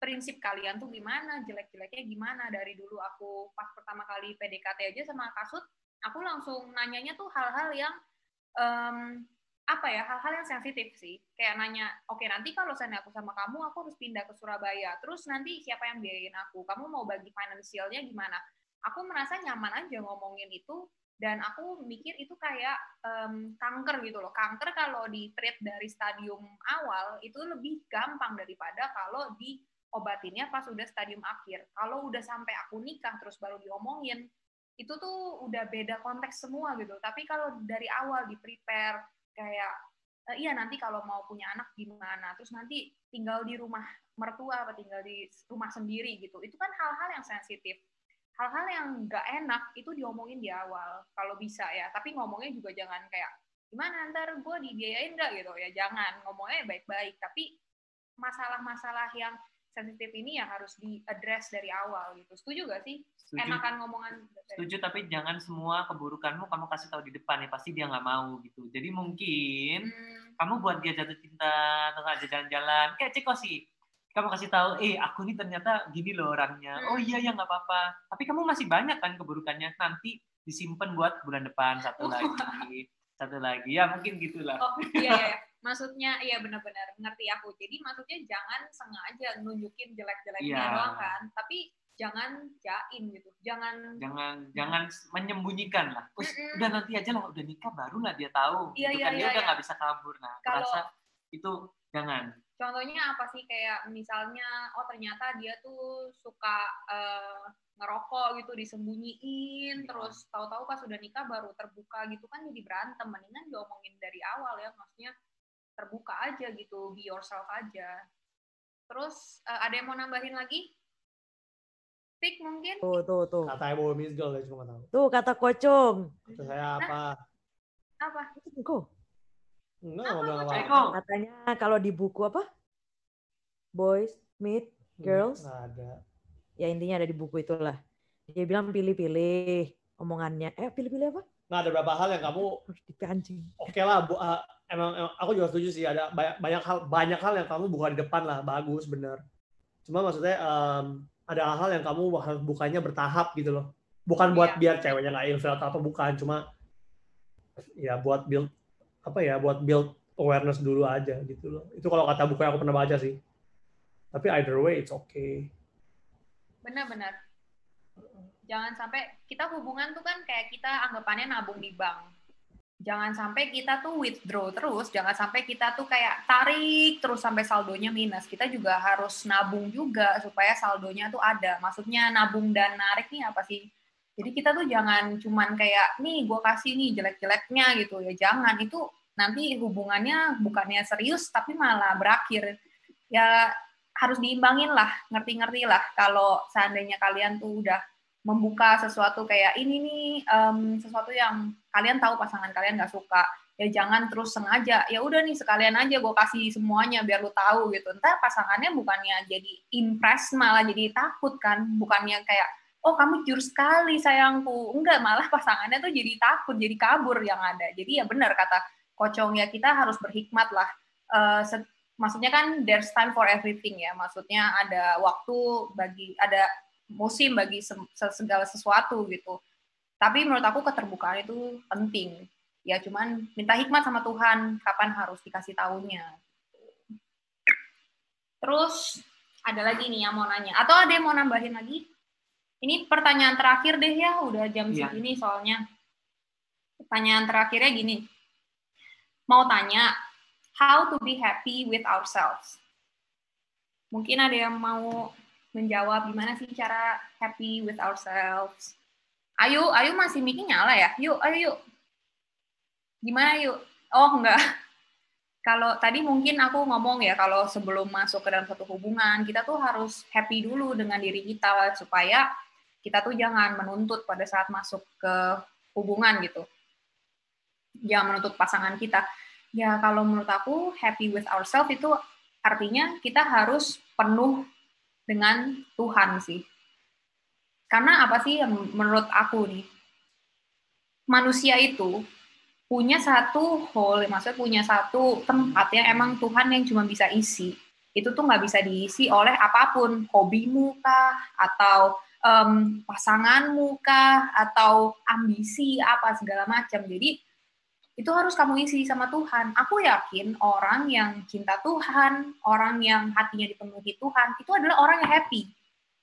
prinsip kalian tuh gimana, jelek-jeleknya gimana. Dari dulu aku pas pertama kali PDKT aja sama Kasut, aku langsung nanyanya tuh hal-hal yang um, apa ya hal-hal yang sensitif sih. Kayak nanya oke okay, nanti kalau saya aku sama kamu aku harus pindah ke Surabaya. Terus nanti siapa yang biayain aku? Kamu mau bagi finansialnya gimana? Aku merasa nyaman aja ngomongin itu dan aku mikir itu kayak um, kanker gitu loh. Kanker kalau di treat dari stadium awal itu lebih gampang daripada kalau di obatinnya pas udah stadium akhir. Kalau udah sampai aku nikah terus baru diomongin, itu tuh udah beda konteks semua gitu. Tapi kalau dari awal di prepare kayak e, iya nanti kalau mau punya anak gimana, terus nanti tinggal di rumah mertua atau tinggal di rumah sendiri gitu. Itu kan hal-hal yang sensitif. Hal-hal yang nggak enak itu diomongin di awal kalau bisa ya. Tapi ngomongnya juga jangan kayak gimana ntar gue dibiayain nggak gitu ya jangan ngomongnya baik-baik tapi masalah-masalah yang sensitif ini ya harus diadres dari awal gitu. Setuju gak sih? Setuju. Enakan ngomongan. Setuju, tapi jangan semua keburukanmu kamu kasih tahu di depan ya, pasti dia nggak mau gitu. Jadi mungkin hmm. kamu buat dia jatuh cinta atau aja jalan-jalan, kayak ceko sih. Kamu kasih tahu, eh aku ini ternyata gini loh orangnya. Hmm. Oh iya ya nggak apa-apa. Tapi kamu masih banyak kan keburukannya. Nanti disimpan buat bulan depan satu lagi, satu lagi. Ya mungkin gitulah. Oh iya. iya maksudnya iya benar-benar ngerti aku jadi maksudnya jangan sengaja nunjukin jelek-jeleknya yeah. doang kan tapi jangan jain gitu jangan jangan jangan menyembunyikan lah Terus, mm -mm. udah nanti aja lah udah nikah barulah dia tahu iya, gitu iya, kan iya, dia udah iya. nggak bisa kabur nah Kalau, rasa itu jangan contohnya apa sih kayak misalnya oh ternyata dia tuh suka uh, ngerokok gitu disembunyiin ya. terus tahu-tahu pas udah nikah baru terbuka gitu kan jadi berantem mendingan diomongin dari awal ya maksudnya terbuka aja gitu, be yourself aja. Terus uh, ada yang mau nambahin lagi? Pik mungkin? Tuh, tuh, tuh. Kata Ibu Misgal ya cuma tahu. Tuh, kata Kocong. Kata saya apa? Nah, apa? Kok? Enggak, apa? bilang apa. Katanya kalau di buku apa? Boys meet girls. Enggak ada. Ya intinya ada di buku itulah. Dia bilang pilih-pilih omongannya. Eh, pilih-pilih apa? Nah, ada beberapa hal yang kamu. Oke okay lah, bu, uh, emang, emang aku juga setuju sih ada banyak, banyak hal banyak hal yang kamu buka di depan lah, bagus bener. Cuma maksudnya um, ada hal-hal yang kamu harus bukanya bertahap gitu loh. Bukan buat yeah. biar ceweknya nggak ilfil atau apa bukan, cuma ya buat build apa ya, buat build awareness dulu aja gitu loh. Itu kalau kata buku yang aku pernah baca sih. Tapi either way it's okay. Benar-benar jangan sampai kita hubungan tuh kan kayak kita anggapannya nabung di bank. Jangan sampai kita tuh withdraw terus, jangan sampai kita tuh kayak tarik terus sampai saldonya minus. Kita juga harus nabung juga supaya saldonya tuh ada. Maksudnya nabung dan narik nih apa sih? Jadi kita tuh jangan cuman kayak nih gue kasih nih jelek-jeleknya gitu ya. Jangan itu nanti hubungannya bukannya serius tapi malah berakhir. Ya harus diimbangin lah, ngerti-ngerti lah kalau seandainya kalian tuh udah membuka sesuatu kayak ini nih um, sesuatu yang kalian tahu pasangan kalian nggak suka ya jangan terus sengaja ya udah nih sekalian aja gue kasih semuanya biar lu tahu gitu. Ntar pasangannya bukannya jadi impress malah jadi takut kan bukannya kayak oh kamu jujur sekali sayangku. Enggak malah pasangannya tuh jadi takut jadi kabur yang ada. Jadi ya benar kata kocong ya kita harus berhikmat lah. Se- maksudnya kan there's time for everything ya. Maksudnya ada waktu bagi ada musim bagi se- se- segala sesuatu gitu. Tapi menurut aku keterbukaan itu penting. Ya cuman minta hikmat sama Tuhan kapan harus dikasih tahunya terus ada lagi nih yang mau nanya. Atau ada yang mau nambahin lagi? Ini pertanyaan terakhir deh ya udah jam Iya. segini soalnya. Pertanyaan terakhirnya gini. Mau tanya how to be happy with ourselves? Mungkin ada yang mau menjawab gimana sih cara happy with ourselves. Ayo ayo masih mic nyala ya? Yuk ayo yuk. Gimana yuk? Oh enggak. Kalau tadi mungkin aku ngomong ya kalau sebelum masuk ke dalam satu hubungan kita tuh harus happy dulu dengan diri kita supaya kita tuh jangan menuntut pada saat masuk ke hubungan gitu. Jangan menuntut pasangan kita. Ya kalau menurut aku happy with ourselves itu artinya kita harus penuh dengan Tuhan sih karena apa sih yang menurut aku nih manusia itu punya satu hole, maksudnya punya satu tempat yang emang Tuhan yang cuma bisa isi. Itu tuh nggak bisa diisi oleh apa pun, hobimu kah, atau em, pasanganmu kah, atau ambisi apa segala macam. Jadi itu harus kamu isi sama Tuhan. Aku yakin orang yang cinta Tuhan, orang yang hatinya dipenuhi Tuhan, itu adalah orang yang happy,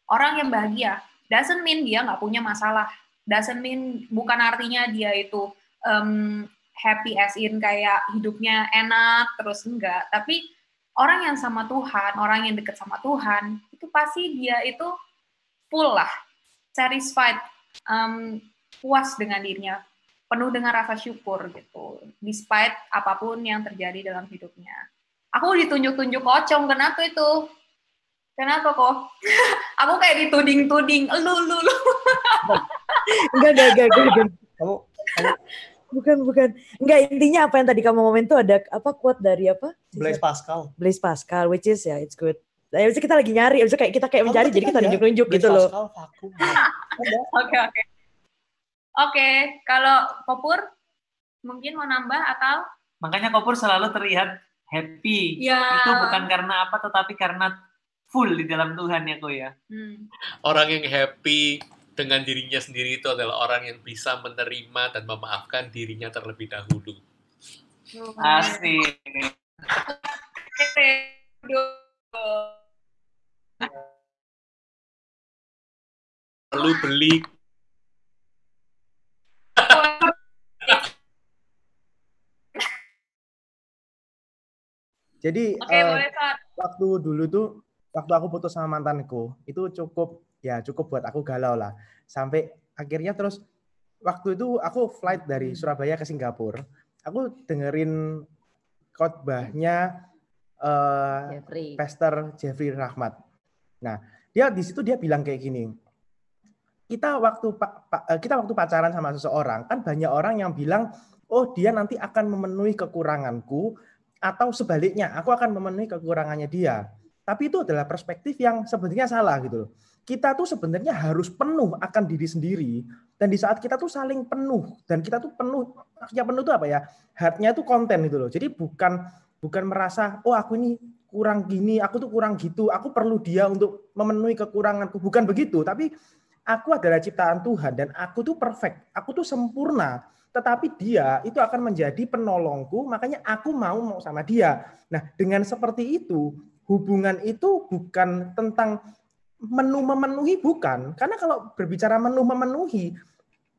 orang yang bahagia. Doesn't mean dia nggak punya masalah. Doesn't mean bukan artinya dia itu em, happy as in kayak hidupnya enak terus enggak. Tapi orang yang sama Tuhan, orang yang dekat sama Tuhan, itu pasti dia itu full lah, satisfied, em, puas dengan dirinya, penuh dengan rasa syukur gitu, despite apa pun yang terjadi dalam hidupnya. Aku ditunjuk-tunjuk kocong, kenapa itu? Kenapa kok? Aku kayak dituding-tuding, lu, lu, lu. Enggak, enggak, enggak, enggak, enggak. Kamu kamu Bukan, bukan. Enggak, intinya apa yang tadi kamu ngomongin tuh ada apa quote dari apa? Blaise Pascal. Blaise Pascal, which is ya, it's good. Nah, itu kita lagi nyari, abis itu kayak kita kayak mencari, jadi kita nunjuk-nunjuk Blaise gitu loh. Pascal, vakum. Oke, oke. Oke, kalau Popur mungkin mau nambah atau Makanya Kopur selalu terlihat happy. Ya. Itu bukan karena apa, tetapi karena full di dalam Tuhan ya kok ya. hmm, Orang yang happy dengan dirinya sendiri itu adalah orang yang bisa menerima dan memaafkan dirinya terlebih dahulu. Asik. Perlu beli Jadi Oke, eh, boleh waktu dulu tuh waktu aku putus sama mantanku itu cukup ya cukup buat aku galau lah. Sampai akhirnya terus waktu itu aku flight dari Surabaya ke Singapura. Aku dengerin khotbahnya eh Jeffrey. Pastor Jeffrey Rahmat. Nah dia di situ dia bilang kayak gini kita waktu pa- pa- eh, kita waktu pacaran sama seseorang kan banyak orang yang bilang oh dia nanti akan memenuhi kekuranganku atau sebaliknya aku akan memenuhi kekurangannya dia. Tapi itu adalah perspektif yang sebenarnya salah gitu loh. Kita tuh sebenarnya harus penuh akan diri sendiri. Dan di saat kita tuh saling penuh dan kita tuh penuh maksudnya penuh itu apa ya? Heartnya itu konten gitu loh. Jadi bukan bukan merasa oh aku ini kurang gini aku tuh kurang gitu aku perlu dia untuk memenuhi kekuranganku. Bukan begitu tapi aku adalah ciptaan Tuhan dan aku tuh perfect aku tuh sempurna tetapi dia itu akan menjadi penolongku makanya aku mau mau sama dia. Nah dengan seperti itu hubungan itu bukan tentang menu memenuhi bukan. Karena kalau berbicara menu memenuhi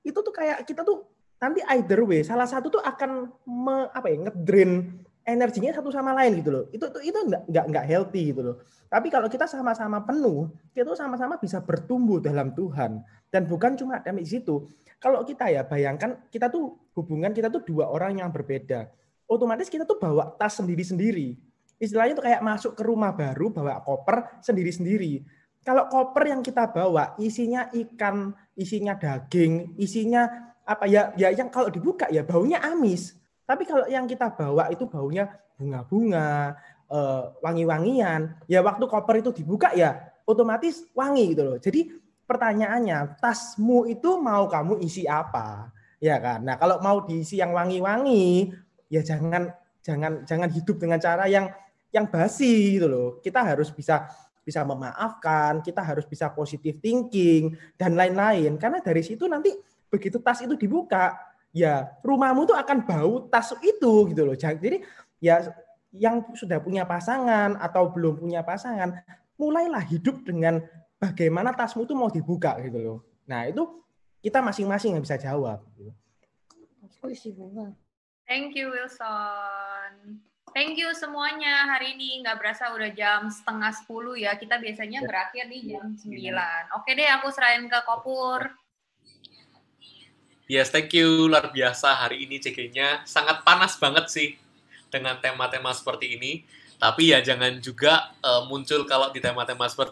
itu tuh kayak kita tuh nanti either way salah satu tuh akan me, apa ya ngedrain energinya satu sama lain gitu loh. Itu itu itu nggak nggak nggak healthy gitu loh. Tapi kalau kita sama-sama penuh kita tuh sama-sama bisa bertumbuh dalam Tuhan. Dan bukan cuma dari situ. Kalau kita ya bayangkan kita tuh hubungan kita tuh dua orang yang berbeda. Otomatis kita tuh bawa tas sendiri-sendiri. Istilahnya tuh kayak masuk ke rumah baru bawa koper sendiri-sendiri. Kalau koper yang kita bawa isinya ikan, isinya daging, isinya apa ya ya yang kalau dibuka ya baunya amis. Tapi kalau yang kita bawa itu baunya bunga-bunga, eh, wangi-wangian, ya waktu koper itu dibuka ya otomatis wangi gitu loh. Jadi pertanyaannya, tasmu itu mau kamu isi apa? Ya kan? Nah, kalau mau diisi yang wangi-wangi, ya jangan jangan jangan hidup dengan cara yang yang basi gitu loh. Kita harus bisa bisa memaafkan, kita harus bisa positive thinking dan lain-lain. Karena dari situ nanti begitu tas itu dibuka, ya rumahmu tuh akan bau tas itu gitu loh. Jadi ya yang sudah punya pasangan atau belum punya pasangan, mulailah hidup dengan bagaimana tasmu itu mau dibuka gitu loh. Nah itu kita masing-masing yang bisa jawab. Gitu. Thank you Wilson. Thank you semuanya hari ini nggak berasa udah jam setengah sepuluh ya kita biasanya berakhir di jam 9 oke deh aku serahin ke Kopur Yes, thank you. Luar biasa hari ini CG-nya sangat panas banget sih dengan tema-tema seperti ini. Tapi ya jangan juga uh, muncul kalau di tema-tema seperti